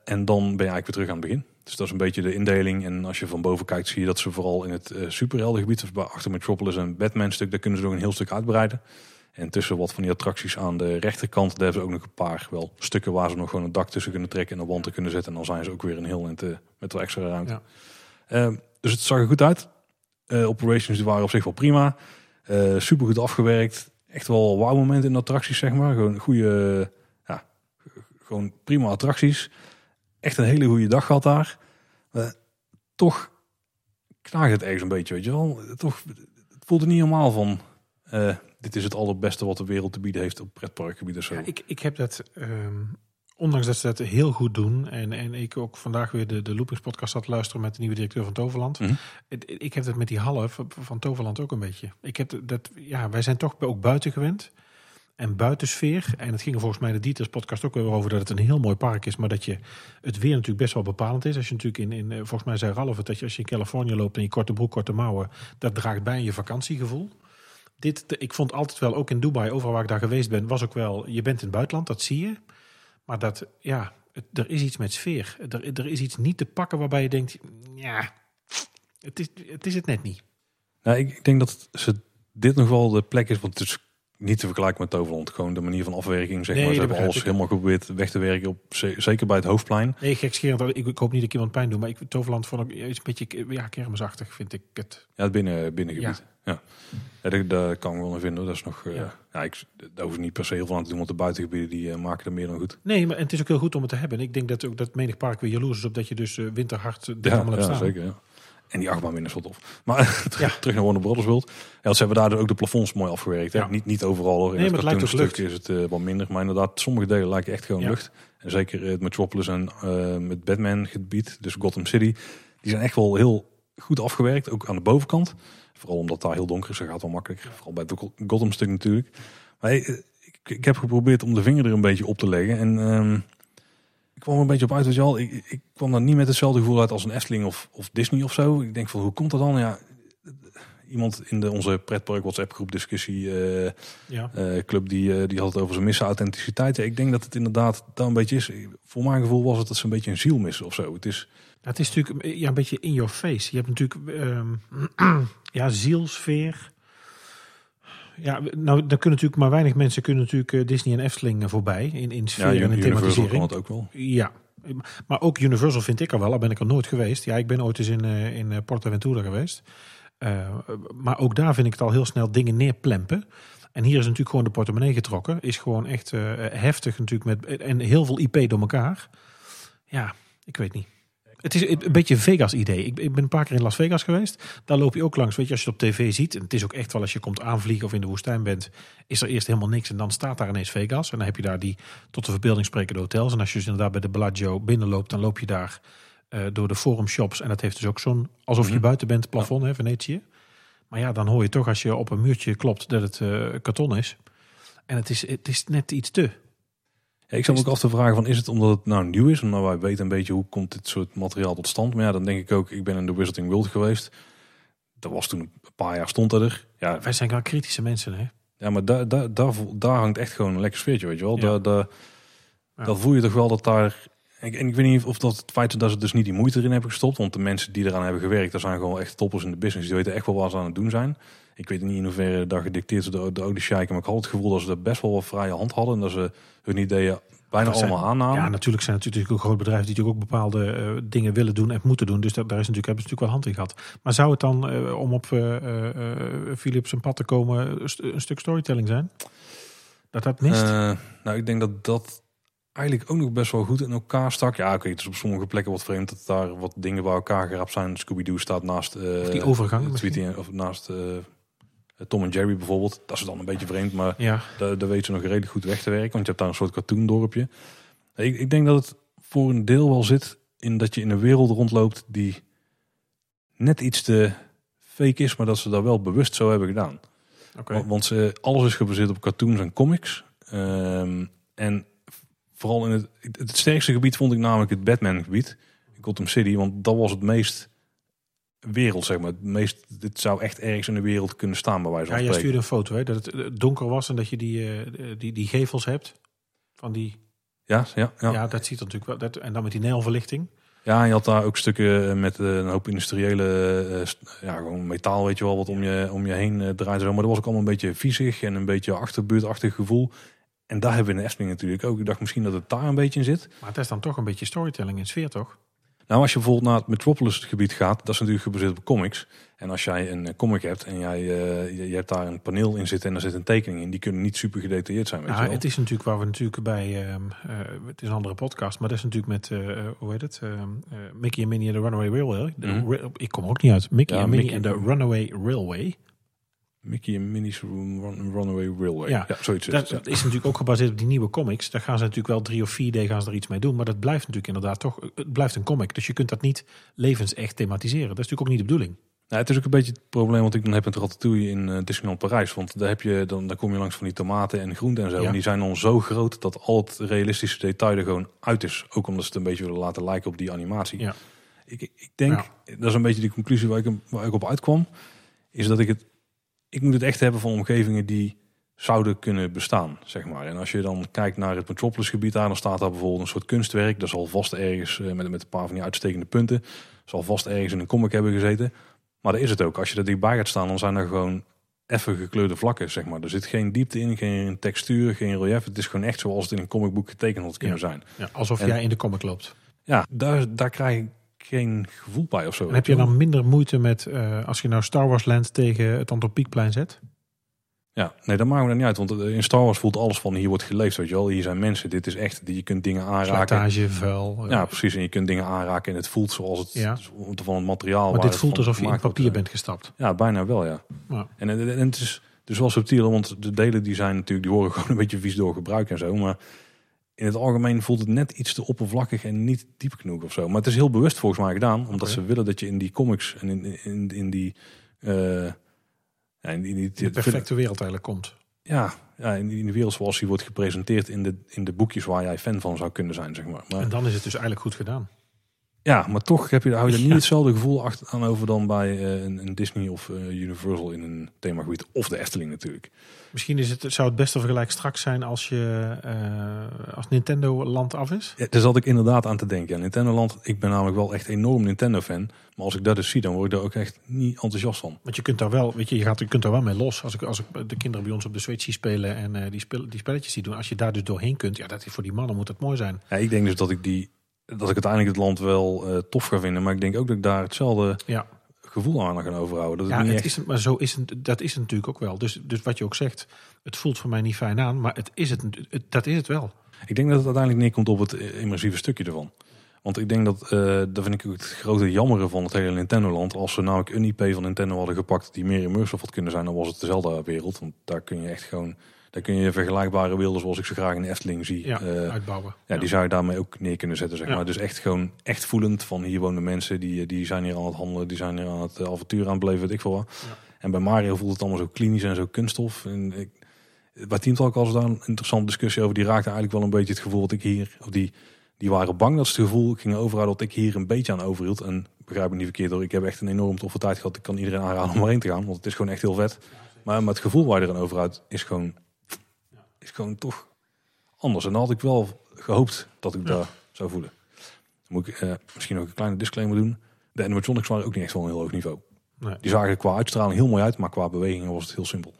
En dan ben je eigenlijk weer terug aan het begin. Dus dat is een beetje de indeling. En als je van boven kijkt, zie je dat ze vooral in het eh superheldengebied, dus bij achter Metropolis en Batman stuk, daar kunnen ze nog een heel stuk uitbreiden. En tussen wat van die attracties aan de rechterkant, daar hebben ze ook nog een paar wel stukken waar ze nog gewoon een dak tussen kunnen trekken en een wand te kunnen zetten. En dan zijn ze ook weer een heel eind, eh, met extra ruimte. Ja. Eh, dus het zag er goed uit. Operations die waren op zich wel prima. Super goed afgewerkt. Echt wel wauw momenten in de attracties, zeg maar. Gewoon goede, ja, gewoon prima attracties. Echt een hele goede dag gehad daar. Maar toch knaagt het ergens een beetje, weet je wel. Toch, het voelde niet helemaal van... eh, dit is het allerbeste wat de wereld te bieden heeft op pretparkgebied of zo. Ja, ik, ik heb dat, ehm, ondanks dat ze dat heel goed doen. En, en ik ook vandaag weer de, de Loopings podcast zat te luisteren met de nieuwe directeur van Toverland. Mhm. Het- Ik heb dat met die van, van Toverland ook een beetje. Ik heb dat, ja, wij zijn toch ook buiten gewend. En buitensfeer. En het ging volgens mij de Dieters podcast ook over dat het een heel mooi park is. Maar dat je het weer natuurlijk best wel bepalend is. Als je natuurlijk in, in eh, volgens mij zei Ralf het, dat je als je in Californië loopt en je korte broek, korte mouwen. Dat draagt bij aan je vakantiegevoel. Dit, ik vond altijd wel, ook in Dubai, overal waar ik daar geweest ben, was ook wel, je bent in het buitenland, dat zie je. Maar dat, ja, het- er is iets met sfeer. Er, er is iets niet te pakken waarbij je denkt, ja, het is het, is het net niet. Nou, ik, ik denk dat ze dit nog wel de plek is, want het is niet te vergelijken met Toverland. Gewoon de manier van afwerking, zeg Nee, maar. Ze dat hebben alles ik. helemaal geprobeerd weg te werken, op, ze- zeker bij het hoofdplein. Nee, gekscherend, ik, ik hoop niet dat ik iemand pijn doe, maar ik, Toverland vond ik iets een beetje ja, kermisachtig, vind ik het. Ja, het binnen, binnengebied. Ja. Ja. daar kan ik wel in vinden. Dat is nog, eh, Ja. ja. ik, daar hoef ik niet per se heel veel aan te doen, want de buitengebieden die eh, maken er meer dan goed. Nee, maar en het is ook heel goed om het te hebben. Ik denk dat ook dat menig park weer jaloers is op dat je dus eh, winterhard dit allemaal hebt ja staan. zeker. Ja. En die achtbaan binnen is wel tof. Maar (laughs) terug, Ja. terug naar Warner Brothers World. Ja, ze hebben daar dus ook de plafonds mooi afgewerkt. Hè? Ja. Niet, niet overal hoor. In Nee, het maar het lijkt is het eh, wat minder. Maar inderdaad, sommige delen lijken echt gewoon Ja. lucht. En zeker het Metropolis en eh het Batman gebied, dus Gotham City. Die zijn echt wel heel goed afgewerkt. Ook aan de bovenkant. Vooral omdat daar heel donker is. Dat gaat wel makkelijk. Vooral bij het Gotham stuk natuurlijk. Maar eh, ik, ik heb geprobeerd om de vinger er een beetje op te leggen. En ehm, kwam er een beetje op uit. Weet je wel, ik, ik kwam daar niet met hetzelfde gevoel uit als een Efteling of, of Disney of zo. Ik denk van, hoe komt dat dan? Ja, iemand in de, onze pretpark WhatsApp groep discussie eh, Ja. eh, club die, eh, die had het over zijn missen authenticiteit. Ja, ik denk dat het inderdaad daar een beetje is. Voor mijn gevoel was het dat ze een beetje een ziel missen of zo. Het is, Het is natuurlijk ja, een beetje in your face. Je hebt natuurlijk ehm, (clears throat) ja, zielsfeer. Ja, nou, daar kunnen natuurlijk maar weinig mensen kunnen natuurlijk eh, Disney en Efteling eh, voorbij in, in sfeer ja, en in Universal kan thematisering. het ook wel. Ja, maar ook Universal vind ik er wel. Al ben ik er nooit geweest. Ja, ik ben ooit eens in, eh, in eh, Portaventura geweest. Maar ook daar vind ik het al heel snel dingen neerplempen. En hier is natuurlijk gewoon de portemonnee getrokken. Is gewoon echt heftig natuurlijk. Met, en heel veel IP door elkaar. Ja, ik weet niet. Het is een beetje een Vegas-idee. Ik, ik ben een paar keer in Las Vegas geweest. Daar loop je ook langs. Weet je, als je het op tv ziet. En het is ook echt wel als je komt aanvliegen of in de woestijn bent. Is er eerst helemaal niks. En dan staat daar ineens Vegas. En dan heb je daar die tot de verbeelding sprekende hotels. En als je dus inderdaad bij de Bellagio binnenloopt. Dan loop je daar eh, door de forum shops. En dat heeft dus ook zo'n, alsof je Mhm. buiten bent, plafond, hè, Venetië. Maar ja, dan hoor je toch als je op een muurtje klopt dat het eh, karton is. En het is, het is net iets te. Ja, ik me ook af te vragen van is het omdat het nou nieuw is? Omdat wij weten een beetje hoe komt dit soort materiaal tot stand. Maar ja, dan denk ik ook, ik ben in de Wizarding World geweest. Dat was toen een paar jaar stond dat er. Ja, Wij zijn wel kritische mensen, hè? ja maar daar, daar, daar, daar hangt echt gewoon een lekker sfeertje, weet je wel. Ja. Daar, daar, Ja. daar voel je toch wel dat daar... En, en ik weet niet of dat het feit dat ze dus niet die moeite erin hebben gestopt. Want de mensen die eraan hebben gewerkt, dat zijn gewoon echt toppers in de business. Die weten echt wel wat ze aan het doen zijn. Ik weet niet in hoeverre dat gedicteerd is door de, de Odysseïken. Maar ik had het gevoel dat ze er best wel wat vrije hand hadden. En dat ze hun ideeën bijna zijn- allemaal aannamen. Ja, natuurlijk zijn het natuurlijk ook groot bedrijven die natuurlijk ook bepaalde eh, dingen willen doen en moeten doen. Dus daar, daar is natuurlijk, hebben ze natuurlijk wel hand in gehad. Maar zou het dan, eh, om op eh Philips zijn pad te komen, een st- een stuk storytelling zijn? Dat dat mist? Nou, ik denk dat dat eigenlijk ook nog best wel goed in elkaar stak. Ja, oké, het is op sommige plekken wat vreemd dat daar wat dingen bij elkaar geraapt zijn. Scooby-Doo staat naast... die overgang? Tweety of naast Tom en Jerry bijvoorbeeld. Dat is dan een beetje vreemd, maar ja, daar, daar weten ze nog redelijk goed weg te werken. Want je hebt daar een soort cartoondorpje. Ik, ik denk dat het voor een deel wel zit in dat je in een wereld rondloopt die net iets te fake is, maar dat ze dat wel bewust zo hebben gedaan. oké. Want- Want ze, alles is gebaseerd op cartoons en comics. Ehm, en vooral in het, het sterkste gebied vond ik namelijk het Batman gebied. Gotham City. Want dat was het meest wereld, zeg maar. Het meest, dit zou echt ergens in de wereld kunnen staan bij wijze Ja, van jij spreken. stuurde een foto, hè? Dat het eh, donker was en dat je die, eh, die, die gevels hebt. Van die, Ja, ja, ja. ja. dat ziet er natuurlijk wel. Dat, en dan met die neonverlichting. Ja, en je had daar ook stukken met eh, een hoop industriële, st- ja, gewoon metaal, weet je wel, wat om je, om je heen eh, draait. en Zo. Maar dat was ook allemaal een beetje viezig en een beetje achterbuurtachtig gevoel. En daar hebben we in de Efteling natuurlijk ook. Ik dacht misschien dat het daar een beetje in zit. Maar het is dan toch een beetje storytelling in sfeer, toch? Nou, als je bijvoorbeeld naar het Metropolis gebied gaat, dat is natuurlijk gebaseerd op comics. En als jij een eh, comic hebt en jij, eh, je, hebt daar een paneel in zitten en er zit een tekening in, die kunnen niet super gedetailleerd zijn, weet wel. het is natuurlijk waar we natuurlijk bij, ehm, eh, het is een andere podcast, maar dat is natuurlijk met, hoe heet het, Ehm, eh, Mickey en Minnie en de Runaway Railway. Mhm. ik kom ook niet uit. Mickey Ja, en Minnie en de Runaway Railway. Mickey en Minnie's Run- Runaway Railway. Ja. Ja, zoiets Dat, ja. is natuurlijk ook gebaseerd op die nieuwe comics. Daar gaan ze natuurlijk wel drie of vier D gaan ze er iets mee doen, maar dat blijft natuurlijk inderdaad toch, het blijft een comic. Dus je kunt dat niet levensecht thematiseren. Dat is natuurlijk ook niet de bedoeling. Nou, het is ook een beetje het probleem wat ik dan heb met Ratatouille in eh, Disneyland Parijs. Want daar, heb je, dan, dan kom je langs van die tomaten en groenten en zo. Ja. En die zijn dan zo groot dat al het realistische detail er gewoon uit is. Ook omdat ze het een beetje willen laten lijken op die animatie. Ja. Ik, ik denk, dat is een beetje die conclusie waar ik, waar ik op uitkwam. Is dat ik het, ik moet het echt hebben van omgevingen die zouden kunnen bestaan, zeg maar. En als je dan kijkt naar het Metropolis gebied daar, dan staat daar bijvoorbeeld een soort kunstwerk. Dat zal vast ergens, eh, met, met een paar van die uitstekende punten, zal vast ergens in een comic hebben gezeten. Maar dat is het ook. Als je er dichtbij gaat staan, dan zijn er gewoon effe gekleurde vlakken, zeg maar. Er zit geen diepte in, geen textuur, geen relief. Het is gewoon echt zoals het in een comicboek getekend had kunnen zijn. Ja, alsof En- jij in de comic loopt. Ja, daar, daar krijg ik geen gevoel bij of zo. En heb je dan minder moeite met, eh, als je nou Star Wars Land tegen het Antropiekplein zet? Ja, nee, dat maakt me dan niet uit. Want eh, in Star Wars voelt alles van hier wordt geleefd, weet je wel. Hier zijn mensen, dit is echt, je kunt dingen aanraken. Slijtage, vuil. eh, Ja, precies. En je kunt dingen aanraken en het voelt zoals het Ja. van het materiaal. maar dit voelt alsof je in papier wordt, bent gestapt. Ja, bijna wel, ja. Ja. En, en, en het is dus wel subtiel, want de delen die zijn natuurlijk, die horen gewoon een beetje vies door gebruik en zo. Maar in het algemeen voelt het net iets te oppervlakkig en niet diep genoeg of zo. Maar het is heel bewust volgens mij gedaan, omdat ze willen dat je in die comics en in, in, in die... eh, ja, in die, die, De perfecte wereld eigenlijk komt. ja, ja, in, in de wereld zoals die wordt gepresenteerd in de, in de boekjes waar jij fan van zou kunnen zijn, zeg maar. maar En dan is het dus eigenlijk goed gedaan. Ja, maar toch heb je, hou je er niet hetzelfde gevoel achter, aan over dan bij eh, een, een Disney of eh, Universal in een themagebied. Of de Efteling natuurlijk. Misschien is het, zou het beste vergelijk straks zijn als, je, eh, als Nintendo land af is. Ja, daar zat ik inderdaad aan te denken. Ja, Nintendo Land, ik ben namelijk wel echt enorm Nintendo fan. Maar als ik dat dus zie, dan word ik daar ook echt niet enthousiast van. Want je kunt daar wel, weet je, je, gaat, je kunt daar wel mee los. Als ik, als ik de kinderen bij ons op de Switch zie spelen en die, die spelletjes zie doen. Als je daar dus doorheen kunt, ja, dat is voor die mannen moet het mooi zijn. Ja, ik denk dus dat ik, die, dat ik uiteindelijk het land wel eh, tof ga vinden. Maar ik denk ook dat ik daar hetzelfde Ja, gevoel aan ga overhouden. Dat het ja niet het echt... is, maar zo is het, dat is het natuurlijk ook wel. Dus, dus wat je ook zegt, het voelt voor mij niet fijn aan, maar het is het, het- dat is het wel. Ik denk dat het uiteindelijk neerkomt op het immersieve stukje ervan. Want ik denk dat, eh dat vind ik ook het grote jammeren van het hele Nintendo-land. Als ze namelijk een IP van Nintendo hadden gepakt die meer immersive had kunnen zijn, dan was het de Zelda-wereld. Want daar kun je echt gewoon, daar kun je vergelijkbare werelden zoals ik ze graag in de Efteling zie. Ja, eh, uitbouwen. ja, die zou je daarmee ook neer kunnen zetten, zeg Ja. maar. Dus echt gewoon echt voelend van hier wonen mensen, die, die zijn hier aan het handelen, die zijn hier aan het eh, avontuur aan het beleven, weet ik veel wat. En bij Mario voelt het allemaal zo klinisch en zo kunststof. En ik, bij Team Talk was daar een interessante discussie over. Die raakte eigenlijk wel een beetje het gevoel dat ik hier, of die, die waren bang dat ze het gevoel gingen overhouden dat ik hier een beetje aan overhield. En begrijp me niet verkeerd hoor, ik heb echt een enorm toffe tijd gehad. Ik kan iedereen aanraden om erheen te gaan, want het is gewoon echt heel vet. Maar, maar het gevoel waar je er aan overhoudt is gewoon, is gewoon toch anders. En dan had ik wel gehoopt dat ik Ja. daar zou voelen. Dan moet ik eh, misschien ook een kleine disclaimer doen. De animatronics waren ook niet echt van een heel hoog niveau. Nee. Die zagen er qua uitstraling heel mooi uit, maar qua bewegingen was het heel simpel.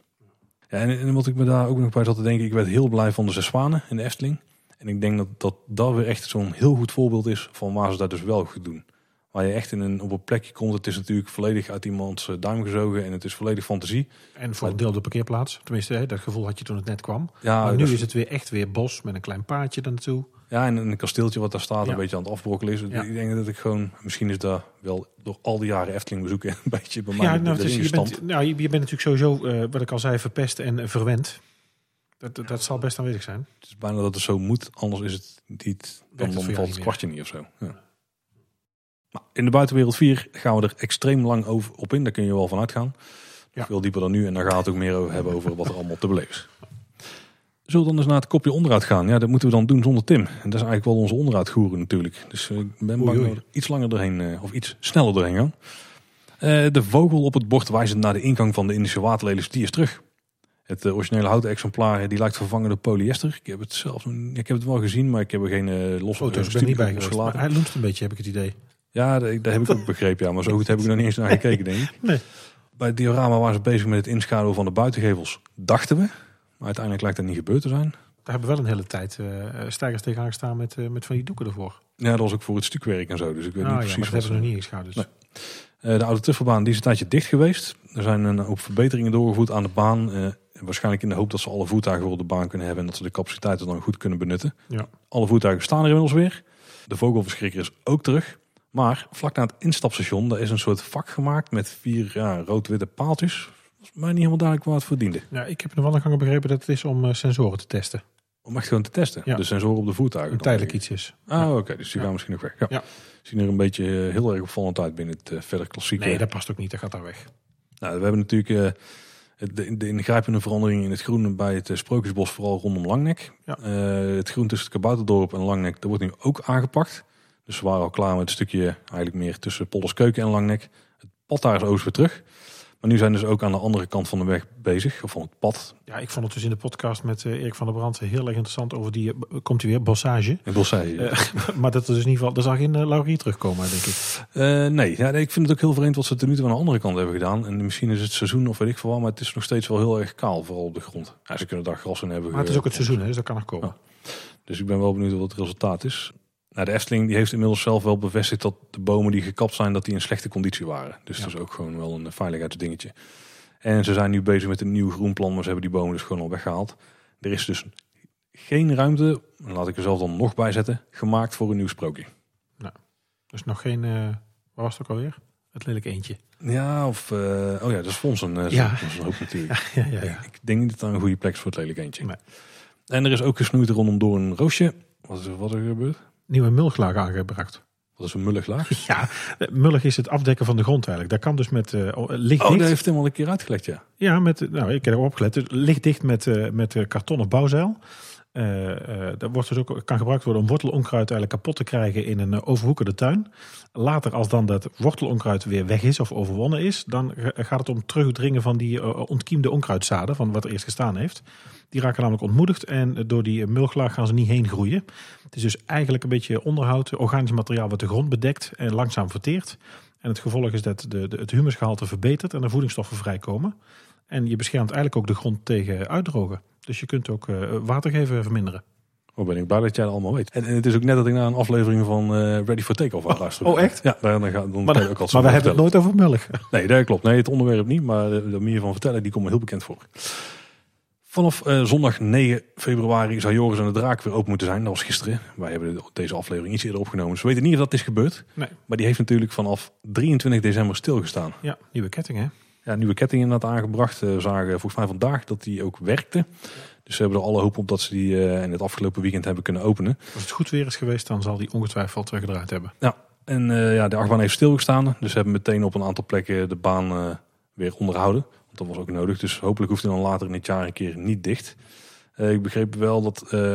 Ja, en, en wat ik me daar ook nog bij zat te denken, ik werd heel blij van de zes zwanen in de Efteling. En ik denk dat dat, dat weer echt zo'n heel goed voorbeeld is van waar ze dat dus wel goed doen. Waar je echt in een, op een plekje komt, het is natuurlijk volledig uit iemands eh, duim gezogen en het is volledig fantasie. En voor een deel de parkeerplaats. Tenminste, hè, dat gevoel had je toen het net kwam. Ja, maar nu is het weer echt weer bos met een klein paadje naartoe. Ja, en een kasteeltje wat daar staat, Ja. een beetje aan het afbrokkelen is. Ja. Ik denk dat ik gewoon, misschien is dat wel door al die jaren Efteling bezoeken een (laughs) beetje bij mij Ja, nou, dus je, bent, nou, je, bent natuurlijk sowieso, eh, wat ik al zei, verpest en verwend. Dat, dat, dat zal best aanwezig zijn. Het is bijna dat het zo moet, anders is het niet, dan, valt het kwartje niet of zo. Ja. Maar in de buitenwereld 4 gaan we er extreem lang over op in, daar kun je wel van uitgaan. Ja. Veel dieper dan nu en dan gaat het ook meer over hebben over wat er allemaal te beleven is. (laughs) Zullen we dan eens naar het kopje onderuit gaan? Ja, dat moeten we dan doen zonder Tim. En dat is eigenlijk wel onze onderuitgoeren natuurlijk. Dus eh, ik ben bang dat we er iets langer doorheen, eh, of iets sneller doorheen gaan. Eh, de vogel op het bord wijzend naar de ingang van de Indische waterlelies, die is terug. Het originele houten exemplaar die lijkt vervangen door polyester. Ik heb het zelf ik heb het wel gezien, maar ik heb er geen losse Foto's, ik ben niet bij gelaten. Hij loenst een beetje, heb ik het idee. Ja, dat heb ik ook begrepen. Ja, maar zo goed heb ik nog niet eens naar gekeken, denk ik. Nee. Bij het diorama waren ze bezig met het inschaduwen van de buitengevels, dachten we. Maar uiteindelijk lijkt dat niet gebeurd te zijn. Daar hebben we wel een hele tijd eh stijgers tegenaan gestaan met, eh, met van die doeken ervoor. Ja, dat was ook voor het stukwerk en zo. Dus ik weet Ah, niet ja, precies dat hebben we ze- nog niet ingeschouwd. Dus. Nee. Eh, de oude tuffelbaan die is een tijdje dicht geweest. Er zijn een hoop verbeteringen doorgevoerd aan de baan. eh, waarschijnlijk in de hoop dat ze alle voertuigen op de baan kunnen hebben. En dat ze de capaciteiten dan goed kunnen benutten. Ja. Alle voertuigen staan er inmiddels weer. De vogelverschrikker is ook terug. Maar vlak na het instapstation, daar is een soort vak gemaakt met vier ja, rood-witte paaltjes. Was mij niet helemaal duidelijk waar het voor diende. Ja, ik heb in de wandelgangen begrepen dat het is om eh, sensoren te testen. Om echt gewoon te testen. Ja. De sensoren op de voertuigen. Een tijdelijk iets is. Ah, oké. dus die gaan misschien nog weg. Ja. Zien er een beetje eh, heel erg opvallend uit binnen het eh, verder klassieke. Nee, dat past ook niet. Dat gaat daar weg. Nou, we hebben natuurlijk de, de ingrijpende verandering in het groen bij het Sprookjesbos, vooral rondom Langnek. Ja. Het groen tussen het Kabouterdorp en Langnek, dat wordt nu ook aangepakt. Dus we waren al klaar met het stukje eigenlijk meer tussen Polderskeuken en Langnek. Het pad daar is oost weer terug. Maar nu zijn dus ook aan de andere kant van de weg bezig, of van het pad, Ja, ik vond het dus in de podcast met eh, Erik van der Brand heel erg interessant over die, eh, komt hij weer, bossage. in Bossé. Eh, (laughs) maar dat er dus in ieder geval, er zal geen uh, laurier terugkomen, denk ik. Eh, nee, ja, nee, ik vind het ook heel vreemd wat ze tot nu toe aan de andere kant hebben gedaan. En misschien is het seizoen of weet ik veel wat, maar het is nog steeds wel heel erg kaal, vooral op de grond. Ja, ze kunnen daar gras in hebben. Maar het is ook het seizoen, hè, dus dat kan nog komen. Dus ik ben wel benieuwd wat het resultaat is. Nou, de Efteling die heeft inmiddels zelf wel bevestigd dat de bomen die gekapt zijn, dat die in slechte conditie waren. Dus Ja. dat is ook gewoon wel een veiligheidsdingetje. En ze zijn nu bezig met een nieuw groenplan, maar ze hebben die bomen dus gewoon al weggehaald. Er is dus geen ruimte, laat ik er zelf dan nog bij zetten, gemaakt voor een nieuw sprookje. Dus nog geen, eh waar was het ook alweer? Het lelijk eentje. Ja, of... eh, oh ja, dat is Fonsen. eh, Ja. Dat is een hoop natuurlijk. (laughs) Ja, ja, ja. Ik denk niet dat dat een goede plek is voor het lelijk eentje. Nee. En er is ook gesnoeid rondom door een roosje. Wat is er, wat er gebeurd? Nieuwe mulchlaag aangebracht. Wat is een mullig laag? (laughs) Ja, eh, mullig is het afdekken van de grond eigenlijk. Dat kan dus met eh oh, licht Oh, dat heeft hem al een keer uitgelegd, ja. Ja, met, nou, ik heb erop opgelet. Dus licht dicht met, eh met eh, kartonnen bouwzeil. Eh, dat wordt dus ook, kan gebruikt worden om wortelonkruid eigenlijk kapot te krijgen in een eh, overwoekerde tuin. Later, als dan dat wortelonkruid weer weg is of overwonnen is, dan ga- gaat het om terugdringen van die ontkiemde onkruidzaden, van wat er eerst gestaan heeft. Die raken namelijk ontmoedigd en door die mulchlaag gaan ze niet heen groeien. Het is dus eigenlijk een beetje onderhoud, organisch materiaal wat de grond bedekt en langzaam verteert. En het gevolg is dat de, het humusgehalte verbetert en er voedingsstoffen vrijkomen. En je beschermt eigenlijk ook de grond tegen uitdrogen. Dus je kunt ook eh, watergeven verminderen. Oh, ben ik blij dat jij dat allemaal weet. En, en het is ook net dat ik naar een aflevering van eh, Ready for Takeoff aan het luisteren. Oh, echt? Ja, daar, dan ga, dan Maar, kan je ook altijd maar we hebben het nooit over melk. vertellen. (laughs) Nee, dat klopt. Nee, het onderwerp niet, maar de, de manier van vertellen, die komt me heel bekend voor. Vanaf eh, zondag 9 februari zou Joris en de Draak weer open moeten zijn. Dat was gisteren. Wij hebben deze aflevering iets eerder opgenomen. Dus we weten niet of dat is gebeurd. Nee. Maar die heeft natuurlijk vanaf 23 december stilgestaan. Ja, nieuwe ketting hè? Ja, nieuwe ketting inderdaad aangebracht. Eh, We zagen volgens mij vandaag dat die ook werkte. Dus ze hebben er alle hoop op dat ze die eh, in het afgelopen weekend hebben kunnen openen. Als het goed weer is geweest, dan zal die ongetwijfeld teruggedraaid hebben. Ja, en eh, ja, de achtbaan heeft stilgestaan. Dus ze hebben meteen op een aantal plekken de baan eh, weer onderhouden. Want dat was ook nodig. Dus hopelijk hoeft hij dan later in het jaar een keer niet dicht. Eh, ik begreep wel dat eh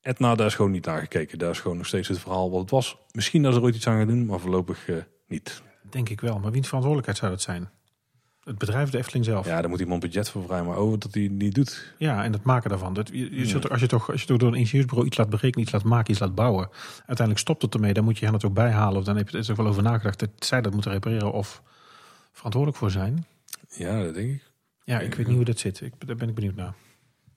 Etna, daar is gewoon niet naar gekeken. Daar is gewoon nog steeds het verhaal wat het was. Misschien dat ze er ooit iets aan gaan doen, maar voorlopig eh, niet. Denk ik wel. Maar wiens verantwoordelijkheid zou dat zijn? Het bedrijf, de Efteling zelf. Ja, daar moet iemand budget voor vrij, maar over dat hij niet doet. Ja, en het maken daarvan. Dat, je, je zult, als, je toch, als je toch door een ingenieursbureau iets laat berekenen, iets laat maken, iets laat bouwen. Uiteindelijk stopt het ermee. Dan moet je hen het ook bijhalen. Of dan heb je er wel over nagedacht dat zij dat moeten repareren of verantwoordelijk voor zijn. Ja, dat denk ik. Ja, ik weet niet hoe dat zit. Ik, daar ben ik benieuwd naar.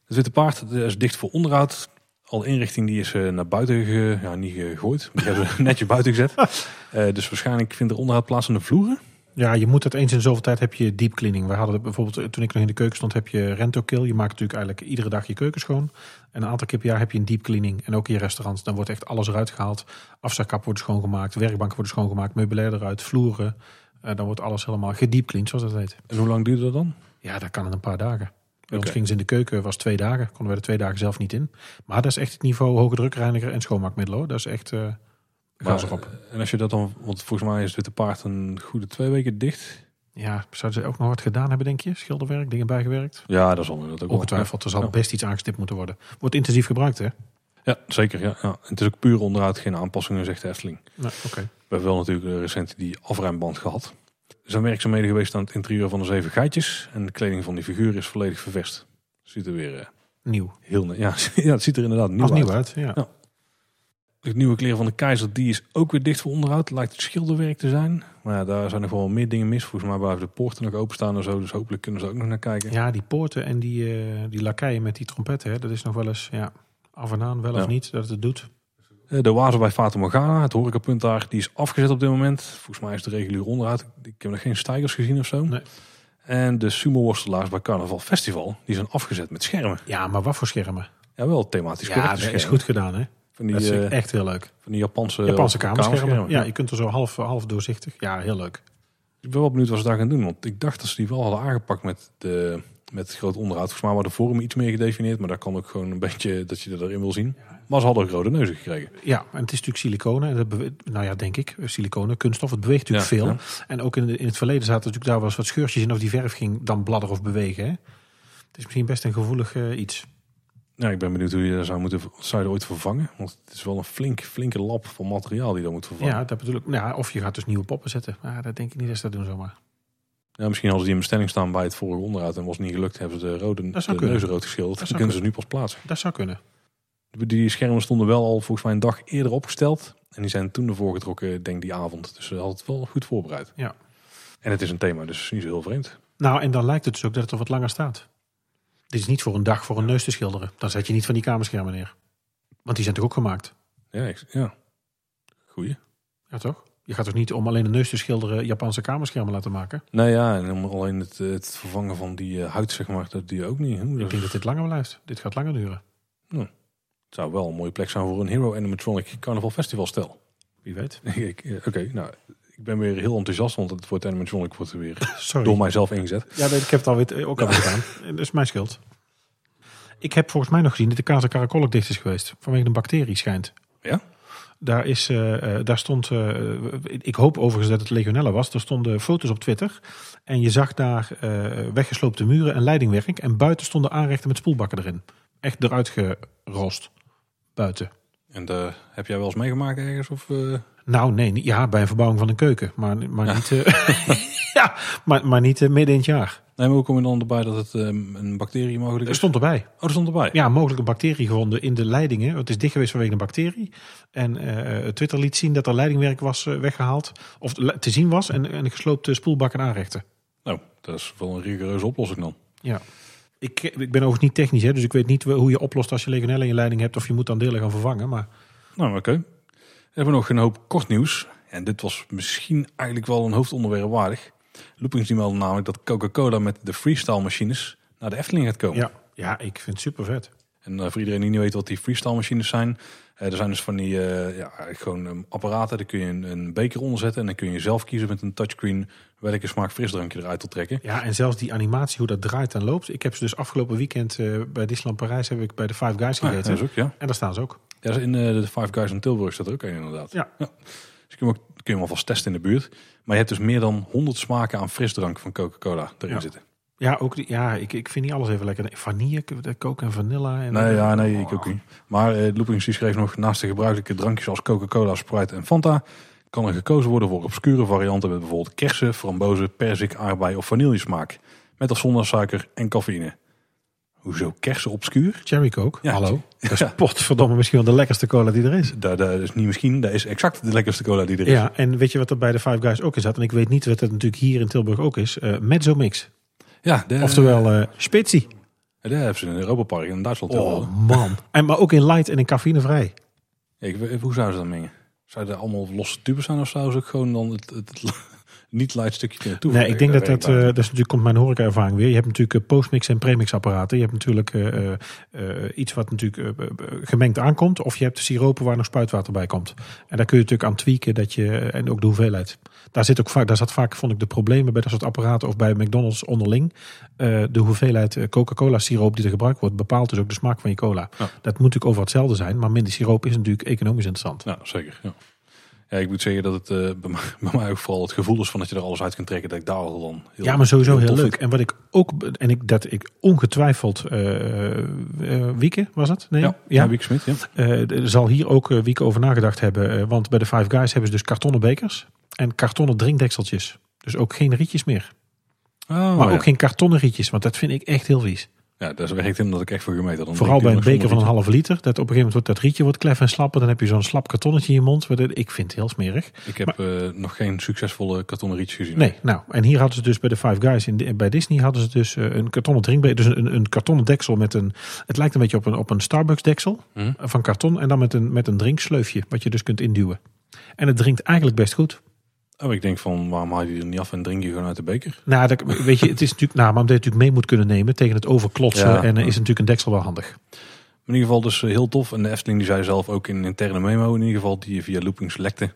Het Witte Paard dat is dicht voor onderhoud. Al inrichting die is eh, naar buiten ge, ja, niet gegooid. Die hebben (laughs) netjes buiten gezet. (laughs) Eh, dus waarschijnlijk vindt er onderhoud plaats aan de vloeren. Ja, je moet het eens in zoveel tijd heb je deep cleaning. We hadden bijvoorbeeld, eh, toen ik nog in de keuken stond, heb je rentokill. Je maakt natuurlijk eigenlijk iedere dag je keuken schoon. En een aantal keer per jaar heb je een deep cleaning. En ook in je restaurants. Dan wordt echt alles eruit gehaald. Afzakkappen worden schoongemaakt. Werkbanken worden schoongemaakt. Meubilair eruit. Vloeren. Eh, dan wordt alles helemaal gediepcleaned, zoals dat heet. En hoe lang duurde dat dan? Ja, dat kan in een paar dagen. Bij ons Oké. gingen ze in de keuken, was twee dagen. Konden we er twee dagen zelf niet in. Maar dat is echt het niveau hoge drukreiniger en schoonmaakmiddel. hoor. Dat is echt eh gas erop. En als je dat dan, want volgens mij is het Witte Paard een goede twee weken dicht. Ja, zouden ze ook nog wat gedaan hebben, denk je? Schilderwerk, dingen bijgewerkt? Ja, dat zal dat ook. Ongetwijfeld, er zal Ja. best iets aangestipt moeten worden. Wordt intensief gebruikt, hè? Ja, zeker. Ja, ja. Het is ook puur onderhoud, geen aanpassingen, zegt de Efteling. Nou, oké. We hebben wel natuurlijk eh, recent die afruimband gehad. Er zijn werkzaamheden geweest aan het interieur van de zeven geitjes. En de kleding van die figuur is volledig ververst. Ziet er weer eh, Nieuw. heel... Ja, (laughs) ja, het ziet er inderdaad nieuw Als uit. nieuw uit, ja. De nieuwe kleren van de keizer, die is ook weer dicht voor onderhoud. Lijkt het schilderwerk te zijn. Maar ja, daar zijn nog wel meer dingen mis. Volgens mij blijven de poorten nog openstaan en zo. Dus hopelijk kunnen ze ook nog naar kijken. Ja, die poorten en die, eh die lakeien met die trompetten, hè, dat is nog wel eens ja, af en aan, wel Ja. of niet, dat het het doet. Eh, De wazen bij Fata Morgana, het horecapunt daar, die is afgezet op dit moment. Volgens mij is de regulier onderhoud. Ik heb nog geen stijgers gezien of zo. Nee. En de sumo-worstelaars bij Carnaval Festival, die zijn afgezet met schermen. Ja, maar wat voor schermen? Ja, wel thematisch Ja, dat is goed gedaan, hè? Van die, dat is eh, echt heel leuk. van die Japanse, Japanse kamerschermen. Ja, je kunt er zo half, half doorzichtig. Ja, heel leuk. Ik ben wel benieuwd wat ze daar gaan doen. Want ik dacht dat ze die wel hadden aangepakt met, de, met het groot onderhoud. Volgens mij waren de vormen iets meer gedefinieerd. Maar daar kan ook gewoon een beetje dat je erin wil zien. Maar ze hadden ook rode neuzen gekregen. Ja, en het is natuurlijk siliconen. En dat nou ja, denk ik, siliconen, kunststof. Het beweegt natuurlijk Ja, veel. En ook in, de- in het verleden zaten natuurlijk daar wel eens wat scheurtjes in of die verf ging dan bladderen of bewegen. Hè? Het is misschien best een gevoelig eh, iets. Ja, ik ben benieuwd hoe je dat zou moeten zou je dat ooit vervangen. Want het is wel een flink, flinke lap van materiaal die dat moet vervangen. Ja, dat bedoel ik. Nou, ja, of je gaat dus nieuwe poppen zetten. Maar dat denk ik niet dat ze dat doen zomaar. Ja, misschien hadden ze die in bestelling staan bij het vorige onderhoud en was het niet gelukt. Hebben ze de, rode, de neuzen rood geschilderd. Dat Dan kunnen ze nu pas plaatsen. Dat zou kunnen. Die schermen stonden wel al volgens mij een dag eerder opgesteld. En die zijn toen ervoor getrokken, denk ik, die avond. Dus ze hadden het wel goed voorbereid. Ja. En het is een thema, dus niet zo heel vreemd. Nou, en dan lijkt het dus ook dat het er wat langer staat. Dit is niet voor een dag voor een neus te schilderen. Dan zet je niet van die kamerschermen neer. Want die zijn toch ook gemaakt? Ja, ik, ja. goeie. Ja, toch? Je gaat toch niet om alleen een neus te schilderen Japanse kamerschermen laten maken? Nee, ja, en om alleen het, het vervangen van die eh, huid, zeg maar, dat die ook niet. Hè? Ik denk dat dit langer blijft. Dit gaat langer duren. het zou wel een mooie plek zijn voor een Hero Animatronic Carnaval Festival stel. Wie weet. (laughs) Ik- eh, Oké, nou, ik ben weer heel enthousiast, want het wordt animatronic wordt er weer (laughs) Sorry. door mijzelf ingezet. Ja, nee, ik heb het alweer ook al gedaan. Dat is mijn schuld. Ik heb volgens mij nog gezien dat de Caracol ook dicht is geweest. Vanwege een bacterie schijnt. Ja? Daar, is, eh, eh, daar stond, eh, ik hoop overigens dat het legionella was. Er stonden foto's op Twitter. En je zag daar eh, weggesloopte muren en leidingwerk. En buiten stonden aanrechten met spoelbakken erin. Echt eruit gerost. Buiten. En uh, heb jij wel eens meegemaakt ergens? Of, uh... Nou, nee. Ja, bij een verbouwing van een keuken. Maar, maar ja. niet, uh, (laughs) (laughs) ja, maar, maar niet midden in het jaar. Nee, maar hoe kom je dan erbij dat het um, een bacterie mogelijk is? Er stond erbij. Oh, er stond erbij? Ja, mogelijk een bacterie gevonden in de leidingen. Het is dicht geweest vanwege een bacterie. En Twitter liet zien dat er leidingwerk was weggehaald. Of te zien was. En, en gesloopte spoelbakken aanrechten. Nou, dat is wel een rigoureuze oplossing dan. Ja. Ik, ik ben overigens niet technisch, hè, dus ik weet niet hoe je oplost als je legionella in je leiding hebt of je moet dan delen gaan vervangen. Maar... Nou, oké. Okay. We hebben nog een hoop kort nieuws. En dit was misschien eigenlijk wel een hoofdonderwerp waardig. Loopings die melden namelijk dat Coca-Cola met de freestyle machines naar de Efteling gaat komen. Ja, ja ik vind het super vet. En uh, voor iedereen die niet weet wat die freestyle machines zijn. Uh, er zijn dus van die uh, ja, gewoon um, apparaten. Daar kun je een, een, beker onder zetten. En dan kun je zelf kiezen met een touchscreen welke smaak frisdrankje eruit te trekken. Ja, en zelfs die animatie, hoe dat draait en loopt. Ik heb ze dus afgelopen weekend bij Disneyland Parijs heb ik bij de Five Guys gegeten. Ah, ook, ja. En daar staan ze ook. Ja, in de Five Guys in Tilburg staat er ook een inderdaad. Ja. ja. Dus kun je, ook, kun je hem alvast testen in de buurt. Maar je hebt dus meer dan 100 smaken aan frisdrank van Coca-Cola erin ja. zitten. Ja, ook die, ja ik, ik vind niet alles even lekker. Vanille, coke en vanilla. En nee, ja, nee, ik ook niet. Maar uh, Loopings schreef nog naast de gebruikelijke drankjes als Coca-Cola, Sprite en Fanta... kan er gekozen worden voor obscure varianten met bijvoorbeeld kersen, frambozen, perzik, aardbei of vanillesmaak. Met of zonder suiker en cafeïne. Hoezo kersen obscuur? Cherry Coke, ja, hallo. (laughs) Dat is potverdomme misschien wel de lekkerste cola die er is. Dat, dat is niet misschien, dat is exact de lekkerste cola die er is. Ja, en weet je wat er bij de Five Guys ook in zat? En ik weet niet wat het natuurlijk hier in Tilburg ook is. Uh, Mezzo Mix. Ja, de, Oftewel uh, Spitzy. Ja, dat hebben ze in Europa Park in Duitsland. Oh man. (laughs) En, maar ook in light en in cafeïnevrij. Ja, ik, hoe zouden ze dat mengen? Zouden er allemaal losse tubes zijn of zouden ze ook gewoon dan het, het, het (laughs) niet light stukje kunnen toevoegen? Nee, ik denk dat dat, uh, dat is natuurlijk komt mijn horeca ervaring weer. Je hebt natuurlijk postmix en premix apparaten. Je hebt natuurlijk uh, uh, iets wat natuurlijk gemengd aankomt. Of je hebt siropen waar nog spuitwater bij komt. En daar kun je natuurlijk aan tweaken dat je, en ook de hoeveelheid. Daar zit ook vaak, daar zat vaak, vond ik, de problemen bij dat soort apparaten of bij McDonald's onderling. de hoeveelheid Coca-Cola siroop die er gebruikt wordt, bepaalt dus ook de smaak van je cola. Ja. Dat moet natuurlijk over hetzelfde zijn, maar minder siroop is natuurlijk economisch interessant. Ja, zeker. Ja. Ja, ik moet zeggen dat het uh, bij, mij, bij, mij, ook vooral het gevoel is van dat je er alles uit kunt trekken. Dat ik daar al dan heel, Ja, maar sowieso heel, heel leuk. En wat ik ook, en ik, dat ik ongetwijfeld, uh, uh, Wieke was het? Nee? Ja, ja. Wieke Smit, ja. zal hier ook Wieke over nagedacht hebben. want bij de Five Guys hebben ze dus kartonnen bekers en kartonnen drinkdekseltjes. Dus ook geen rietjes meer. Oh, maar ja. ook geen kartonnen rietjes, want dat vind ik echt heel vies. Ja, dat werkt in dat ik echt voor gemeten had. Vooral bij een beker van een half liter. Dat op een gegeven moment wordt dat rietje wordt klef en slapper. Dan heb je zo'n slap kartonnetje in je mond. Ik vind het heel smerig. Ik heb maar, uh, nog geen succesvolle kartonnen rietjes gezien. Nee, nou. En hier hadden ze dus bij de Five Guys. In, bij Disney hadden ze dus uh, een kartonnen drinkbeker. Dus een, een kartonnen deksel met een... Het lijkt een beetje op een, op een Starbucks deksel. Hm? Van karton. En dan met een, met een drinksleufje. Wat je dus kunt induwen. En het drinkt eigenlijk best goed. Oh, ik denk van waarom haal je er niet af en drink je gewoon uit de beker? Nou, dat, weet je, het is natuurlijk, nou, maar omdat je natuurlijk mee moet kunnen nemen tegen het overklotsen. Ja, en uh, is natuurlijk een deksel wel handig. In ieder geval dus heel tof. En de Efteling die zei zelf ook in een interne memo in ieder geval die via loopings lekte.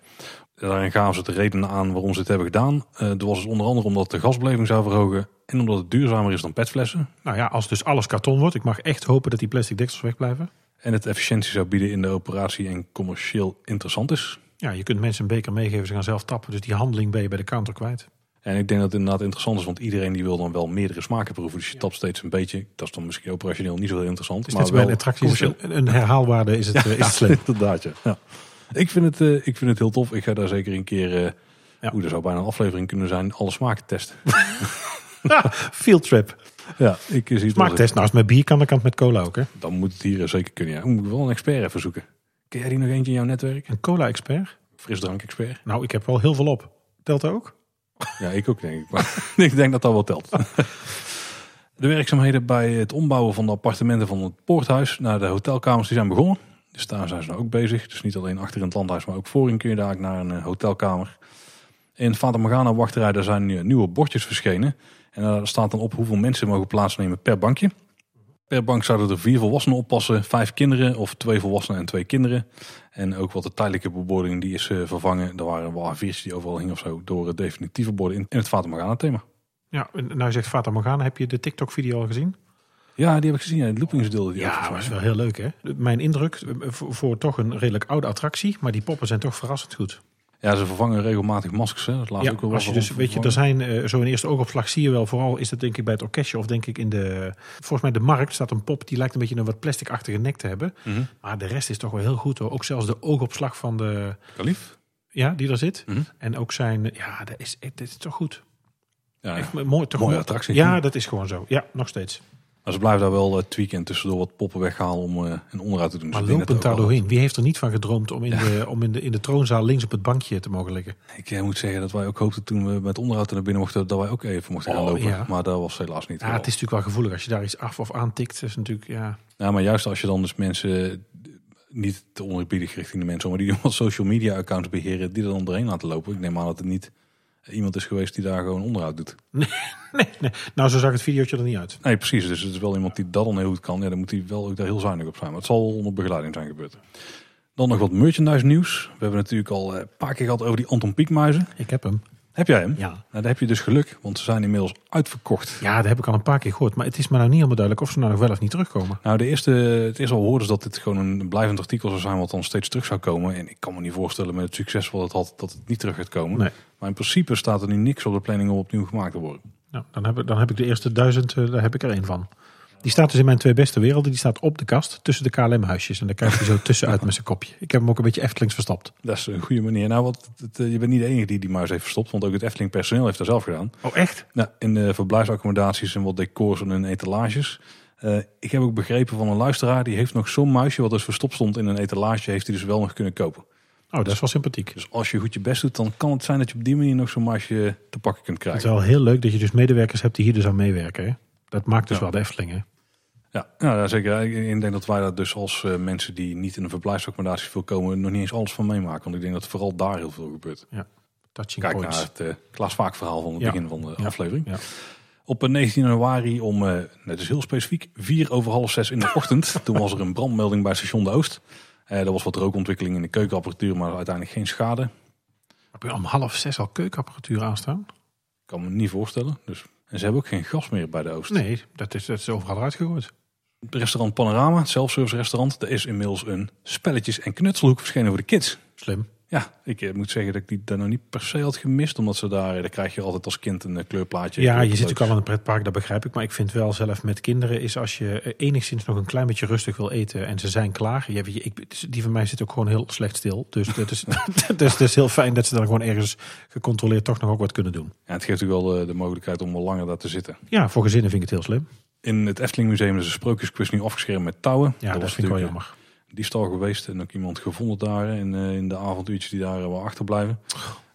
Daarin gaven ze de redenen aan waarom ze het hebben gedaan. Uh, er was dus onder andere omdat de gasbeleving zou verhogen en omdat het duurzamer is dan petflessen. Nou ja, als dus alles karton wordt, ik mag echt hopen dat die plastic deksels wegblijven. En het efficiëntie zou bieden in de operatie en commercieel interessant is. Ja, je kunt mensen een beker meegeven, ze gaan zelf tappen. Dus die handeling ben je bij de counter kwijt. En ik denk dat het inderdaad interessant is, want iedereen die wil dan wel meerdere smaken proeven. Dus je tapt steeds een beetje. Dat is dan misschien operationeel niet zo heel interessant. Is maar wel bij een attractie een, een herhaalwaarde is het, ja, is het slim. (laughs) inderdaad, ja. ja. Ik, vind het, uh, ik vind het heel tof. Ik ga daar zeker een keer, uh, ja. hoe er zou bijna een aflevering kunnen zijn, alle smaken testen. (laughs) (laughs) Field trip. Ja, ik zie Smaaktest. Nou, als het met bier kan, dan kan het met cola ook, hè? Dan moet het hier zeker kunnen, ja. Moet ik wel een expert even zoeken. Ken jij die nog eentje in jouw netwerk? Een cola-expert? Frisdrank-expert. Nou, ik heb wel heel veel op. Telt dat ook? Ja, ik ook denk ik. Maar (laughs) (laughs) ik denk dat dat wel telt. (laughs) De werkzaamheden bij het ombouwen van de appartementen van het poorthuis naar de hotelkamers die zijn begonnen. Dus daar zijn ze nou ook bezig. Dus niet alleen achter in het landhuis, maar ook voorin kun je daar naar een hotelkamer. In Fata Morgana wachterij daar zijn nieuwe bordjes verschenen. En daar staat dan op hoeveel mensen mogen plaatsnemen per bankje. Per bank zouden er vier volwassenen oppassen, vijf kinderen of twee volwassenen en twee kinderen. En ook wat de tijdelijke bebording die is uh, vervangen. Er waren wel A4's die overal hingen of zo door het definitieve borden in, in het Fata Morgana thema. Ja, nou zegt Fata Morgana, heb je de TikTok video al gezien? Ja, die heb ik gezien. Ja, de loopings deelde die Ja, dat is wel heel leuk hè. Mijn indruk, voor, voor, toch een redelijk oude attractie, maar die poppen zijn toch verrassend goed. Ja, ze vervangen regelmatig maskers. Hè. Dat laat Ja, ook wel als je dus, weet je, er zijn eh, zo in eerste oogopslag zie je wel, vooral is dat denk ik bij het orkestje of denk ik in de, volgens mij de markt staat een pop die lijkt een beetje een wat plasticachtige nek te hebben. Mhm. Maar de rest is toch wel heel goed hoor. Ook zelfs de oogopslag van de, Kalif? ja, die er zit. Mhm. En ook zijn, ja, dat is, dat is toch goed. Ja, ja. Echt mooi, toch Mooie mooi. attractie. Ja, dat is gewoon zo. Ja, nog steeds. Maar ze blijven daar wel het weekend tussendoor wat poppen weghalen om eh, een onderhoud te doen. Maar lopend daar doorheen. Wie heeft er niet van gedroomd om in, de, om in, de, in de troonzaal links op het bankje te mogen liggen? Ik eh, moet zeggen dat wij ook hoopten toen we met onderhoud naar binnen mochten, dat wij ook even mochten gaan Oh, lopen. ja. Maar dat was helaas niet. Ja, het is natuurlijk wel gevoelig als je daar iets af of aantikt. is natuurlijk, ja. Ja, maar juist als je dan dus mensen, niet te onerbiedig richting de mensen, maar die wat social media accounts beheren, die er dan doorheen laten lopen. Ik neem aan dat het niet iemand is geweest die daar gewoon onderhoud doet. (laughs) Nee, nee. Nou, zo zag het videootje er niet uit. Nee, precies. Dus het is wel iemand die dat dan heel goed kan. Ja, dan moet hij wel ook daar heel zuinig op zijn. Maar het zal onder begeleiding zijn gebeurd. Dan nog wat merchandise nieuws. We hebben natuurlijk al eh, een paar keer gehad over die Anton Pieckmuizen. Ik heb hem. Heb jij hem? Ja. Nou, daar heb je dus geluk, want ze zijn inmiddels uitverkocht. Ja, dat heb ik al een paar keer gehoord. Maar het is me nou niet helemaal duidelijk of ze nou nog wel of niet terugkomen. Nou, de eerste, het eerste al hoorden ze dat dit gewoon een blijvend artikel zou zijn wat dan steeds terug zou komen. En ik kan me niet voorstellen met het succes wat het had dat het niet terug gaat komen. Nee. Maar in principe staat er nu niks op de planning om opnieuw gemaakt te worden. Nou, dan, heb ik, dan heb ik de eerste duizend, eh, daar heb ik er één van. Die staat dus in mijn twee beste werelden. Die staat op de kast tussen de KLM-huisjes. En daar kijkt hij zo tussenuit (laughs) met zijn kopje. Ik heb hem ook een beetje Eftelings verstopt. Dat is een goede manier. Nou, wat, het, eh, je bent niet de enige die die muis heeft verstopt, want ook het Efteling personeel heeft dat zelf gedaan. Oh, echt? Nou, in de verblijfsaccommodaties en wat decors en in etalages. Eh, ik heb ook begrepen van een luisteraar, die heeft nog zo'n muisje wat dus verstopt stond in een etalage, heeft hij dus wel nog kunnen kopen. Oh, dat is wel sympathiek. Dus als je goed je best doet, dan kan het zijn dat je op die manier nog zo'n muisje te pakken kunt Het is krijgen. wel heel leuk dat je dus medewerkers hebt die hier dus aan meewerken. Hè? Dat maakt dus Ja. wel de Efteling. Hè? Ja, nou, ja, zeker. Ik denk dat wij daar dus als eh, mensen die niet in een verblijfsaccommodatie veel komen, nog niet eens alles van meemaken. Want ik denk dat vooral daar heel veel gebeurt. Touching Kijk points. naar het eh Klaas Vaak verhaal van het Ja. begin van de Ja. aflevering. Ja. Op eh, 19 januari om, eh net is heel specifiek, vier over half zes in de (laughs) ochtend. toen was er een brandmelding bij station De Oost. Eh er was wat rookontwikkeling in de keukenapparatuur, maar uiteindelijk geen schade. Heb je om half zes al keukenapparatuur aanstaan? Ik kan me niet voorstellen. Dus, en ze hebben ook geen gas meer bij De Oost. Nee, dat is, dat is overal uitgegooid. Restaurant Panorama, het self-service restaurant, er is inmiddels een spelletjes- en knutselhoek verschenen voor de kids. Slim. Ja, ik eh, moet zeggen dat ik die daar nog niet per se had gemist. Omdat ze daar, daar krijg je altijd als kind een eh, kleurplaatje. Ja, je zit natuurlijk al in een pretpark, dat begrijp ik. Maar ik vind wel zelf met kinderen is als je eh, enigszins nog een klein beetje rustig wil eten en ze zijn klaar. Weet je, ik, die van mij zit ook gewoon heel slecht stil. Dus het is, (laughs) (laughs) dus het is heel fijn dat ze dan gewoon ergens gecontroleerd toch nog ook wat kunnen doen. Ja, het geeft natuurlijk wel de, de mogelijkheid om wel langer daar te zitten. Ja, voor gezinnen vind ik het heel slim. In het Efteling Museum is een sprookjesquiz nu afgeschermd met touwen. Ja, dat, was vind ik wel jammer. een diefstal geweest en ook iemand gevonden daar in, eh, in de avontuurtjes die daar eh, wel achterblijven.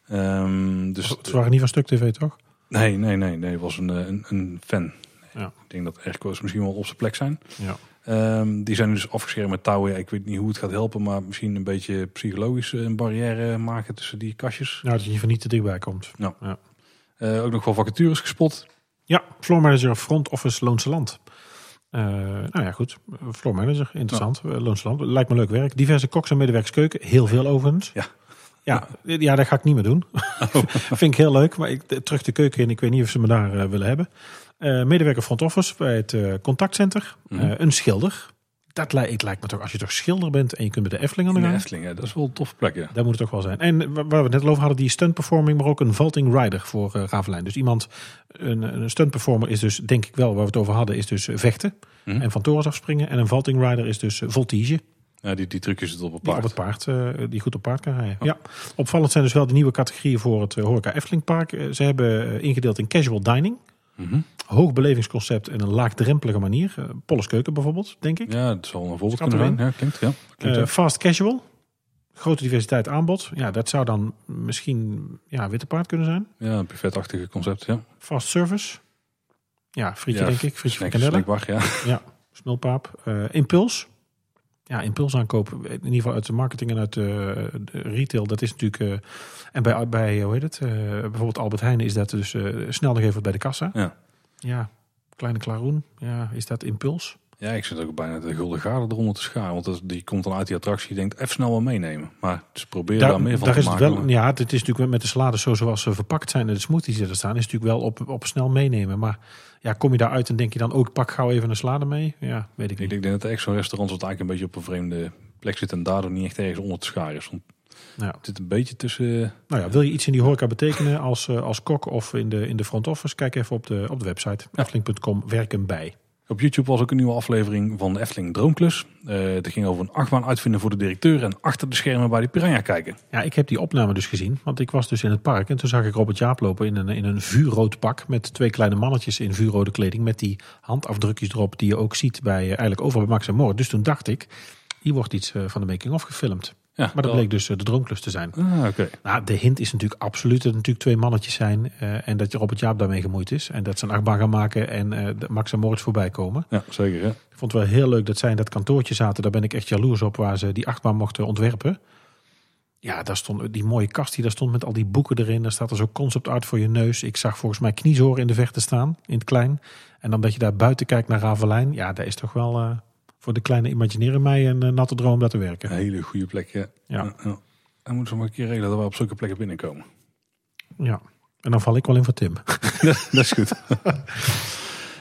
Ehm, dus Het waren niet van Stuk TV, toch? nee, nee, nee, nee, het was een, eh, een, een fan. Ja. Ik denk dat airco's misschien wel op zijn plek zijn. Ja. Ehm, die zijn nu dus afgeschermd met touwen. Ja, ik weet niet hoe het gaat helpen, maar misschien een beetje psychologisch eh, een barrière maken tussen die kastjes. Nou, dat je van niet te dichtbij komt. Eh, ook nog wel vacatures gespot. Ja, floor manager front office Loonse Land. Eh, nou ja, goed. Floor manager, interessant. Ja. Loonse Land, lijkt me leuk werk. Diverse koks en medewerkers keuken, heel veel overigens. Ja. Ja, ja, dat ga ik niet meer doen. (laughs) Vind ik heel leuk, maar ik, terug de keuken in. Ik weet niet of ze me daar eh, willen hebben. Eh, medewerker front office bij het eh, contactcenter. Mhm. Eh, een schilder. Dat lijkt, het lijkt me toch, als je toch schilder bent en je kunt bij de Efteling aan de de gang. Efteling, ja, dat is wel een toffe plek, ja. Dat moet het toch wel zijn. En waar we het net al over hadden, die stunt performing, maar ook een vaulting rider voor uh, Ravelijn. Dus iemand, een, een stunt performer is dus, denk ik wel, waar we het over hadden, is dus vechten Mhm. en van torens afspringen. En een vaulting rider is dus voltige. Ja, die, die trucjes zitten op een Die paard. op het paard, uh, die goed op paard kan rijden. Ja. Opvallend zijn dus wel de nieuwe categorieën voor het Horeca Efteling Park. Uh, ze hebben ingedeeld in casual dining. Mhm. Hoog belevingsconcept en een laagdrempelige manier. Uh, Polles Keuken bijvoorbeeld, denk ik. Ja, dat zal een voorbeeld kunnen zijn. Ja, klinkt, ja. klinkt Uh, ja. fast casual. Grote diversiteit aanbod. Ja, dat zou dan misschien ja, witte paard kunnen zijn. Ja, een buffetachtige concept, ja. Fast service. Ja, frietje ja, denk ik. Frietje snack- snackbar, ja. Smulpaap. Uh, impuls. Ja, impuls aankoop. In ieder geval uit de marketing en uit de, de retail. Dat is natuurlijk... Uh, en bij, bij, hoe heet het? Uh, bijvoorbeeld Albert Heijn is dat dus snel nog even bij de kassa. Ja. Ja, kleine klaroen. Ja, is dat impuls? Ja, ik zit ook bijna de gulden gade eronder te scharen. Want dat, die komt dan uit die attractie. Je denkt, even snel wel meenemen. Maar ze proberen daar, daar meer van daar te is maken. Het wel, ja, het is natuurlijk met de salades zo zoals ze verpakt zijn en de smoothies die er staan, is natuurlijk wel op, op snel meenemen. Maar ja, kom je daaruit en denk je dan ook, ik pak gauw even een salade mee? Ja, weet ik niet. Ik denk dat echt zo'n restaurant wat eigenlijk een beetje op een vreemde plek zit en daardoor niet echt ergens onder te scharen is. Want Nou, Het zit een beetje tussen... eh, nou ja, wil je iets in die horeca betekenen als, eh, als kok of in de, in de front office? Kijk even op de, op de website. Efteling.com werken bij. Op YouTube was ook een nieuwe aflevering van de Efteling Droomklus. Eh het ging over een achtbaan uitvinden voor de directeur en achter de schermen bij die piranha kijken. Ja, ik heb die opname dus gezien. Want ik was dus in het park en toen zag ik Robert Jaap lopen in een, in een vuurrood pak. Met twee kleine mannetjes in vuurrode kleding. Met die handafdrukjes erop die je ook ziet bij, eh, eigenlijk overal bij Max en Moritz. Dus toen dacht ik, hier wordt iets eh, van de making-of gefilmd. Ja, Maar dat wel- bleek dus eh, de droomklus te zijn. Ah. Nou, de hint is natuurlijk absoluut dat het natuurlijk twee mannetjes zijn. eh, en dat Robert Jaap daarmee gemoeid is. En dat ze een achtbaan gaan maken en eh, Max en Moritz voorbij komen. Ja, zeker. Hè? Ik vond het wel heel leuk dat zij in dat kantoortje zaten. Daar ben ik echt jaloers op waar ze die achtbaan mochten ontwerpen. Ja, daar stond die mooie kast die daar stond met al die boeken erin. Daar staat er zo concept art voor je neus. Ik zag volgens mij kniezoren in de verte staan, in het klein. En dan dat je daar buiten kijkt naar Ravelijn. Ja, daar is toch wel voor de kleine imagineren mij een eh, natte droom om daar te werken. Een hele goede plek. Ja. Ja. Ja. Dan moeten we maar een keer regelen dat we op zulke plekken binnenkomen. Ja. En dan val ik wel in voor Tim. (laughs) dat is goed. (laughs)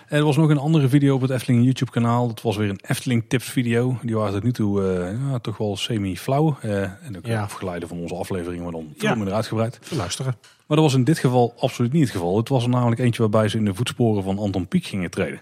Er was nog een andere video op het Efteling YouTube kanaal. Dat was weer een Efteling tips video. Die waren tot nu toe eh, ja, toch wel semi-flauw. Eh, en ook Ja. afgeleide van onze aflevering, maar dan veel Ja. minder uitgebreid. Luisteren. Maar dat was in dit geval absoluut niet het geval. Het was er namelijk eentje waarbij ze in de voetsporen van Anton Pieck gingen treden.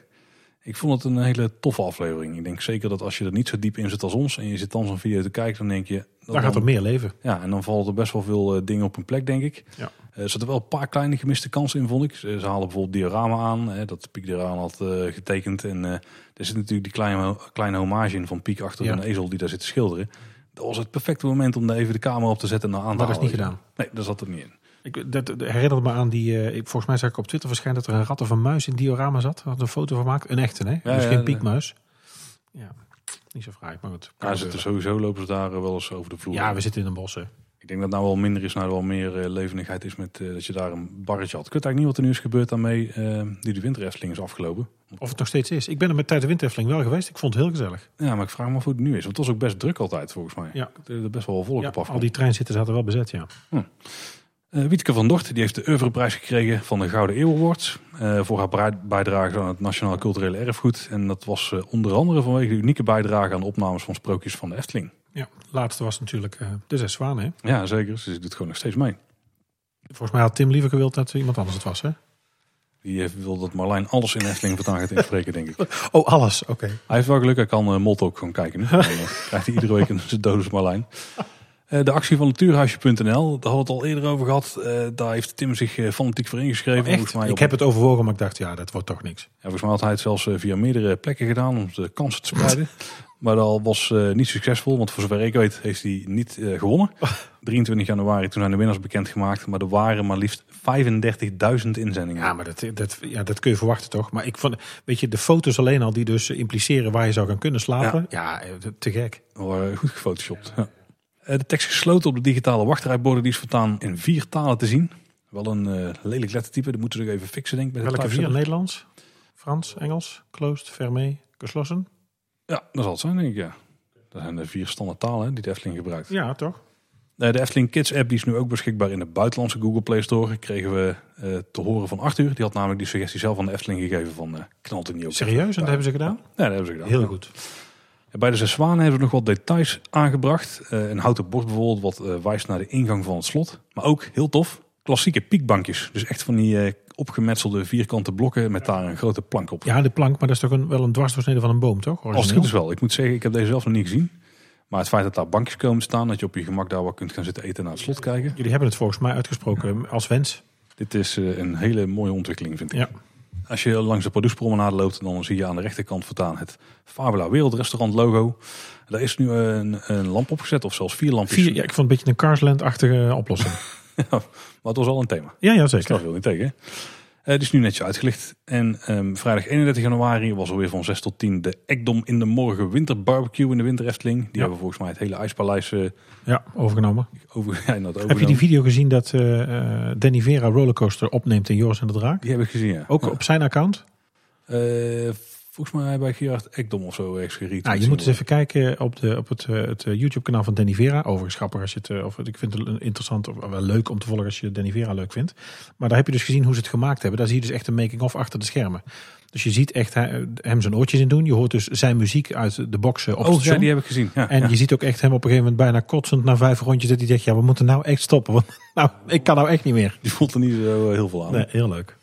Ik vond het een hele toffe aflevering. Ik denk zeker dat als je er niet zo diep in zit als ons en je zit dan zo'n video te kijken, dan denk je... dat Daar gaat er meer leven. Ja, en dan vallen er best wel veel eh, dingen op hun plek, denk ik. Ja. Eh, er zaten wel een paar kleine gemiste kansen in, vond ik. Ze, ze haalden bijvoorbeeld diorama aan, hè, dat Piek eraan had eh, getekend. En er zit natuurlijk die kleine, kleine hommage in van Piek achter Ja. een ezel die daar zit te schilderen. Dat was het perfecte moment om daar even de camera op te zetten en aan te Maar dat is halen, niet gedaan. Nee, daar zat het niet in. Ik, dat, me aan die. eh, ik, volgens mij zag ik op Twitter verschijnen dat er een rat of een muis in het diorama zat. Had een foto van gemaakt. Een echte, hè? dus ja, geen ja. piekmuis. Ja, niet zo fraai, maar goed. Ja, zitten sowieso lopen ze daar eh, wel eens over de vloer. ja, we zitten in een bos. Hè. Ik denk dat nou wel minder is, nou wel meer eh, levendigheid is met dat je daar een barretje had. Ik weet eigenlijk niet wat er nu is gebeurd daarmee, eh die de winter Efteling is afgelopen. Of het nog steeds is. Ik ben er met tijd de winterefteling wel geweest. Ik vond het heel gezellig. Ja, maar ik vraag me af hoe het nu is. Want het was ook best druk altijd, volgens mij. Ja. Er best wel volk Ja, op af. al die treinzitten zaten wel bezet, ja. Eh, Wietke van Dort die heeft de Oeuvreprijs gekregen van de Gouden Eeuw Awards. eh, voor haar bijdrage aan het Nationaal Culturele Erfgoed. En dat was eh, onder andere vanwege de unieke bijdrage aan de opnames van sprookjes van de Efteling. Ja, laatste was natuurlijk eh, de Zes Zwanen. Hè. Ja, zeker. Ze doet gewoon nog steeds mee. Volgens mij had Tim liever gewild dat iemand anders het was, hè? Die eh, wil dat Marlijn alles in Efteling vertaan gaat inspreken, denk ik. (laughs) Oh, alles. Oké. Hij heeft wel geluk, hij kan uh, Molt ook gewoon kijken. (laughs) Dan eh, krijgt hij iedere week een dosis Marlijn. Eh, de actie van natuurhuisje.nl, daar hadden we het al eerder over gehad. Eh, daar heeft Tim zich eh, fanatiek voor ingeschreven. Oh, mij Ik heb het overwogen, maar ik dacht, ja, dat wordt toch niks. Ja, volgens mij had hij het zelfs via meerdere plekken gedaan om de kansen te spreiden. (laughs) maar dat was niet succesvol, want voor zover ik weet heeft hij niet gewonnen. (laughs) 23 januari, toen zijn de winnaars bekendgemaakt. Maar er waren maar liefst 35.000 inzendingen. Ja, maar dat, dat, ja, dat kun je verwachten toch? Maar ik vond, weet je, de foto's alleen al die dus impliceren waar je zou gaan kunnen slapen. Ja, te gek. Goed gefotoshopt. Ja. Eh, de tekst gesloten op de digitale wachtrijborden. Die is voortaan in vier talen te zien. Wel een eh, lelijk lettertype. Dat moeten we even fixen, denk ik. Met de Welke vier? Nederlands, Frans, Engels, closed, fermé, geschlossen? Ja, dat zal het zijn, denk ik, ja. Dat zijn de vier standaard talen hè, die de Efteling gebruikt. Ja, toch? Eh, De Efteling Kids app die is nu ook beschikbaar in de buitenlandse Google Play Store. Kregen we eh, te horen van Arthur. Die had namelijk die suggestie zelf aan de Efteling gegeven van eh knalt er niet op. Serieus? En dat hebben ze gedaan? Ja, dat hebben ze gedaan. Heel Ja. goed. Bij de Zes Zwanen hebben we nog wat details aangebracht. Eh, een houten bord bijvoorbeeld wat eh, wijst naar de ingang van het slot. Maar ook, heel tof, klassieke piekbankjes. Dus echt van die eh, opgemetselde vierkante blokken met daar een grote plank op. Ja, de plank, maar dat is toch een, wel een dwarsdoorsnede van een boom, toch? Als het goed is wel. Ik moet zeggen, ik heb deze zelf nog niet gezien. Maar het feit dat daar bankjes komen staan, dat je op je gemak daar wat kunt gaan zitten eten en naar het slot kijken. Jullie hebben het volgens mij uitgesproken als wens. Dit is een hele mooie ontwikkeling, vind ik. Ja. Als je langs de Pardoespromenade loopt, dan zie je aan de rechterkant voortaan het Fabula Wereldrestaurant logo. Daar is nu een, een lamp opgezet, of zelfs vier lampjes. Vier, ja, ik vond een beetje een Carsland-achtige oplossing. (laughs) maar het was al een thema. ja, ja, zeker. sta veel niet tegen. hè? Het is nu netjes uitgelicht. En ehm, vrijdag 31 januari was er weer van 6 tot 10 de Ekdom in de Morgen Winterbarbecue in de Winter Efteling. Die Ja. hebben volgens mij het hele ijspaleis eh, Ja, overgenomen. over, (laughs) ja, Heb je die video gezien dat eh, Danny Vera Rollercoaster opneemt in Joris en de Draak? Die heb ik gezien, ja. Ook Ja. op zijn account? Volgens mij bij Gerard Ekdom of zo ergens geriet. Nou, je moet eens even kijken op, de, op het, eh, het eh, YouTube-kanaal van Danny Vera. Overigens grappig als je het, eh, of ik vind het interessant of wel leuk om te volgen als je Danny Vera leuk vindt. Maar daar heb je dus gezien hoe ze het gemaakt hebben. Daar zie je dus echt een making-of achter de schermen. Dus je ziet echt hem zijn oortjes in doen. Je hoort dus zijn muziek uit de boxen op het Oh, ja, die heb ik gezien. Ja, En ja. je ziet ook echt hem op een gegeven moment bijna kotsend na vijf rondjes. Dat hij denkt, ja, we moeten nou echt stoppen. Want (laughs) nou, ik kan nou echt niet meer. Die voelt er niet zo heel veel aan. Nee, heel leuk.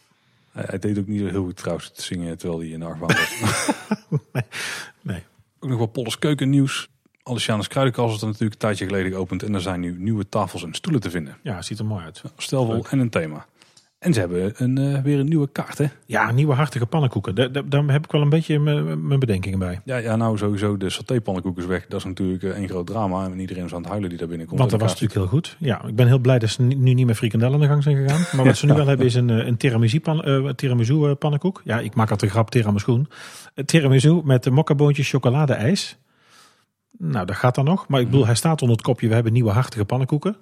Hij, hij deed ook niet zo heel goed trouwens te zingen terwijl hij in de achtbaan was. (laughs) Nee. ook nog wel Polles keukennieuws. Alicianes Kruidenkast is er natuurlijk een tijdje geleden geopend. En er zijn nu nieuwe tafels en stoelen te vinden. Ja, ziet er mooi uit. Stelvol Leuk. en een thema. En ze hebben een, eh, weer een nieuwe kaart hè. Ja, nieuwe hartige pannenkoeken. Daar, daar, daar heb ik wel een beetje mijn bedenkingen bij. Ja, ja, nou sowieso de satépannenkoek is weg. Dat is natuurlijk eh, één groot drama. En iedereen is aan het huilen die daar binnenkomt. Want dat was natuurlijk heel goed. Ja, ik ben heel blij dat ze nu niet meer frikandellen aan de gang zijn gegaan. Maar wat ze nu wel (laughs) hebben is een, eh, een tiramisu, pan, tiramisu pannenkoek. Ja, ik maak altijd een grap tiramisu. Tiramisu met mokkaboontjes chocoladeijs. Nou, dat gaat dan nog. Maar ik bedoel, hij staat onder het kopje. We hebben nieuwe hartige pannenkoeken.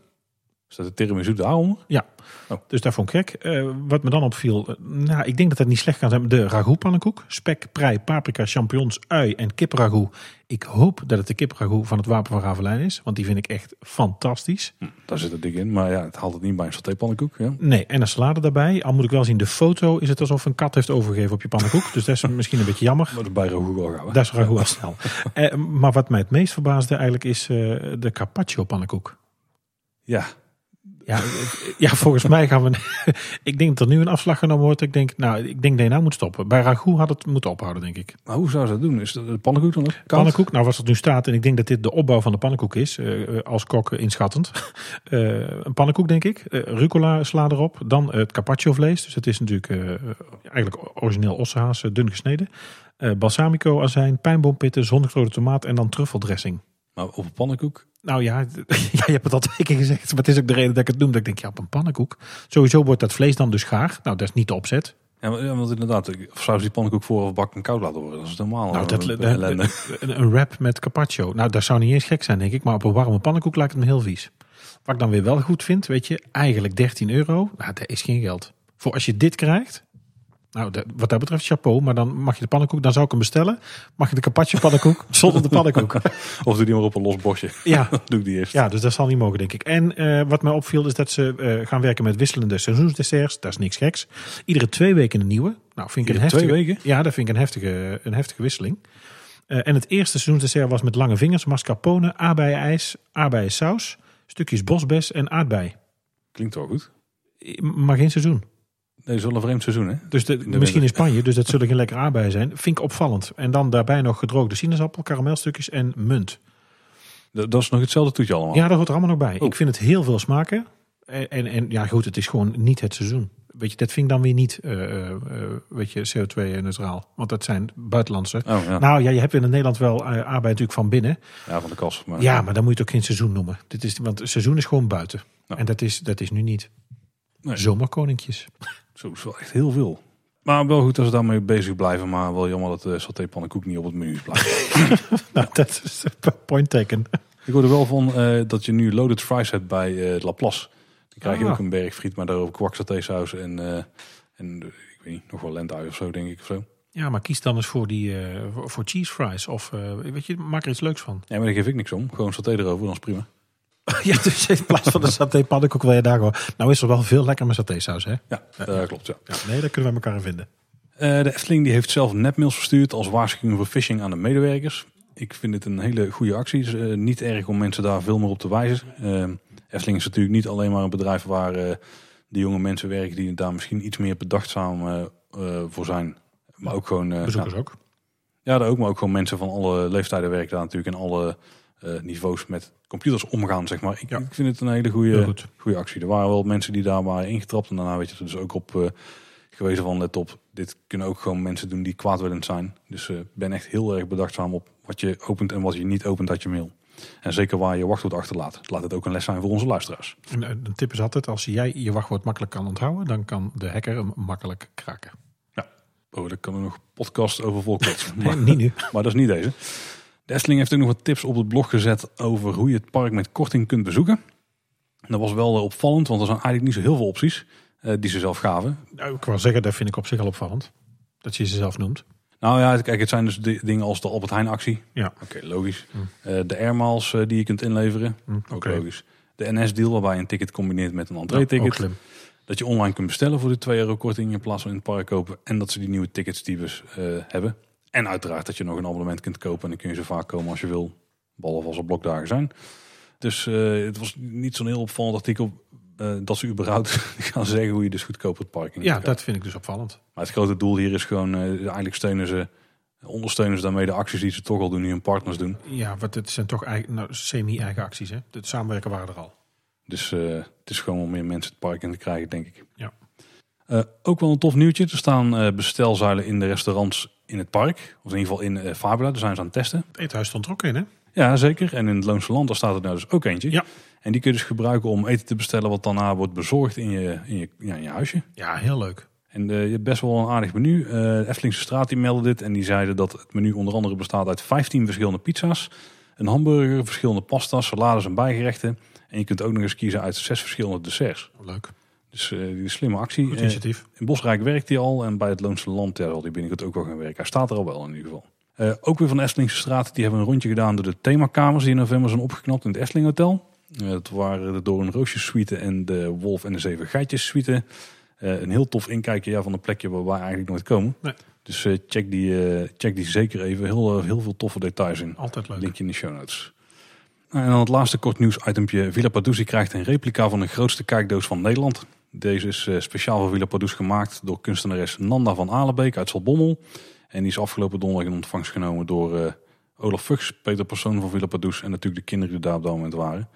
Is dat de tiramisu daaronder? Ja, Oh. dus dat vond ik gek. Eh, wat me dan opviel, eh, nou, ik denk dat dat niet slecht kan zijn. De ragout pannenkoek, spek, prei, paprika, champignons, ui en kipragout. Ik hoop dat het de kipragout van het Wapen van Ravelijn is, want die vind ik echt fantastisch. Hm, daar zit het dik in. Maar ja, het haalt het niet bij een satépannenkoek. Ja. Nee, en een salade daarbij. Al moet ik wel zien, de foto is het alsof een kat heeft overgegeven op je pannenkoek. Dus dat is (laughs) misschien een beetje jammer. Maar dat is bij Ragout gauw. hè? Dat is ragout al snel. Eh, maar wat mij het meest verbaasde eigenlijk is de carpaccio pannenkoek. Ja, Ja, ja, volgens mij gaan we. (laughs) ik denk dat er nu een afslag genomen wordt. Ik denk, nou, ik denk dat je nou moet stoppen. Bij ragout had het moeten ophouden, denk ik. maar hoe zou ze dat doen? Is de, de pannenkoek dan? Pannenkoek, nou, was het nu staat, en ik denk dat dit de opbouw van de pannenkoek is, eh, eh, als kok inschattend. (laughs) Eh, een pannenkoek, denk ik. Eh, rucola sla erop. Dan het carpaccio vlees. Dus het is natuurlijk eigenlijk origineel ossehaas, eh, dun gesneden. Balsamico, azijn, pijnboompitten, zonnegrode tomaat en dan truffeldressing. Maar op een pannenkoek? Nou ja, (laughs) ja, je hebt het al twee keer gezegd. Maar het is ook de reden dat ik het noem. Dat ik denk, ja, op een pannenkoek. Sowieso wordt dat vlees dan dus gaar. Nou, dat is niet de opzet. Ja, maar- ja, want inderdaad, of zou ze die pannenkoek voor of bakken koud laten worden? Dat is normaal. Nou, dat, een de- ellende. een, een wrap met carpaccio. Nou, dat zou niet eens gek zijn, denk ik. Maar op een warme pannenkoek lijkt het me heel vies. Wat ik dan weer wel goed vind, weet je, eigenlijk 13 euro. Nou, dat is geen geld. Voor als je dit krijgt. Nou, dat- wat dat betreft chapeau. Maar dan mag je de pannenkoek, dan zou ik hem bestellen. Mag je de carpaccio pannenkoek (laughs) zonder de pannenkoek. (laughs) Of doe die maar op een los bosje. Ja, (laughs) doe ik die eerst. ja, dus dat zal niet mogen, denk ik. En eh, wat mij opviel is dat ze eh, gaan werken met wisselende seizoensdesserts. Dat is niks geks. Iedere twee weken een nieuwe. Nou, vind ik een heftige, twee weken? Ja, dat vind ik een heftige, een heftige wisseling. Eh, en het eerste seizoensdessert was met lange vingers, mascarpone, aardbeienijs, aardbeiensaus, stukjes bosbes en aardbei. Klinkt wel goed. Maar geen seizoen. Dat is wel een vreemd seizoen, hè? Dus de, de misschien in. Spanje, dus dat zullen geen lekkere aardbeien zijn. Vind ik opvallend. En dan daarbij nog gedroogde sinaasappel, karamelstukjes en munt. Dat, dat is nog hetzelfde toetje allemaal. Ja, dat hoort er allemaal nog bij. Oh. Ik vind het heel veel smaken. En, en, en ja, goed, het is gewoon niet het seizoen. Weet je, dat vind ik dan weer niet eh, eh, eh, weet je, CO2-neutraal. Want dat zijn buitenlandse. Oh, ja. Nou ja, je hebt in Nederland wel aardbei natuurlijk van binnen. ja, van de kas. Maar, Ja, maar dan moet je het ook geen seizoen noemen. Dit is, want het seizoen is gewoon buiten. En dat is, dat is nu niet. Nee. Zomerkoninkjes. Zo is wel echt heel veel. Maar wel goed dat ze daarmee bezig blijven. Maar wel jammer dat de saté pannenkoek niet op het menu is blijven. (laughs) nou, dat is point taken. ik hoorde wel van eh, dat je nu loaded fries hebt bij eh Laplace. Dan krijg je Ah. ook een berg friet, maar daarop kwak satésaus en, eh, en ik weet niet, nog wel lentui of zo, denk ik. Of zo. Ja, maar kies dan eens voor, die, voor- cheese fries. Of weet je, maak er iets leuks van. Ja, maar daar geef ik niks om. Gewoon saté erover, dan is prima. (laughs) ja, dus in plaats van de saté pannenkoek wil je daar gewoon... Nou is er wel veel lekker met satésaus, hè? Ja, dat klopt. Ja. Ja, nee, daar kunnen we elkaar in vinden. Eh, de Efteling die heeft zelf nepmails verstuurd als waarschuwing voor phishing aan de medewerkers. Ik vind het een hele goede actie. Het is, eh, niet erg om mensen daar veel meer op te wijzen. Eh, Efteling is natuurlijk niet alleen maar een bedrijf waar eh de jonge mensen werken die daar misschien iets meer bedachtzaam voor zijn. Maar ook gewoon... eh, Bezoekers ook. Ja, daar ook, maar ook gewoon mensen van alle leeftijden werken daar natuurlijk en alle niveaus met computers omgaan, zeg maar. Ik, Ja. ik vind het een hele goede, goed. goede actie. Er waren wel mensen die daar waren ingetrapt en daarna weet je er dus ook op eh, gewezen van let op. Dit kunnen ook gewoon mensen doen die kwaadwillend zijn. Dus eh ben echt heel erg bedachtzaam op wat je opent en wat je niet opent uit je mail. En zeker waar je wachtwoord achterlaat. Laat het ook een les zijn voor onze luisteraars. En, eh, een tip is altijd, als jij je wachtwoord makkelijk kan onthouden... dan kan de hacker hem makkelijk kraken. Oh, daar kan er nog podcast over volkotsen. (laughs) Nee, niet nu. Maar dat is niet deze. De Efteling heeft ook nog wat tips op het blog gezet over hoe je het park met korting kunt bezoeken. En dat was wel eh, opvallend, want er zijn eigenlijk niet zo heel veel opties eh, die ze zelf gaven. Nou, ik wou zeggen, dat vind ik op zich al opvallend. Dat je ze zelf noemt. Nou ja, kijk, het zijn dus di- dingen als de Albert Heijn actie. Ja. Oké, logisch. Hm. Eh, de airmiles eh, die je kunt inleveren. Hm, Ook Oké. logisch. De NS-deal waarbij je een ticket combineert met een ook entree-ticket. dat je online kunt bestellen voor de 2 euro korting in plaats van in het park kopen. En dat ze die nieuwe ticketstypes eh hebben. En uiteraard dat je nog een abonnement kunt kopen. En dan kun je zo vaak komen als je wil. Behalve als er blokdagen zijn. Dus eh, het was niet zo'n heel opvallend artikel eh, dat ze überhaupt (laughs) gaan zeggen hoe je dus goedkoop het park in Ja, dat vind ik dus opvallend. maar het grote doel hier is gewoon, eh, eigenlijk steunen ze, ondersteunen ze daarmee de acties die ze toch al doen, die hun partners doen. Ja, want het zijn toch eigen, nou, semi-eigen acties. Hè? Het samenwerken waren er al. Dus het is gewoon om meer mensen het park in te krijgen, denk ik. Ja. Ook wel een tof nieuwtje. Er staan bestelzuilen in de restaurants in het park. Of in ieder geval in eh, Fabula. Daar zijn ze aan het testen. Het eethuis stond er ook in, hè? Ja, zeker. En in het Loonse Land daar staat er nou dus ook eentje. Ja. En die kun je dus gebruiken om eten te bestellen wat daarna wordt bezorgd in je, in je, ja, in je huisje. Ja, heel leuk. En eh, je hebt best wel een aardig menu. De Eftelingse Straat die meldde dit en die zeiden dat het menu onder andere bestaat uit 15 verschillende pizza's, een hamburger, verschillende pasta's, salades en bijgerechten. En je kunt ook nog eens kiezen uit zes verschillende desserts. Leuk. Dus eh, die slimme actie. Goed Eh, initiatief. in Bosrijk werkt hij al en bij het Loonse Land ja, zal hij binnenkort ook wel gaan werken. Hij staat er al wel in ieder geval. Eh, ook weer van de Eftelingse Straat, die hebben een rondje gedaan door de themakamers die in november zijn opgeknapt in het Efteling Hotel. Dat waren de Door een Roosjes suite en de Wolf en de Zeven Geitjes suite. Een heel tof inkijkje ja, van een plekje waar wij eigenlijk nooit komen. Nee. Dus check, die, check die zeker even. Heel, heel veel toffe details in. Altijd leuk. Linkje in de show notes. En dan het laatste kort nieuws itempje. Villa Padouzi krijgt een replica van de grootste kijkdoos van Nederland. Deze is eh, speciaal voor Villa Padouzi gemaakt door kunstenares Nanda van Alenbeek uit Zaltbommel. En die is afgelopen donderdag in ontvangst genomen door eh, Olaf Fuchs, Peter Persoon van Villa Padouzi en natuurlijk de kinderen die daar op dat moment waren.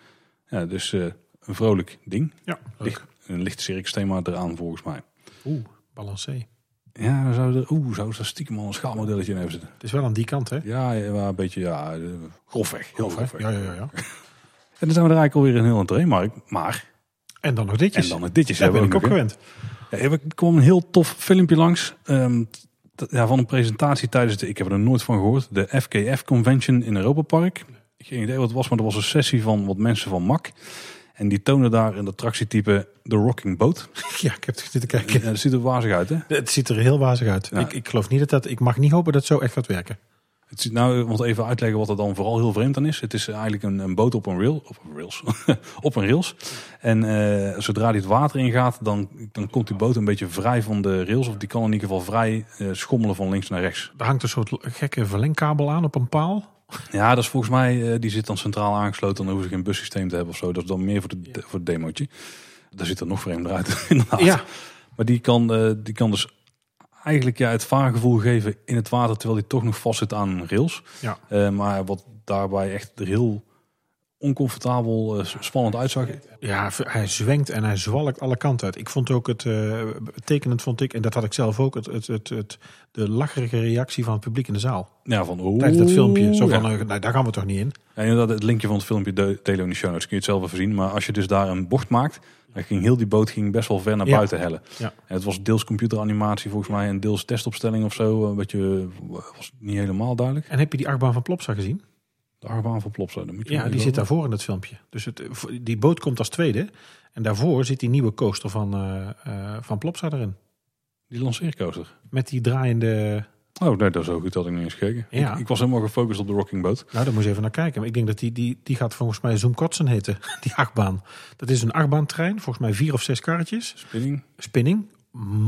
Ja, dus eh, een vrolijk ding. Ja. Licht, een licht circus thema eraan volgens mij. Oeh, balancé. Ja, dan zou er, oeh, zou er stiekem al een schaalmodelletje in hebben zitten. Het is wel aan die kant, hè? Ja, ja, maar een beetje, ja, grofweg. Heel grofweg. Ja, ja, ja, ja. (laughs) En dan zijn we er eigenlijk alweer een heel entree, Mark. Maar, En dan nog ditjes. en dan het ditjes Daar ben ik ook nog, gewend. Ja, er kwam een heel tof filmpje langs. t- ja, van een presentatie tijdens de, ik heb er nooit van gehoord, de FKF Convention in Europa Park. Geen idee wat het was, maar er was een sessie van wat mensen van MAC. En die tonen daar een attractietype de Rocking Boat. (laughs) Ja, ik heb het zitten Ja, kijken. dat ziet er wazig uit, hè? Het ziet er heel wazig uit. Ja. Ik, ik geloof niet dat dat... Ik mag niet hopen dat het zo echt gaat werken. Het ziet nou, want even uitleggen wat er dan vooral heel vreemd aan is. Het is eigenlijk een, een boot op een rail, op een rails, (laughs) op een rails. En eh, zodra die het water ingaat, dan, dan komt die boot een beetje vrij van de rails. Of die kan in ieder geval vrij eh, schommelen van links naar rechts. Er hangt een soort gekke verlengkabel aan op een paal. Ja, dat is volgens mij, eh, die zit dan centraal aangesloten. Dan hoeven ze geen bussysteem te hebben of zo. Dat is dan meer voor, de, voor het demootje. Daar ziet er nog vreemder uit, (laughs) inderdaad. Ja, Maar die kan, die kan dus eigenlijk ja, het vaargevoel geven in het water, terwijl die toch nog vast zit aan rails. Ja. Eh, maar wat daarbij echt heel oncomfortabel, eh, spannend uitzag. ja, hij zwenkt en hij zwalkt alle kanten uit. Ik vond ook het eh, tekenend, vond ik, en dat had ik zelf ook, het, het, het, het, de lacherige reactie van het publiek in de zaal. Ja, van oeh. Tijdens dat filmpje. Zo van, eh, nou, daar gaan we toch niet in. Ja, inderdaad, het linkje van het filmpje de- delen we in de show notes. Kun je het zelf even zien. Maar als je dus daar een bocht maakt, dan ging heel die boot ging best wel ver naar Ja. buiten hellen. Ja. En het was deels computeranimatie volgens mij en deels testopstelling of zo. Een beetje, was niet helemaal duidelijk. En heb je die achtbaan van Plopsa gezien? De achtbaan van Plopsa, dat moet je Ja, die zit daarvoor in het filmpje. Dus het, eh, die boot komt als tweede. En daarvoor zit die nieuwe coaster van, eh, van Plopsa erin. Die lanceercoaster. Met die draaiende... Oh, nee, dat is ook goed dat ik niet eens gekeken. Ja. Ik, ik was helemaal gefocust op de Rocking Boat. Nou, daar moet je even naar kijken. Maar ik denk dat die, die, die gaat volgens mij Zoom Kotsen heten. (laughs) Die achtbaan. Dat is een achtbaantrein. Volgens mij vier of zes karretjes. Spinning Spinning.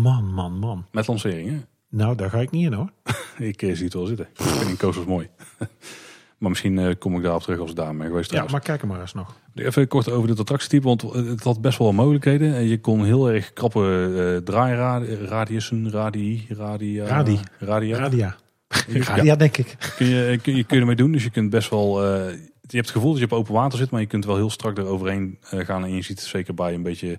Man, man, man. met lancering, hè? Nou, daar ga ik niet in hoor. (laughs) Ik zie het wel zitten. Spinning coasters mooi. (laughs) maar misschien eh, kom ik daarop terug als ik daar ben geweest Ja, maar kijk er maar eens nog. Even kort over dit attractietype, want het had best wel mogelijkheden. En Je kon heel erg krappe eh draairadiussen, radii, radia, Radi. radia. Radia. Ja. Radia, denk ik. Kun je, kun je, kun je ermee doen. Dus je kunt best wel. eh, je hebt het gevoel dat je op open water zit, maar je kunt wel heel strak eroverheen eh, gaan. En je ziet zeker bij een beetje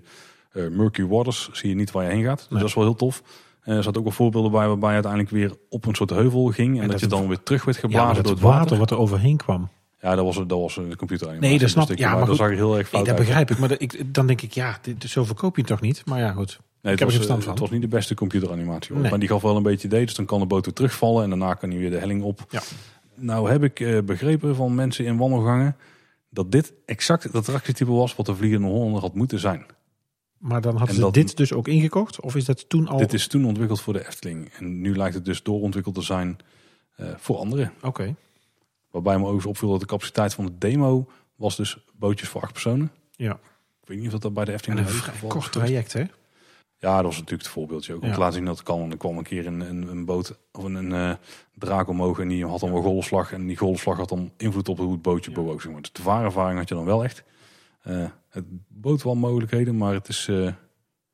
eh, murky waters, zie je niet waar je heen gaat. Dus Nee. dat is wel heel tof. Eh, er zaten ook wel voorbeelden bij waarbij je uiteindelijk weer op een soort heuvel ging. En, En dat, dat je dan weer terug werd geblazen door het water. water wat er overheen kwam. Ja, dat was, een- dat was een computer. Nee, dat snap ik. Ja, maar dat goed. zag er heel erg Nee, fout dat uit. begrijp ik. Maar dat- ik, dan denk ik, ja, dit, zo verkoop je het toch niet? Maar ja, goed. Nee, Ik het heb er was, verstand eh, van. Het was niet de beste computeranimatie. hoor. Nee. Maar die gaf wel een beetje idee. Dus dan kan de boot weer terugvallen. En daarna kan hij weer de helling op. Ja. Nou heb ik eh, begrepen van mensen in wandelgangen. Dat dit exact het attractietype was wat de Vliegende Hollander had moeten zijn. Maar dan hadden En ze dat- dit dus ook ingekocht? Of is dat toen al... Dit is toen ontwikkeld voor de Efteling. En nu lijkt het dus doorontwikkeld te zijn eh, voor anderen. Oké, Waarbij me overigens opviel dat de capaciteit van de demo was dus bootjes voor acht personen. ja. Ik weet niet of dat, dat bij de En Efteling een het vrij kort traject, hè? Ja, dat was natuurlijk het voorbeeldje ook. Om Ja. te laten zien dat het kan. Want er kwam een keer een, een, een boot of een, een eh, draak omhoog en die had dan wel golfslag. En die golfslag had dan invloed op hoe het bootje bewoog. Zeg maar. Dus de vaarervaring had je dan wel echt. Eh, het boot wel mogelijkheden, maar het is... eh,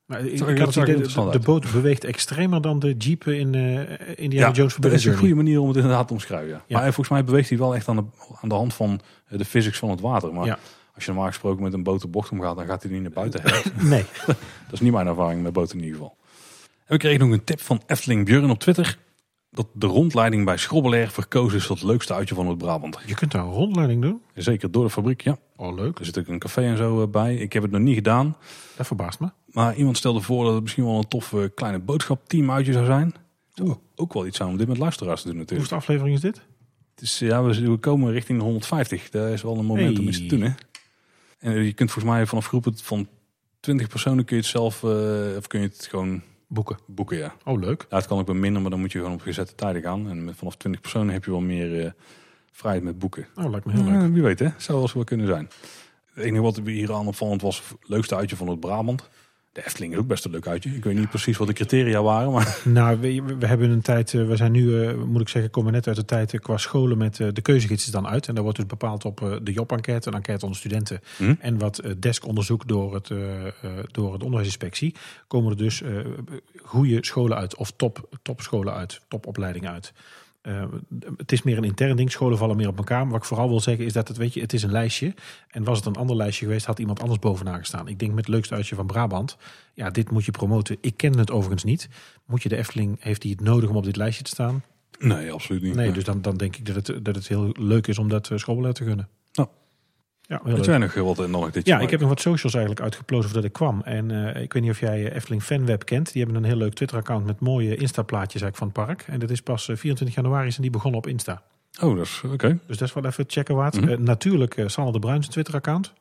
Maar ik, zag ik had zag het idee, de, boot beweegt extremer dan de jeep in eh Indiana Jones dat Forbidden is een goede manier om het inderdaad te omschrijven. Ja. Ja. Maar volgens mij beweegt hij wel echt aan de, aan de hand van de physics van het water. Maar Ja. als je normaal gesproken met een boot de bocht omgaat, dan gaat hij niet naar buiten. (laughs) Nee. dat is niet mijn ervaring met boten in ieder geval. En we kregen nog een tip van Efteling Björn op Twitter. Dat de rondleiding bij Schrobbelair verkozen is tot het leukste uitje van het Brabant. Je kunt daar een rondleiding doen. Zeker door de fabriek, ja. Oh, leuk. Er zit ook een café en zo eh, bij. Ik heb het nog niet gedaan. Dat verbaast me. Maar iemand stelde voor dat het misschien wel een tof eh, kleine boodschapteam uitje zou zijn. Zou ook wel iets zijn om dit met luisteraars te doen natuurlijk. Hoeveelste aflevering is dit? Het is, ja, we, komen richting de 150. Dat is wel een moment om iets te doen. Hè? En je kunt volgens mij vanaf groepen van 20 personen kun je het zelf, eh, of kun je het gewoon Boeken. boeken. Ja. Oh, leuk. ja, het kan ook wel minder, maar dan moet je gewoon op gezette tijden gaan. En met vanaf 20 personen heb je wel meer eh, vrijheid met boeken. Oh, lijkt me heel leuk. Ja, wie weet hè, zou wel eens wel kunnen zijn. Het enige wat hier aan opvallend was, het leukste uitje van het Brabant. De Efteling is ook best een leuk uitje. Ik weet niet precies wat de criteria waren, maar (laughs) Nou, we, we hebben een tijd, eh, we zijn nu, eh, moet ik zeggen, komen net uit de tijd eh, qua scholen met de keuzegids is dan uit. En daar wordt dus bepaald op de job-enquête, een enquête onder studenten Hm. en wat deskonderzoek door, het, door het onderwijsinspectie. Komen er dus goede scholen uit of top, topscholen uit, topopleidingen uit. Eh, het is meer een intern ding. Scholen vallen meer op elkaar. Wat ik vooral wil zeggen is dat het, weet je, het is een lijstje. En was het een ander lijstje geweest, had iemand anders bovenaan gestaan. Ik denk met het leukste uitje van Brabant. Ja, dit moet je promoten. Ik ken het overigens niet. Moet je de Efteling, heeft hij het nodig om op dit lijstje te staan? nee, absoluut niet. Nee, dus dan, dan denk ik dat het, dat het heel leuk is om dat uh, scholen te gunnen. Ja, heel jij nog wat en nog dit Ja, ik heb nog wat socials eigenlijk uitgeplozen voordat ik kwam. En eh, ik weet niet of jij eh, Efteling Fanweb kent. Die hebben een heel leuk Twitter-account met mooie Insta-plaatjes eigenlijk van het park. En dat is pas eh, 24 januari zijn die begonnen op Insta. Oh, dat is oké. Dus dat is wel even checken waard. Mhm. Eh, natuurlijk uh, Sander de Bruin zijn Twitter-account.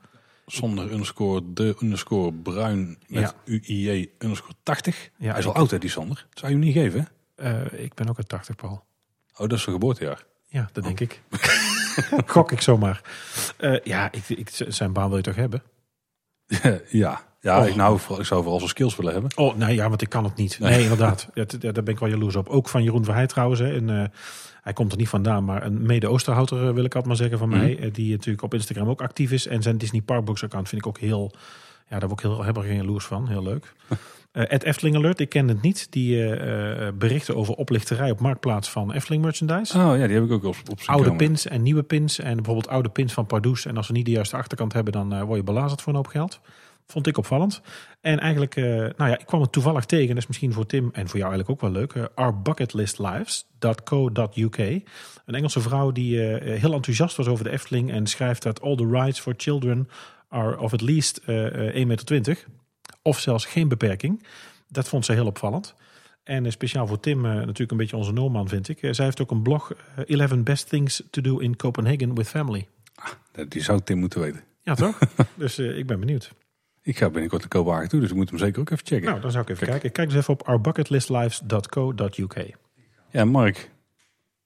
Zonder underscore de underscore bruin met UIJ underscore 80. Ja, Hij is al oud hè, die Sander. Dat zou je hem niet geven hè? Eh, ik ben ook uit 80, Paul. Oh, dat is zijn geboortejaar. Ja, dat denk ik. (laughs) (laughs) Gok ik zomaar. Eh, ja, ik, ik, zijn baan wil je toch hebben? (laughs) ja, ja Oh. ik, nou, ik zou vooral zijn skills willen hebben. Oh, nee, ja, want ik kan het niet. Nee, Nee. (laughs) inderdaad. Ja, daar ben ik wel jaloers op. Ook van Jeroen Verheij trouwens. Hè. En, eh, hij komt er niet vandaan, maar een mede-Oosterhouter eh, wil ik altijd maar zeggen van Mhm. mij. eh, die natuurlijk op Instagram ook actief is. En zijn Disney Parkbooks account vind ik ook heel... Ja, daar word ik heel er geen jaloers van. Heel leuk. Eh Ed Efteling Alert, ik ken het niet. Die eh, eh, berichten over oplichterij op marktplaats van Efteling merchandise. Oh ja, die heb ik ook op, op oude kamer. pins en nieuwe pins. En bijvoorbeeld oude pins van Pardoes. En als ze niet de juiste achterkant hebben, dan eh, word je belazerd voor een hoop geld. Vond ik opvallend. En eigenlijk, eh, nou ja, ik kwam het toevallig tegen. Dat is misschien voor Tim en voor jou eigenlijk ook wel leuk. eh, ourbucketliftlives.co.uk Een Engelse vrouw die eh, heel enthousiast was over de Efteling. En schrijft dat all the rides for children are of at least eh, eh, 1,20 meter. Of zelfs geen beperking. Dat vond ze heel opvallend. En eh, speciaal voor Tim, eh, natuurlijk een beetje onze Noorman vind ik. Eh, zij heeft ook een blog, eh, 11 Best Things to Do in Copenhagen with Family. Die zou Tim moeten weten. Ja, toch? (laughs) dus ik ben benieuwd. Ik ga binnenkort naar Kopenhagen toe, dus ik moet hem zeker ook even checken. Nou, dan zou ik even Kijk. kijken. Kijk dus even op ourbucketliftlives.co.uk. Ja, Mark,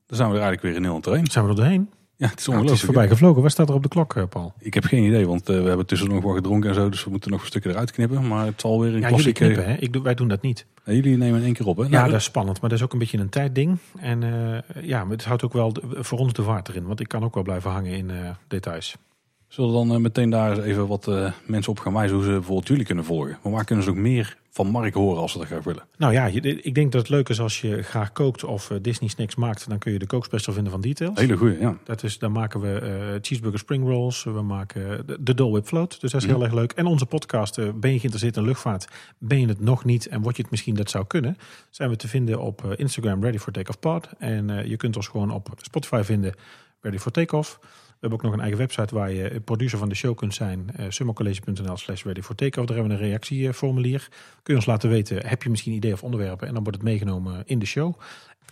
dan zijn we er eigenlijk weer in heel terrein. Zijn we er doorheen? Ja, het is Nou, het is ongelooflijk. voorbij gevlogen. Wat staat er op de klok, eh, Paul? ik heb geen idee, want eh, we hebben tussen nog wat gedronken en zo, dus we moeten nog een stukje eruit knippen. Maar het zal weer een Ja, klassieke... knippen, hè? Ik doe, wij doen dat niet. Jullie nemen in één keer op, hè? Ja, Nou, dat is spannend. Maar dat is ook een beetje een tijdding. En eh, ja, maar het houdt ook wel de- voor ons de vaart erin. Want ik kan ook wel blijven hangen in details. Zullen we dan eh, meteen daar eens even wat eh, mensen op gaan wijzen hoe ze bijvoorbeeld jullie kunnen volgen? Maar waar kunnen ze ook meer van Mark horen als ze dat graag willen? Nou ja, ik denk dat het leuk is als je graag kookt of eh, Disney snacks maakt. Dan kun je de kookspecial vinden van Details. Hele goeie, ja. Dat is, dan maken we cheeseburger spring rolls. We maken de, de Dole Whip Float. Dus dat is Mhm. heel erg leuk. En onze podcast, ben je geïnteresseerd in luchtvaart? Ben je het nog niet en word je het misschien dat zou kunnen? Zijn we te vinden op Instagram Ready for Takeoff Pod. En je kunt ons gewoon op Spotify vinden Ready for Takeoff. We hebben ook nog een eigen website waar je producer van de show kunt zijn. Uh, summercollege.nl slash ready for takeoff. Daar hebben we een reactieformulier. Kun je ons laten weten, heb je misschien ideeën of onderwerpen? En dan wordt het meegenomen in de show.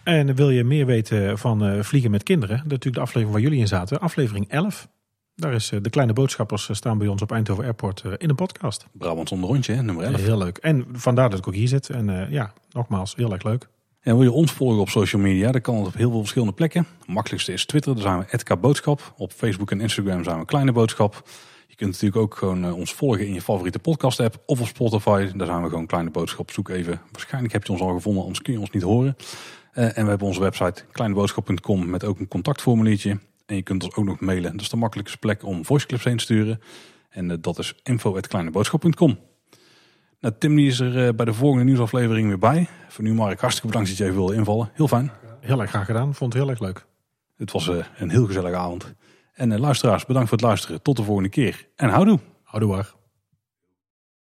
En wil je meer weten van eh, vliegen met kinderen? Natuurlijk de aflevering waar jullie in zaten. Aflevering 11. Daar is de kleine boodschappers staan bij ons op Eindhoven Airport in een podcast. Brabant zonder rondje, nummer 11. Heel leuk. En vandaar dat ik ook hier zit. En ja, nogmaals, heel erg leuk. En wil je ons volgen op social media? Dat kan op heel veel verschillende plekken. Het makkelijkste is Twitter, daar zijn we Boodschap. Op Facebook en Instagram zijn we Kleine Boodschap. Je kunt natuurlijk ook gewoon eh, ons volgen in je favoriete podcast app of op Spotify. Daar zijn we gewoon Kleine Boodschap. Zoek even. Waarschijnlijk heb je ons al gevonden, anders kun je ons niet horen. Uh, en we hebben onze website kleineboodschap.com met ook een contactformuliertje. En je kunt ons ook nog mailen. Dat is de makkelijkste plek om voiceclips heen te sturen. En uh, dat is info.kleineboodschap.com. Nou, Tim die is er bij de volgende nieuwsaflevering weer bij. Voor nu Mark, hartstikke bedankt dat je even wilde invallen. Heel fijn. Heel erg graag gedaan. Vond het heel erg leuk. Het was een heel gezellige avond. En luisteraars, bedankt voor het luisteren. Tot de volgende keer. En houdoe. Houdoe waar.